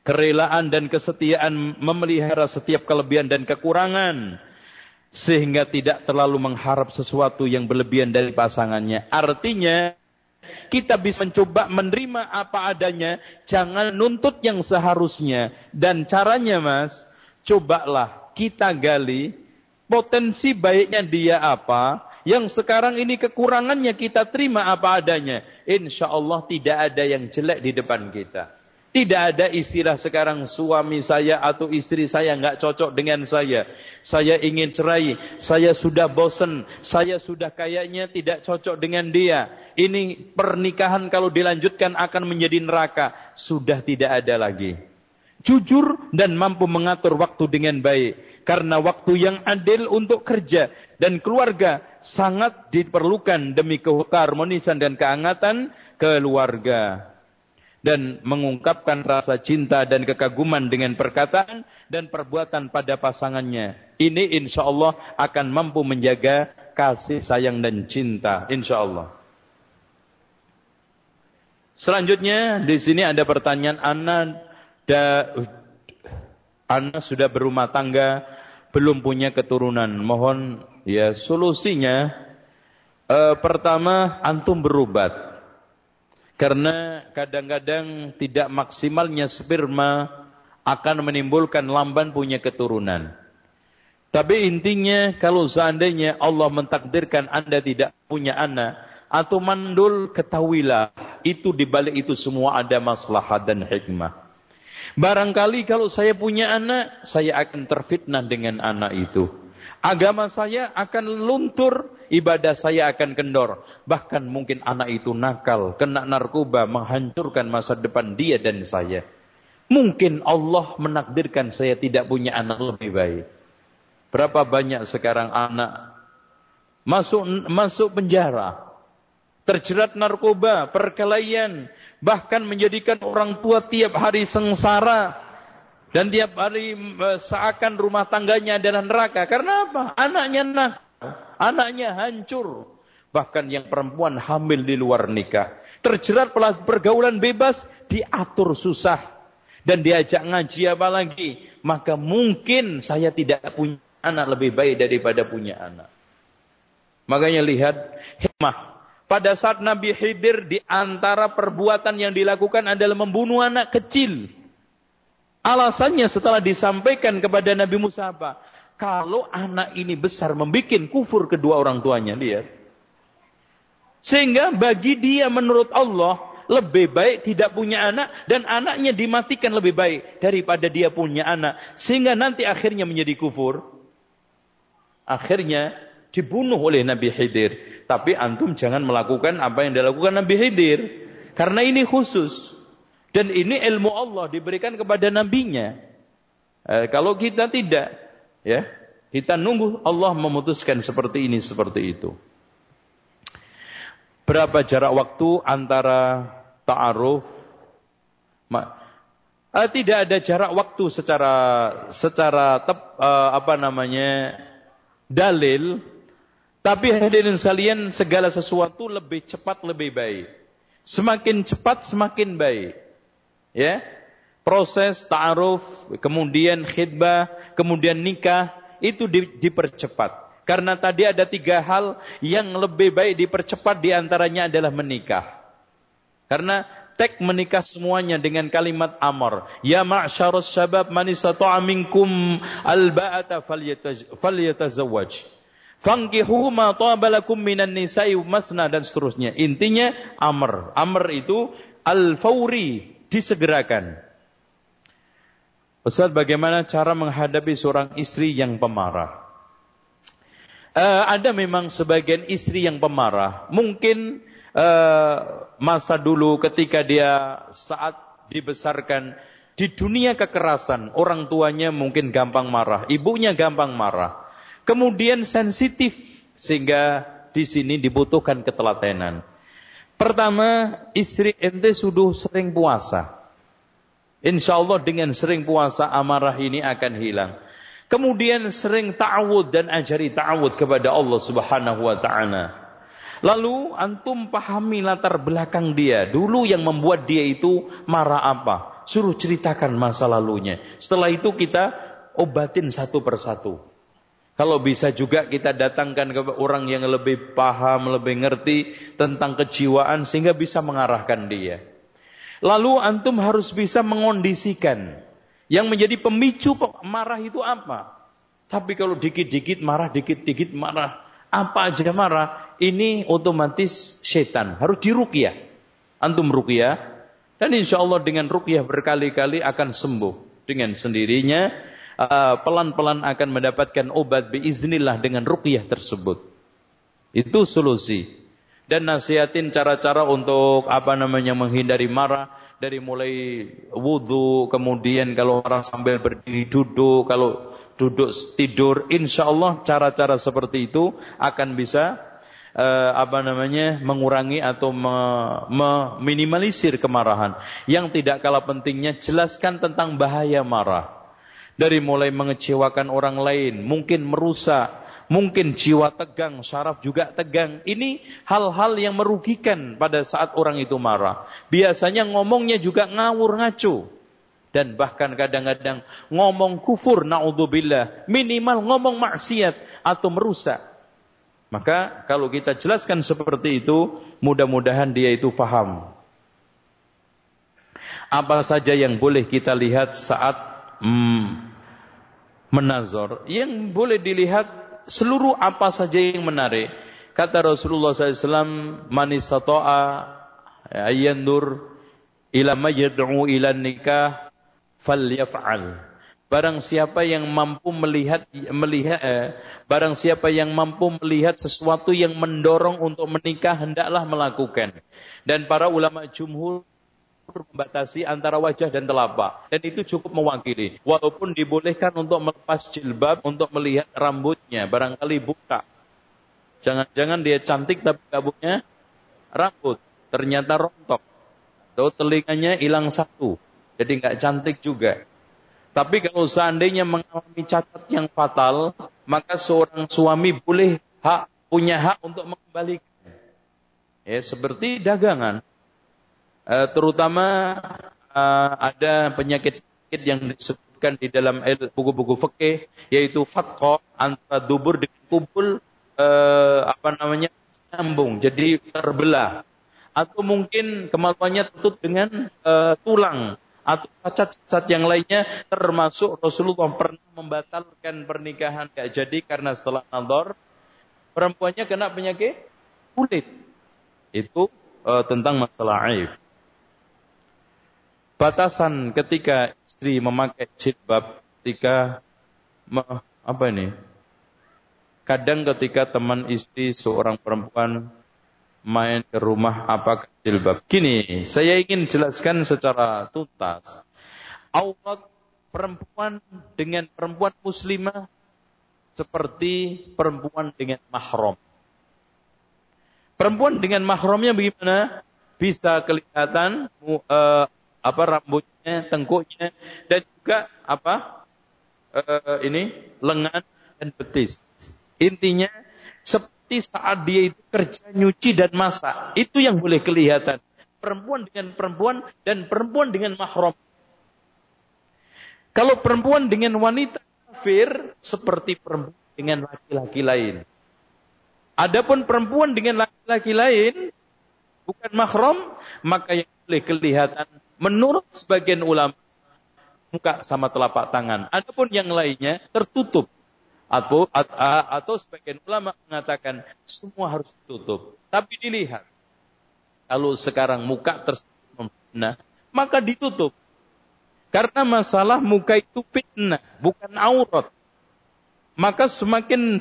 kerelaan dan kesetiaan memelihara setiap kelebihan dan kekurangan sehingga tidak terlalu mengharap sesuatu yang berlebihan dari pasangannya. Artinya kita bisa mencoba menerima apa adanya, jangan nuntut yang seharusnya. Dan caranya mas, cobalah kita gali potensi baiknya dia apa, yang sekarang ini kekurangannya kita terima apa adanya. Insya Allah tidak ada yang jelek di depan kita. Tidak ada istilah sekarang suami saya atau istri saya nggak cocok dengan saya. Saya ingin cerai, saya sudah bosan, saya sudah kayaknya tidak cocok dengan dia. Ini pernikahan kalau dilanjutkan akan menjadi neraka. Sudah tidak ada lagi. Jujur dan mampu mengatur waktu dengan baik. Karena waktu yang adil untuk kerja dan keluarga sangat diperlukan demi keharmonisan dan kehangatan keluarga dan mengungkapkan rasa cinta dan kekaguman dengan perkataan dan perbuatan pada pasangannya. Ini insya Allah akan mampu menjaga kasih sayang dan cinta. Insya Allah. Selanjutnya di sini ada pertanyaan Ana da, Ana sudah berumah tangga belum punya keturunan. Mohon ya solusinya eh, pertama antum berubat karena kadang-kadang tidak maksimalnya sperma akan menimbulkan lamban punya keturunan. Tapi intinya kalau seandainya Allah mentakdirkan anda tidak punya anak atau mandul ketahuilah itu di balik itu semua ada maslahat dan hikmah. Barangkali kalau saya punya anak, saya akan terfitnah dengan anak itu. Agama saya akan luntur, ibadah saya akan kendor. Bahkan mungkin anak itu nakal, kena narkoba, menghancurkan masa depan dia dan saya. Mungkin Allah menakdirkan saya tidak punya anak lebih baik. Berapa banyak sekarang anak masuk masuk penjara, terjerat narkoba, perkelahian, bahkan menjadikan orang tua tiap hari sengsara dan tiap hari seakan rumah tangganya adalah neraka. Karena apa? Anaknya nak, anaknya hancur. Bahkan yang perempuan hamil di luar nikah. Terjerat pergaulan bebas, diatur susah. Dan diajak ngaji apa lagi. Maka mungkin saya tidak punya anak lebih baik daripada punya anak. Makanya lihat hikmah. Pada saat Nabi Khidir di antara perbuatan yang dilakukan adalah membunuh anak kecil. Alasannya setelah disampaikan kepada Nabi Musa apa? Kalau anak ini besar membuat kufur kedua orang tuanya, lihat. Sehingga bagi dia menurut Allah lebih baik tidak punya anak dan anaknya dimatikan lebih baik daripada dia punya anak sehingga nanti akhirnya menjadi kufur. Akhirnya dibunuh oleh Nabi Khidir. Tapi antum jangan melakukan apa yang dilakukan Nabi Khidir karena ini khusus. Dan ini ilmu Allah diberikan kepada nabinya. Eh, kalau kita tidak, ya, kita nunggu Allah memutuskan seperti ini, seperti itu. Berapa jarak waktu antara ta'aruf? Eh, tidak ada jarak waktu secara secara tep, eh, apa namanya dalil. Tapi hadirin sekalian segala sesuatu lebih cepat lebih baik. Semakin cepat semakin baik. Ya. Proses ta'aruf, kemudian khidbah, kemudian nikah itu di, dipercepat. Karena tadi ada tiga hal yang lebih baik dipercepat di antaranya adalah menikah. Karena tek menikah semuanya dengan kalimat amar. Ya ma'syarus syabab man istata'a minkum alba'ata falyatazawwaj. Fankihu ma tabalakum minan nisa'i masna dan seterusnya. Intinya amr. Amr itu al-fauri, disegerakan. Ustaz, bagaimana cara menghadapi seorang istri yang pemarah? Uh, ada memang sebagian istri yang pemarah. Mungkin uh, masa dulu ketika dia saat dibesarkan di dunia kekerasan, orang tuanya mungkin gampang marah, ibunya gampang marah. Kemudian sensitif sehingga di sini dibutuhkan ketelatenan. Pertama, istri ente sudah sering puasa. Insya Allah dengan sering puasa amarah ini akan hilang. Kemudian sering ta'awud dan ajari ta'awud kepada Allah subhanahu wa ta'ala. Lalu antum pahami latar belakang dia. Dulu yang membuat dia itu marah apa. Suruh ceritakan masa lalunya. Setelah itu kita obatin satu persatu. Kalau bisa juga kita datangkan ke orang yang lebih paham, lebih ngerti tentang kejiwaan sehingga bisa mengarahkan dia. Lalu antum harus bisa mengondisikan yang menjadi pemicu marah itu apa? Tapi kalau dikit-dikit marah, dikit-dikit marah, apa aja marah, ini otomatis setan. Harus dirukyah. Antum rukyah, dan insya Allah dengan rukyah berkali-kali akan sembuh dengan sendirinya Eh, pelan-pelan akan mendapatkan obat biiznillah dengan ruqyah tersebut. Itu solusi. Dan nasihatin cara-cara untuk apa namanya menghindari marah dari mulai wudhu, kemudian kalau orang sambil berdiri duduk, kalau duduk tidur, insya Allah cara-cara seperti itu akan bisa uh, apa namanya mengurangi atau meminimalisir kemarahan. Yang tidak kalah pentingnya jelaskan tentang bahaya marah. Dari mulai mengecewakan orang lain, mungkin merusak, mungkin jiwa tegang, syaraf juga tegang. Ini hal-hal yang merugikan pada saat orang itu marah. Biasanya ngomongnya juga ngawur ngacu. Dan bahkan kadang-kadang ngomong kufur, na'udzubillah. Minimal ngomong maksiat atau merusak. Maka kalau kita jelaskan seperti itu, mudah-mudahan dia itu faham. Apa saja yang boleh kita lihat saat hmm, menazor yang boleh dilihat seluruh apa saja yang menarik. Kata Rasulullah SAW, "Man istata'a ayyandur ila ma yad'u ila nikah falyaf'al." Barang siapa yang mampu melihat melihat eh, barang siapa yang mampu melihat sesuatu yang mendorong untuk menikah hendaklah melakukan. Dan para ulama jumhur membatasi antara wajah dan telapak. Dan itu cukup mewakili. Walaupun dibolehkan untuk melepas jilbab, untuk melihat rambutnya. Barangkali buka. Jangan-jangan dia cantik tapi kabutnya rambut. Ternyata rontok. Atau telinganya hilang satu. Jadi nggak cantik juga. Tapi kalau seandainya mengalami cacat yang fatal, maka seorang suami boleh hak punya hak untuk mengembalikan. Ya, seperti dagangan. Eh, terutama uh, ada penyakit-penyakit yang disebutkan di dalam buku-buku fikih yaitu fatqa antara dubur dengan kubul uh, apa namanya nyambung jadi terbelah. Atau mungkin kemaluannya tutup dengan uh, tulang atau cacat-cacat yang lainnya termasuk Rasulullah pernah membatalkan pernikahan. Gak jadi karena setelah nador perempuannya kena penyakit kulit. Itu uh, tentang masalah aib batasan ketika istri memakai jilbab ketika apa ini? Kadang ketika teman istri seorang perempuan main ke rumah apa jilbab. Gini, saya ingin jelaskan secara tuntas. Aurat perempuan dengan perempuan muslimah seperti perempuan dengan mahram. Perempuan dengan mahramnya bagaimana? Bisa kelihatan uh, apa rambutnya, tengkuknya dan juga apa uh, ini lengan dan betis. Intinya seperti saat dia itu kerja nyuci dan masak, itu yang boleh kelihatan. Perempuan dengan perempuan dan perempuan dengan mahram. Kalau perempuan dengan wanita kafir seperti perempuan dengan laki-laki lain. Adapun perempuan dengan laki-laki lain bukan mahram, maka yang boleh kelihatan Menurut sebagian ulama, muka sama telapak tangan. Adapun yang lainnya tertutup. Atau, atau sebagian ulama mengatakan semua harus ditutup. Tapi dilihat. Kalau sekarang muka tersebut nah, maka ditutup. Karena masalah muka itu fitnah, bukan aurat. Maka semakin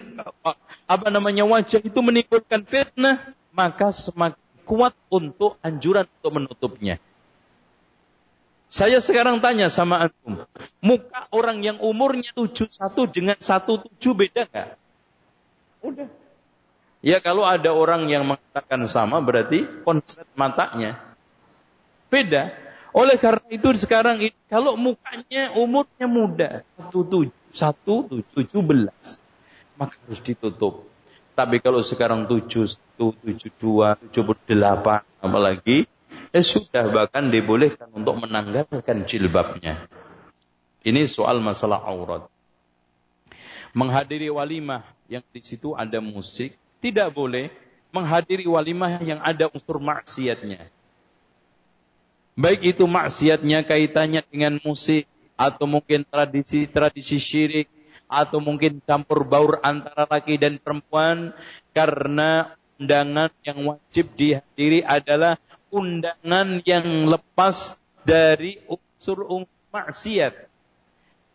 apa namanya wajah itu menimbulkan fitnah, maka semakin kuat untuk anjuran untuk menutupnya. Saya sekarang tanya sama antum, muka orang yang umurnya 71 dengan 17 beda nggak? Udah. Ya kalau ada orang yang mengatakan sama berarti konsep matanya beda. Oleh karena itu sekarang kalau mukanya umurnya muda 17, 1, 17 maka harus ditutup. Tapi kalau sekarang 71, 72, 78 apalagi eh sudah bahkan dibolehkan untuk menanggalkan jilbabnya. Ini soal masalah aurat. menghadiri walimah yang di situ ada musik, tidak boleh menghadiri walimah yang ada unsur maksiatnya. Baik itu maksiatnya kaitannya dengan musik atau mungkin tradisi-tradisi syirik atau mungkin campur baur antara laki dan perempuan karena undangan yang wajib dihadiri adalah undangan yang lepas dari unsur-unsur maksiat.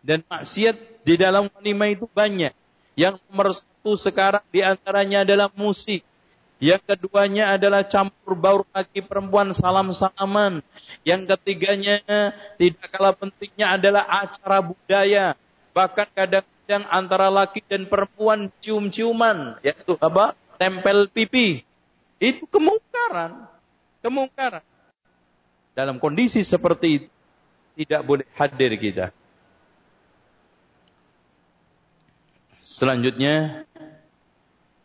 Dan maksiat di dalam walimah itu banyak. Yang nomor satu sekarang di antaranya adalah musik. Yang keduanya adalah campur baur laki perempuan salam-salaman. Yang ketiganya tidak kalah pentingnya adalah acara budaya. Bahkan kadang-kadang antara laki dan perempuan cium-ciuman. Yaitu apa? Tempel pipi. Itu kemungkaran. Kemungkaran. Dalam kondisi seperti itu, tidak boleh hadir kita. Selanjutnya,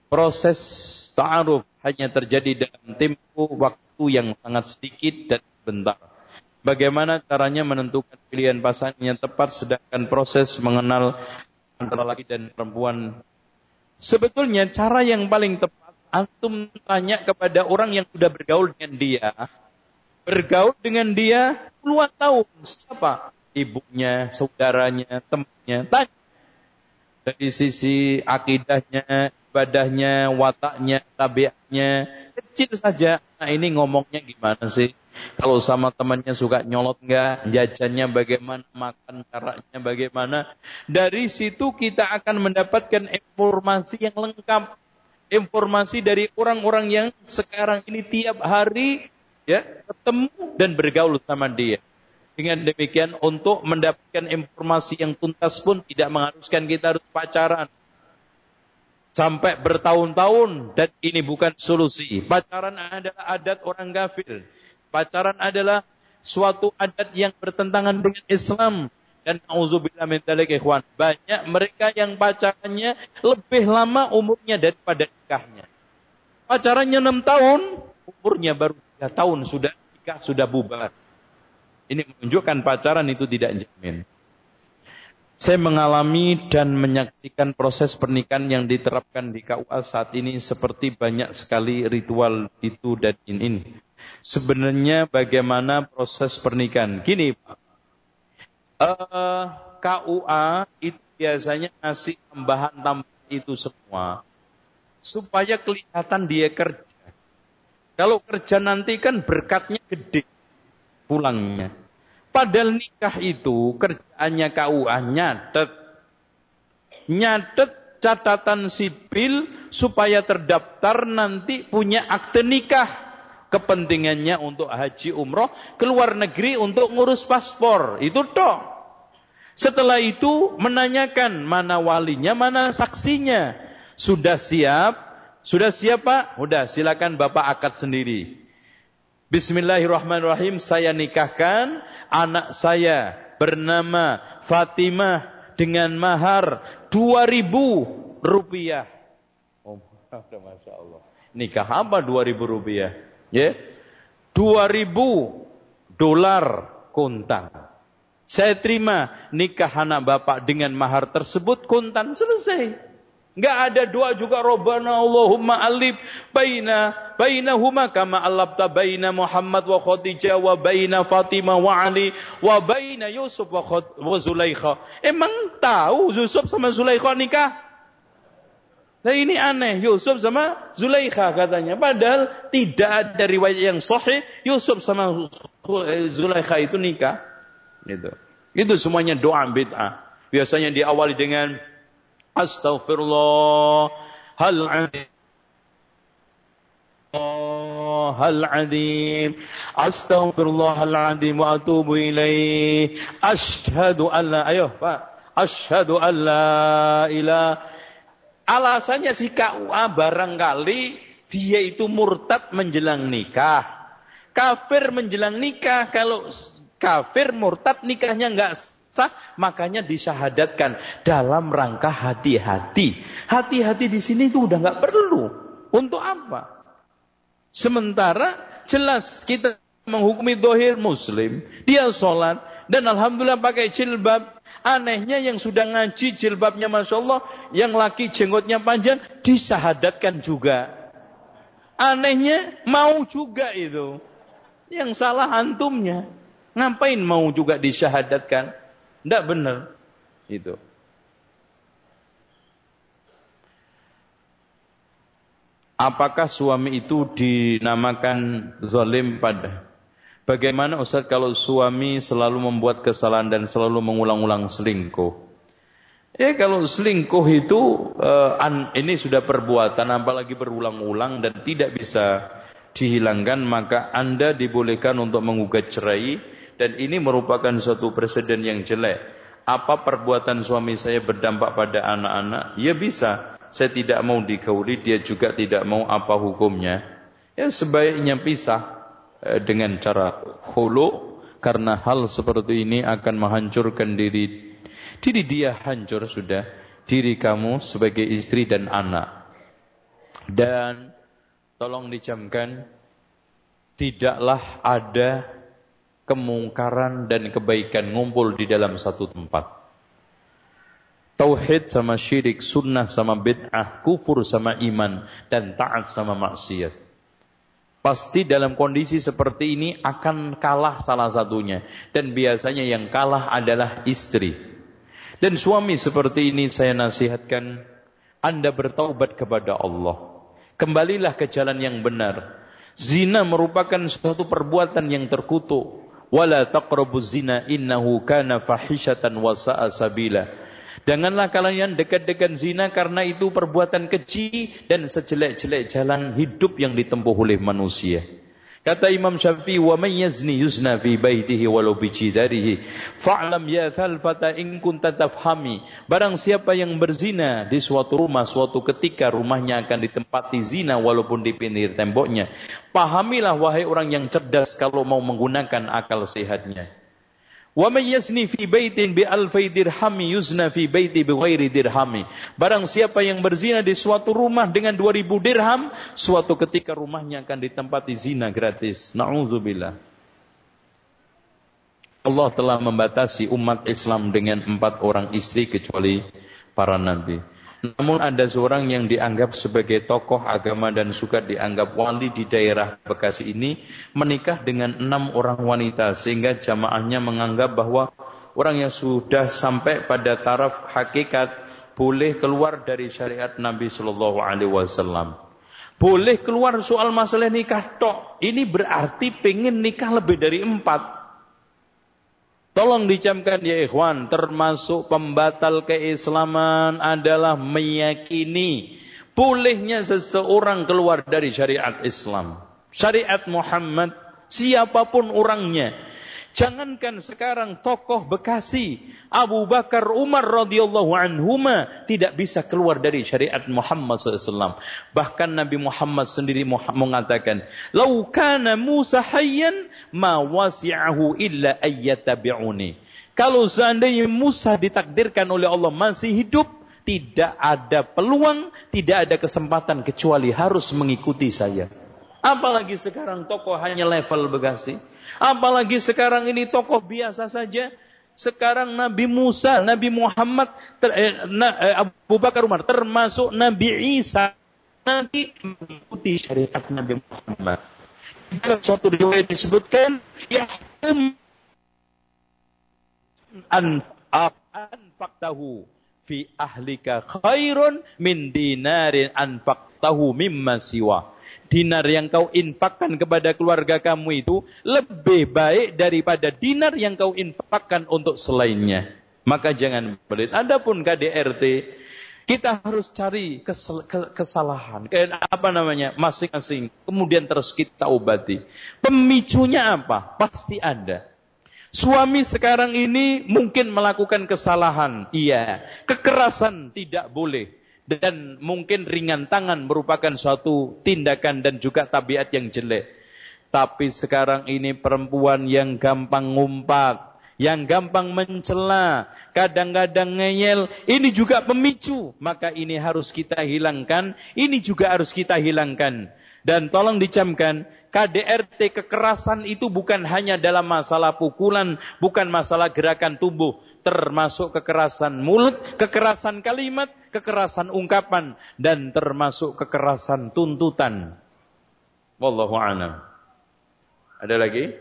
proses ta'aruf hanya terjadi dalam tempo waktu yang sangat sedikit dan sebentar. Bagaimana caranya menentukan pilihan pasangan yang tepat sedangkan proses mengenal antara laki dan perempuan. Sebetulnya cara yang paling tepat antum tanya kepada orang yang sudah bergaul dengan dia. Bergaul dengan dia puluhan tahun. Siapa? Ibunya, saudaranya, temannya. Tanya. Dari sisi akidahnya, ibadahnya, wataknya, tabiatnya, kecil saja. Nah ini ngomongnya gimana sih? Kalau sama temannya suka nyolot nggak, jajannya bagaimana, makan caranya bagaimana. Dari situ kita akan mendapatkan informasi yang lengkap. Informasi dari orang-orang yang sekarang ini tiap hari ya ketemu dan bergaul sama dia. Dengan demikian untuk mendapatkan informasi yang tuntas pun tidak mengharuskan kita harus pacaran sampai bertahun-tahun dan ini bukan solusi. Pacaran adalah adat orang kafir. Pacaran adalah suatu adat yang bertentangan dengan Islam dan auzubillah min dzalik ikhwan. Banyak mereka yang pacarannya lebih lama umurnya daripada nikahnya. Pacarannya 6 tahun, umurnya baru 3 tahun sudah nikah, sudah bubar. Ini menunjukkan pacaran itu tidak jamin. Saya mengalami dan menyaksikan proses pernikahan yang diterapkan di KUA saat ini seperti banyak sekali ritual itu dan ini. Sebenarnya bagaimana proses pernikahan? Gini Pak, eh, KUA itu biasanya ngasih tambahan-tambahan itu semua supaya kelihatan dia kerja. Kalau kerja nanti kan berkatnya gede pulangnya. Padahal nikah itu kerjaannya KUA nyatet. Nyatet catatan sipil supaya terdaftar nanti punya akte nikah. Kepentingannya untuk haji umroh, keluar negeri untuk ngurus paspor. Itu toh. Setelah itu menanyakan mana walinya, mana saksinya. Sudah siap? Sudah siap Pak? Sudah silakan Bapak akad sendiri. Bismillahirrahmanirrahim. Saya nikahkan anak saya bernama Fatimah dengan mahar 2000 rupiah. Oh, Masya Allah. Nikah apa 2000 rupiah? Ya, 2000 dolar kontan. Saya terima nikah anak bapak dengan mahar tersebut kontan selesai. Enggak ada doa juga Rabbana Allahumma alif baina bainahuma kama alabta baina Muhammad wa Khadijah wa baina Fatimah wa Ali wa baina Yusuf wa, wa Zulaikha. Emang tahu Yusuf sama Zulaikha nikah? Nah ini aneh, Yusuf sama Zulaikha katanya. Padahal tidak ada riwayat yang sahih Yusuf sama Zulaikha itu nikah. Itu. Itu semuanya doa bid'ah. Biasanya diawali dengan Astaghfirullah hal hal wa atubu ilaih Ashhadu an la ayo Pak Ashhadu an la ilah Alasannya si KUA barangkali dia itu murtad menjelang nikah. Kafir menjelang nikah. Kalau kafir murtad nikahnya enggak sah, makanya disyahadatkan dalam rangka hati-hati. Hati-hati di sini itu udah nggak perlu. Untuk apa? Sementara jelas kita menghukumi dohir muslim, dia sholat dan alhamdulillah pakai jilbab. Anehnya yang sudah ngaji jilbabnya Masya Allah, yang laki jenggotnya panjang, disahadatkan juga. Anehnya mau juga itu. Yang salah antumnya. Ngapain mau juga disyahadatkan? Tidak benar. Itu. Apakah suami itu dinamakan zalim pada? Bagaimana Ustaz kalau suami selalu membuat kesalahan dan selalu mengulang-ulang selingkuh? Ya kalau selingkuh itu uh, an, ini sudah perbuatan apalagi berulang-ulang dan tidak bisa dihilangkan maka Anda dibolehkan untuk menggugat cerai dan ini merupakan suatu presiden yang jelek. Apa perbuatan suami saya berdampak pada anak-anak? Ya bisa saya tidak mau digauli, dia juga tidak mau apa hukumnya. Ya sebaiknya pisah dengan cara hulu karena hal seperti ini akan menghancurkan diri. Diri dia hancur sudah diri kamu sebagai istri dan anak. Dan tolong dicamkan tidaklah ada kemungkaran dan kebaikan ngumpul di dalam satu tempat. Tauhid sama syirik, sunnah sama bid'ah, kufur sama iman, dan taat sama maksiat. Pasti dalam kondisi seperti ini akan kalah salah satunya. Dan biasanya yang kalah adalah istri. Dan suami seperti ini saya nasihatkan, Anda bertaubat kepada Allah. Kembalilah ke jalan yang benar. Zina merupakan suatu perbuatan yang terkutuk. Wala taqrabu zina innahu kana fahishatan wa sa'a sabila. Janganlah kalian dekat-dekat zina karena itu perbuatan keji dan sejelek-jelek jalan hidup yang ditempuh oleh manusia. Kata Imam Syafi'i, "Wa may yazni yuzna fi baitihi walau bi jidarihi, fa'lam ya thalfata in kunta tafhami." Barang siapa yang berzina di suatu rumah suatu ketika rumahnya akan ditempati zina walaupun di pinggir temboknya. Pahamilah wahai orang yang cerdas kalau mau menggunakan akal sehatnya. Wa may yazni fi baitin bi alfi dirhami yuzna fi baiti dirhami. Barang siapa yang berzina di suatu rumah dengan 2000 dirham, suatu ketika rumahnya akan ditempati zina gratis. Nauzubillah. Allah telah membatasi umat Islam dengan empat orang istri kecuali para nabi. Namun ada seorang yang dianggap sebagai tokoh agama dan suka dianggap wali di daerah Bekasi ini menikah dengan enam orang wanita sehingga jamaahnya menganggap bahwa orang yang sudah sampai pada taraf hakikat boleh keluar dari syariat Nabi Shallallahu Alaihi Wasallam. Boleh keluar soal masalah nikah tok. Ini berarti pengen nikah lebih dari empat. Tolong dicamkan ya ikhwan, termasuk pembatal keislaman adalah meyakini bolehnya seseorang keluar dari syariat Islam. Syariat Muhammad, siapa pun orangnya. Jangankan sekarang tokoh Bekasi, Abu Bakar, Umar radhiyallahu anhuma tidak bisa keluar dari syariat Muhammad SAW. Bahkan Nabi Muhammad sendiri mengatakan, "Lau kana Musa hayyan ma wasi'ahu illa ayyatabi'uni. Kalau seandainya Musa ditakdirkan oleh Allah masih hidup, tidak ada peluang, tidak ada kesempatan kecuali harus mengikuti saya. Apalagi sekarang tokoh hanya level Bekasi. Apalagi sekarang ini tokoh biasa saja. Sekarang Nabi Musa, Nabi Muhammad, ter, eh, na, eh, Abu Bakar Umar, termasuk Nabi Isa, nanti mengikuti syariat Nabi Muhammad. Dalam suatu riwayat disebutkan yahkum an anfaqtahu fi ahlika khairun min dinarin anfaqtahu mimma siwa. Dinar yang kau infakkan kepada keluarga kamu itu lebih baik daripada dinar yang kau infakkan untuk selainnya. Maka jangan pelit. Adapun KDRT kita harus cari kesalahan, ke, apa namanya, masing-masing. Kemudian terus kita obati. Pemicunya apa? Pasti ada. Suami sekarang ini mungkin melakukan kesalahan. Iya. Kekerasan tidak boleh. Dan mungkin ringan tangan merupakan suatu tindakan dan juga tabiat yang jelek. Tapi sekarang ini perempuan yang gampang ngumpat yang gampang mencela, kadang-kadang ngeyel, ini juga pemicu. Maka ini harus kita hilangkan, ini juga harus kita hilangkan. Dan tolong dicamkan, KDRT kekerasan itu bukan hanya dalam masalah pukulan, bukan masalah gerakan tubuh. termasuk kekerasan mulut, kekerasan kalimat, kekerasan ungkapan dan termasuk kekerasan tuntutan. Wallahu a'lam. Ada lagi?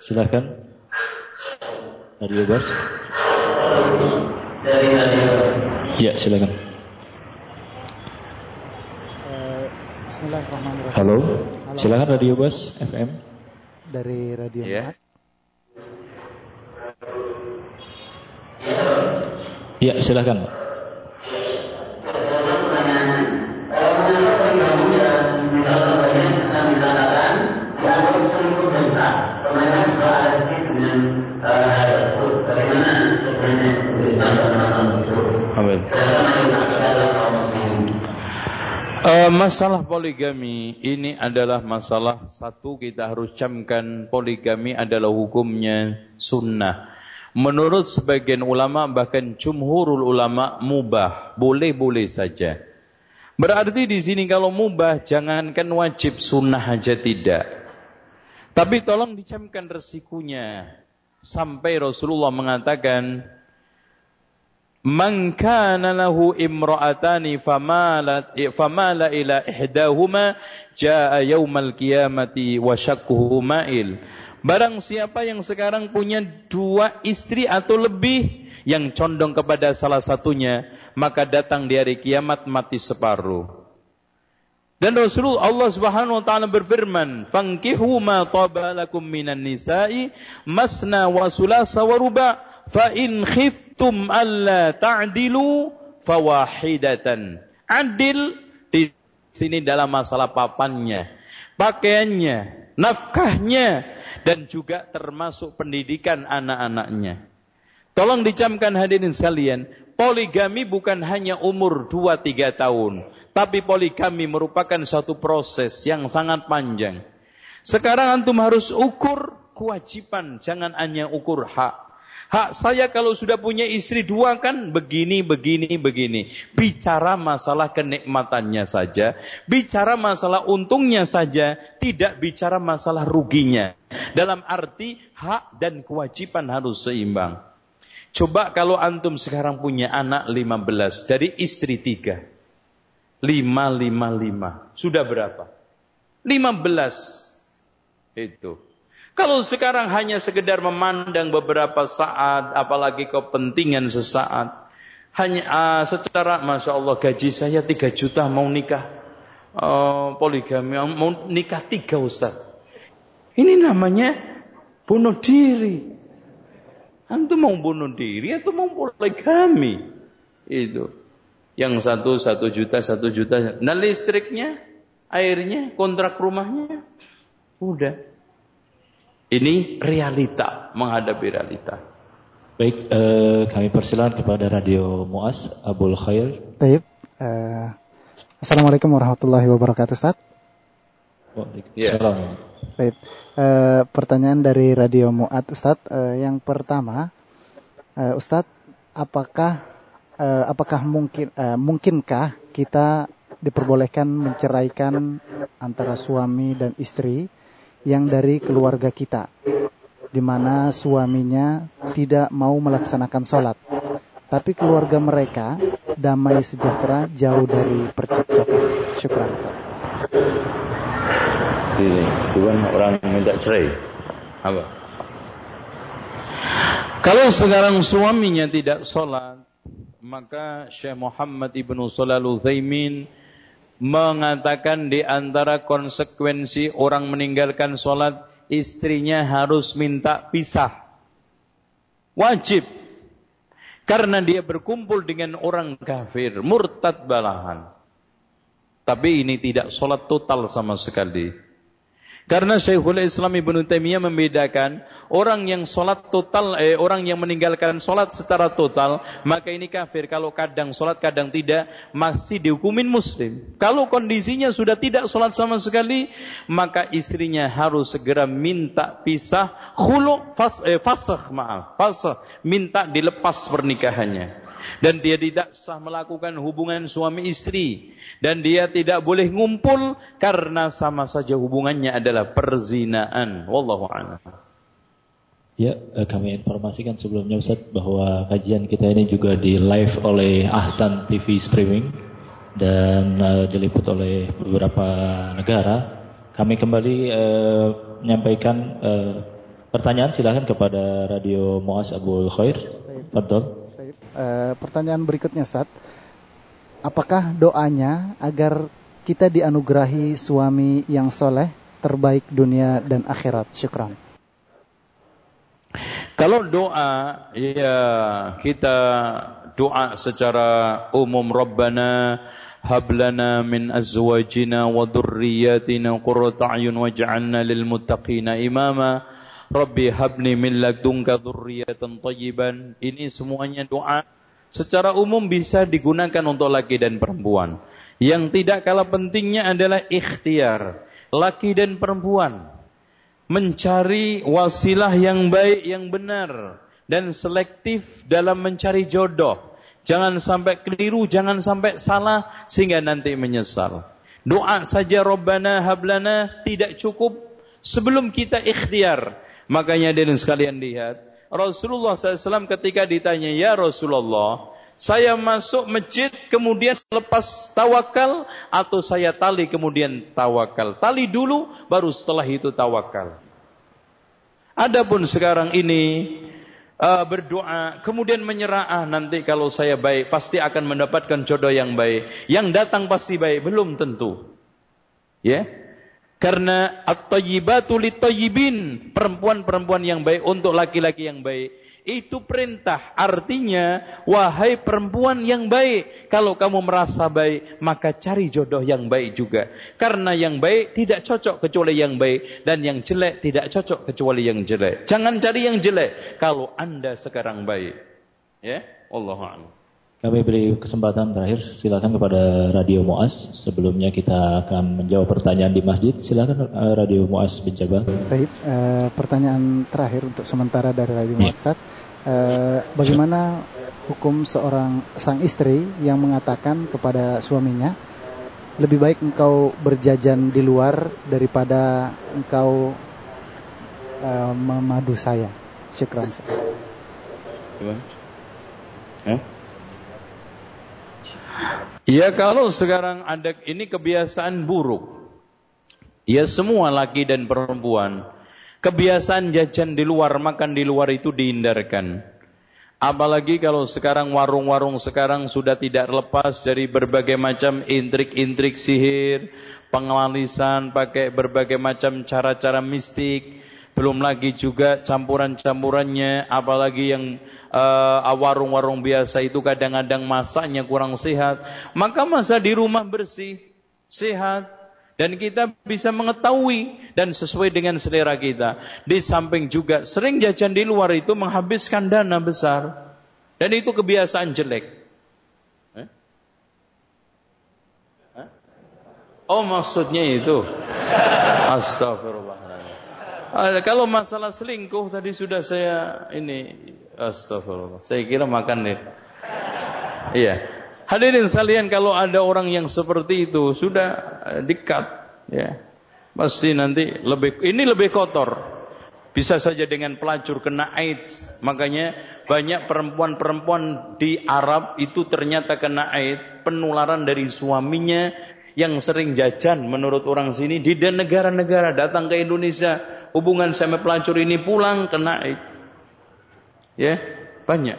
Silakan. Radio Bas. Ya, silakan. Uh, Bismillahirrahmanirrahim. Halo. Halo. Silakan Radio Bas FM. Dari Radio yeah. Ya, silakan. Masalah poligami ini adalah masalah satu kita harus camkan poligami adalah hukumnya sunnah Menurut sebagian ulama bahkan jumhurul ulama mubah, boleh-boleh saja. Berarti di sini kalau mubah jangankan wajib sunnah aja tidak. Tapi tolong dicamkan resikunya. Sampai Rasulullah mengatakan Man kana lahu imra'atani famala famala ila ihdahuma jaa yaumal qiyamati wa syakkuhu ma'il. Barang siapa yang sekarang punya dua istri atau lebih yang condong kepada salah satunya, maka datang di hari kiamat mati separuh. Dan Rasulullah Allah Subhanahu wa taala berfirman, "Fankihu ma taba lakum minan nisa'i masna wa sulasa wa ruba, fa in khiftum alla ta'dilu fawahidatan." Adil di sini dalam masalah papannya, pakaiannya, nafkahnya, dan juga termasuk pendidikan anak-anaknya. Tolong dicamkan hadirin sekalian, poligami bukan hanya umur 2-3 tahun, tapi poligami merupakan satu proses yang sangat panjang. Sekarang antum harus ukur kewajiban, jangan hanya ukur hak. Hak saya kalau sudah punya istri dua kan begini, begini, begini. Bicara masalah kenikmatannya saja. Bicara masalah untungnya saja. Tidak bicara masalah ruginya. Dalam arti hak dan kewajiban harus seimbang. Coba kalau antum sekarang punya anak 15 dari istri tiga. 5, 5, 5. Sudah berapa? 15. Itu. Kalau sekarang hanya sekedar memandang beberapa saat, apalagi kepentingan sesaat, hanya uh, secara masya Allah gaji saya 3 juta mau nikah uh, poligami mau nikah tiga Ustaz. Ini namanya bunuh diri. Antum mau bunuh diri atau mau poligami? Itu. Yang satu satu juta satu juta. Nah listriknya, airnya, kontrak rumahnya, udah. Ini realita, menghadapi realita. Baik, eh, kami persilakan kepada Radio Muas Abul Khair. Baik. Uh, Assalamualaikum warahmatullahi wabarakatuh, Ustaz. Waalaikumsalam. Yeah. Baik. Uh, pertanyaan dari Radio Muat, Ustaz. Uh, yang pertama, uh, Ustaz, apakah uh, apakah mungkin uh, mungkinkah kita diperbolehkan menceraikan antara suami dan istri yang dari keluarga kita, di mana suaminya tidak mau melaksanakan sholat, tapi keluarga mereka damai sejahtera jauh dari percekcokan. Syukur Ini bukan orang minta cerai. Apa? Kalau sekarang suaminya tidak sholat, maka Syekh Muhammad ibnu Salal Uthaymin mengatakan di antara konsekuensi orang meninggalkan sholat istrinya harus minta pisah. Wajib. Karena dia berkumpul dengan orang kafir, murtad balahan. Tapi ini tidak sholat total sama sekali. Karena Syekhul Islam Ibn Taimiyah membedakan orang yang sholat total, eh, orang yang meninggalkan sholat secara total, maka ini kafir. Kalau kadang sholat, kadang tidak, masih dihukumin muslim. Kalau kondisinya sudah tidak sholat sama sekali, maka istrinya harus segera minta pisah, khulu, fas, eh, fasah, maaf, fasah, minta dilepas pernikahannya dan dia tidak sah melakukan hubungan suami istri dan dia tidak boleh ngumpul karena sama saja hubungannya adalah perzinaan wallahu a'lam Ya, eh, kami informasikan sebelumnya Ustaz bahwa kajian kita ini juga di live oleh Ahsan TV streaming dan uh, diliput oleh beberapa negara. Kami kembali uh, menyampaikan uh, pertanyaan silahkan kepada Radio Muas Abul Khair. Pardon. Uh, pertanyaan berikutnya Ustaz. Apakah doanya agar kita dianugerahi suami yang soleh terbaik dunia dan akhirat? Syukran. Kalau doa, ya kita doa secara umum Rabbana hablana min azwajina wa dhurriyyatina qurrata a'yun waj'alna lil muttaqina imama. Rabbi habni min ladunka dzurriyyatan thayyiban. Ini semuanya doa secara umum bisa digunakan untuk laki dan perempuan. Yang tidak kalah pentingnya adalah ikhtiar laki dan perempuan mencari wasilah yang baik, yang benar dan selektif dalam mencari jodoh. Jangan sampai keliru, jangan sampai salah sehingga nanti menyesal. Doa saja Rabbana hablana tidak cukup sebelum kita ikhtiar. Makanya dan sekalian lihat, Rasulullah SAW ketika ditanya, Ya Rasulullah, saya masuk masjid kemudian lepas tawakal atau saya tali kemudian tawakal. Tali dulu baru setelah itu tawakal. Adapun sekarang ini uh, berdoa kemudian menyerah ah, nanti kalau saya baik pasti akan mendapatkan jodoh yang baik. Yang datang pasti baik belum tentu. Ya. Yeah? Karena at-tayyibatu lit perempuan-perempuan yang baik untuk laki-laki yang baik itu perintah. Artinya, wahai perempuan yang baik, kalau kamu merasa baik, maka cari jodoh yang baik juga. Karena yang baik tidak cocok kecuali yang baik dan yang jelek tidak cocok kecuali yang jelek. Jangan cari yang jelek kalau Anda sekarang baik. Ya, Allah Kami beri kesempatan terakhir, silakan kepada Radio Muas. Sebelumnya kita akan menjawab pertanyaan di masjid. Silakan uh, Radio Muas menjawab. Baik, uh, pertanyaan terakhir untuk sementara dari Radio Muas. Uh, bagaimana hukum seorang sang istri yang mengatakan kepada suaminya, lebih baik engkau berjajan di luar daripada engkau uh, memadu saya. Syukran. Gimana? Eh? Ya kalau sekarang ada ini kebiasaan buruk. Ya semua laki dan perempuan. Kebiasaan jajan di luar, makan di luar itu dihindarkan. Apalagi kalau sekarang warung-warung sekarang sudah tidak lepas dari berbagai macam intrik-intrik sihir, pengelalisan, pakai berbagai macam cara-cara mistik, belum lagi juga campuran-campurannya, apalagi yang uh, warung-warung biasa itu kadang-kadang masaknya kurang sehat, maka masa di rumah bersih, sehat, dan kita bisa mengetahui dan sesuai dengan selera kita. Di samping juga sering jajan di luar itu menghabiskan dana besar. Dan itu kebiasaan jelek. Eh? Oh maksudnya itu. Astagfirullah. Ah, kalau masalah selingkuh tadi sudah saya ini astagfirullah. Saya kira makan nih. Iya. Hadirin sekalian kalau ada orang yang seperti itu sudah eh, dekat ya. Pasti nanti lebih ini lebih kotor. Bisa saja dengan pelacur kena AIDS. Makanya banyak perempuan-perempuan di Arab itu ternyata kena AIDS penularan dari suaminya yang sering jajan menurut orang sini di negara-negara datang ke Indonesia hubungan sama pelacur ini pulang kena aib. Ya banyak.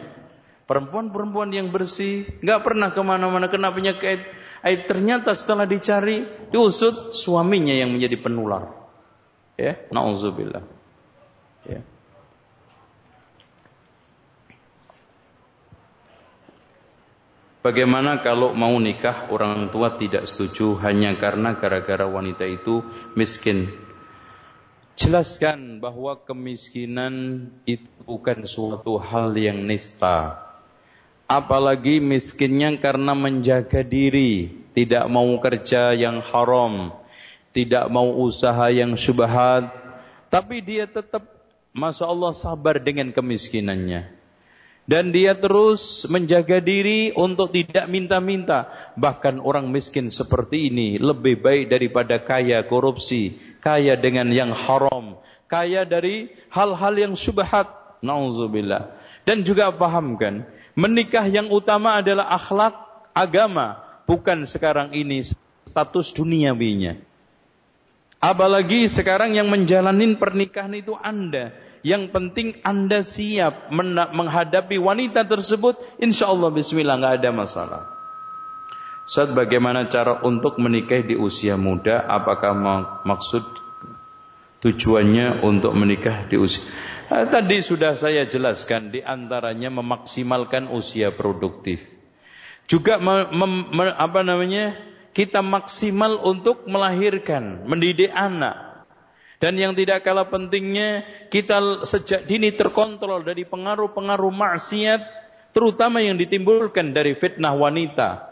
Perempuan-perempuan yang bersih nggak pernah ke mana-mana kena penyakit aib. Ternyata setelah dicari diusut suaminya yang menjadi penular. Ya nauzubillah ya. Bagaimana kalau mau nikah orang tua tidak setuju hanya karena gara-gara wanita itu miskin? Jelaskan bahwa kemiskinan itu bukan suatu hal yang nista. Apalagi miskinnya karena menjaga diri, tidak mau kerja yang haram, tidak mau usaha yang syubhat, tapi dia tetap Masya Allah sabar dengan kemiskinannya. Dan dia terus menjaga diri untuk tidak minta-minta. Bahkan orang miskin seperti ini lebih baik daripada kaya korupsi, kaya dengan yang haram, kaya dari hal-hal yang syubhat. Nauzubillah. Dan juga pahamkan, menikah yang utama adalah akhlak agama, bukan sekarang ini status duniawinya. Apalagi sekarang yang menjalani pernikahan itu Anda. Yang penting Anda siap menghadapi wanita tersebut. Insya Allah Bismillah nggak ada masalah. Saat bagaimana cara untuk menikah di usia muda? Apakah maksud tujuannya untuk menikah di usia? Eh, tadi sudah saya jelaskan di antaranya memaksimalkan usia produktif. Juga mem, mem, apa namanya? Kita maksimal untuk melahirkan, mendidik anak. Dan yang tidak kalah pentingnya kita sejak dini terkontrol dari pengaruh-pengaruh maksiat terutama yang ditimbulkan dari fitnah wanita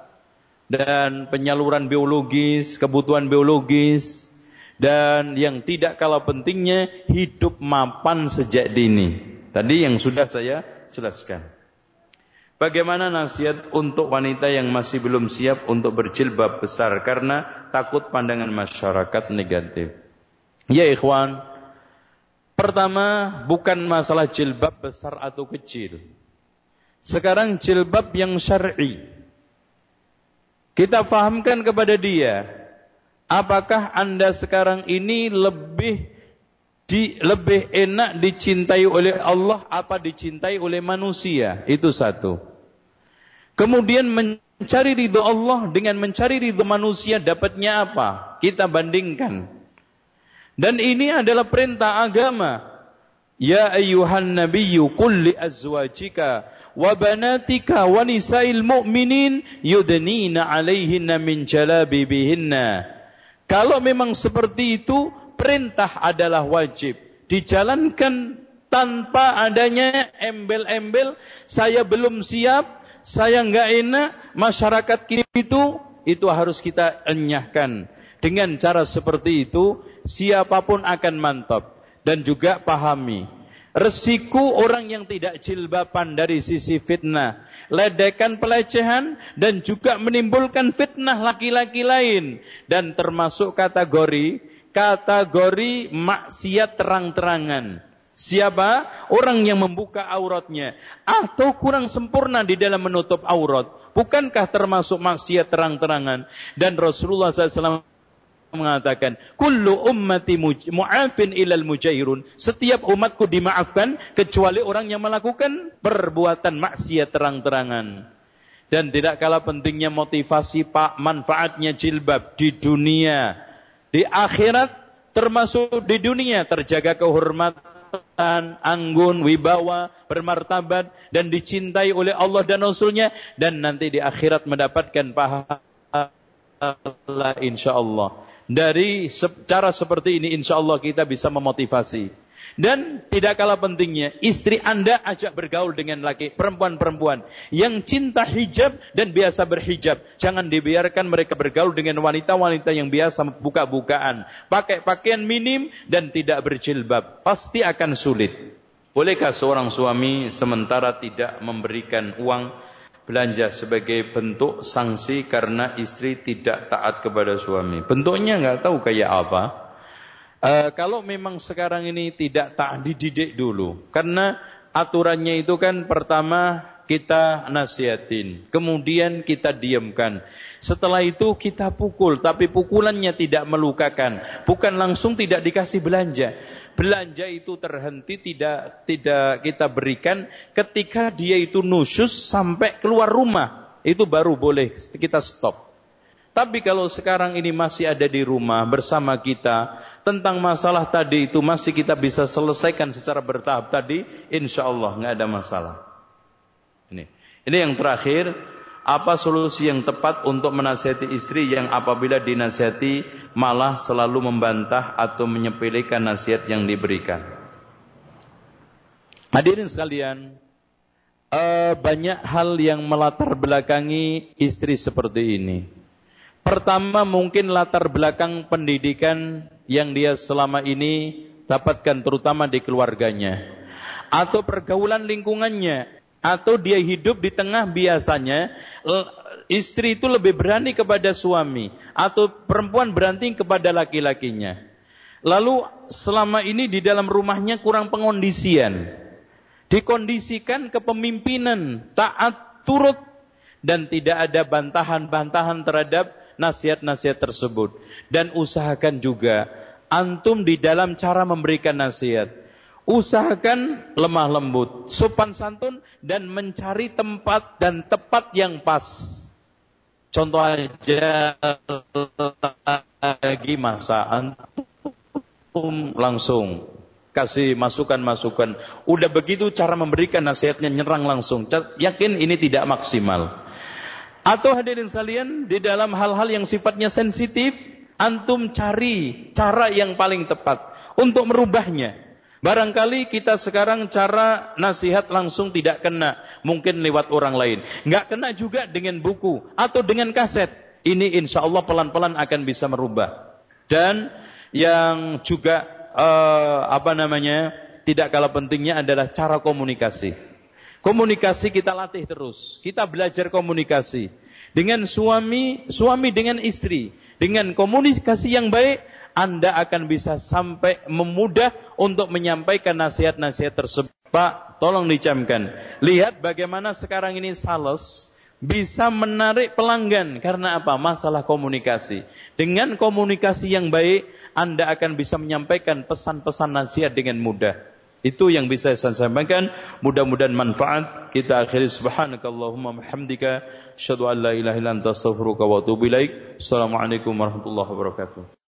dan penyaluran biologis, kebutuhan biologis dan yang tidak kalah pentingnya hidup mapan sejak dini. Tadi yang sudah saya jelaskan. Bagaimana nasihat untuk wanita yang masih belum siap untuk berjilbab besar karena takut pandangan masyarakat negatif? Ya ikhwan, pertama bukan masalah jilbab besar atau kecil. Sekarang jilbab yang syar'i. Kita fahamkan kepada dia, apakah Anda sekarang ini lebih di, lebih enak dicintai oleh Allah apa dicintai oleh manusia? Itu satu. Kemudian mencari ridho Allah dengan mencari ridho manusia dapatnya apa? Kita bandingkan. Dan ini adalah perintah agama. Ya ayyuhan nabiyyu qul li azwajika wa banatika wa nisa'il mu'minin yudnina 'alaihinna min. Kalau memang seperti itu, perintah adalah wajib. Dijalankan tanpa adanya embel-embel, saya belum siap, saya enggak enak, masyarakat itu, itu harus kita enyahkan. Dengan cara seperti itu, siapa pun akan mantap. Dan juga pahami, Resiko orang yang tidak jilbaban dari sisi fitnah, ledekan pelecehan dan juga menimbulkan fitnah laki-laki lain dan termasuk kategori kategori maksiat terang-terangan. Siapa? Orang yang membuka auratnya atau kurang sempurna di dalam menutup aurat. Bukankah termasuk maksiat terang-terangan? Dan Rasulullah SAW mengatakan, "Kullu ummati mu'afin ilal mujahirun." Setiap umatku dimaafkan kecuali orang yang melakukan perbuatan maksiat terang-terangan. Dan tidak kalah pentingnya motivasi pak manfaatnya jilbab di dunia, di akhirat termasuk di dunia terjaga kehormatan, anggun, wibawa, bermartabat dan dicintai oleh Allah dan Rasulnya dan nanti di akhirat mendapatkan pahala insya Allah. Dari cara seperti ini insya Allah kita bisa memotivasi. Dan tidak kalah pentingnya, istri anda ajak bergaul dengan laki perempuan-perempuan yang cinta hijab dan biasa berhijab. Jangan dibiarkan mereka bergaul dengan wanita-wanita yang biasa buka-bukaan. Pakai pakaian minim dan tidak berjilbab. Pasti akan sulit. Bolehkah seorang suami sementara tidak memberikan uang belanja sebagai bentuk sanksi karena istri tidak taat kepada suami. Bentuknya nggak tahu kayak apa. E, kalau memang sekarang ini tidak tak dididik dulu, karena aturannya itu kan pertama kita nasihatin, kemudian kita diamkan. Setelah itu kita pukul, tapi pukulannya tidak melukakan, bukan langsung tidak dikasih belanja belanja itu terhenti tidak tidak kita berikan ketika dia itu nusus sampai keluar rumah itu baru boleh kita stop. Tapi kalau sekarang ini masih ada di rumah bersama kita tentang masalah tadi itu masih kita bisa selesaikan secara bertahap tadi, insya Allah nggak ada masalah. Ini, ini yang terakhir apa solusi yang tepat untuk menasihati istri yang apabila dinasihati malah selalu membantah atau menyepelekan nasihat yang diberikan? Hadirin sekalian, uh, banyak hal yang melatar belakangi istri seperti ini. Pertama mungkin latar belakang pendidikan yang dia selama ini dapatkan terutama di keluarganya atau pergaulan lingkungannya atau dia hidup di tengah biasanya istri itu lebih berani kepada suami atau perempuan berani kepada laki-lakinya. Lalu selama ini di dalam rumahnya kurang pengondisian. Dikondisikan kepemimpinan, taat, turut dan tidak ada bantahan-bantahan terhadap nasihat-nasihat tersebut. Dan usahakan juga antum di dalam cara memberikan nasihat. Usahakan lemah lembut, sopan santun dan mencari tempat dan tepat yang pas. Contoh aja lagi masa antum langsung kasih masukan-masukan. Udah begitu cara memberikan nasihatnya nyerang langsung. Yakin ini tidak maksimal. Atau hadirin sekalian di dalam hal-hal yang sifatnya sensitif, antum cari cara yang paling tepat untuk merubahnya. Barangkali kita sekarang cara nasihat langsung tidak kena. Mungkin lewat orang lain. Nggak kena juga dengan buku. Atau dengan kaset. Ini insya Allah pelan-pelan akan bisa merubah. Dan yang juga uh, apa namanya tidak kalah pentingnya adalah cara komunikasi. Komunikasi kita latih terus. Kita belajar komunikasi. Dengan suami, suami dengan istri. Dengan komunikasi yang baik, anda akan bisa sampai memudah untuk menyampaikan nasihat-nasihat tersebut. Pak, tolong dicamkan. Lihat bagaimana sekarang ini sales bisa menarik pelanggan karena apa? Masalah komunikasi. Dengan komunikasi yang baik, Anda akan bisa menyampaikan pesan-pesan nasihat dengan mudah. Itu yang bisa saya sampaikan. Mudah-mudahan manfaat. Kita akhiri subhanakallahumma hamdika. Asyadu an la ilaha illa wa atubu ilaik. Assalamualaikum warahmatullahi wabarakatuh.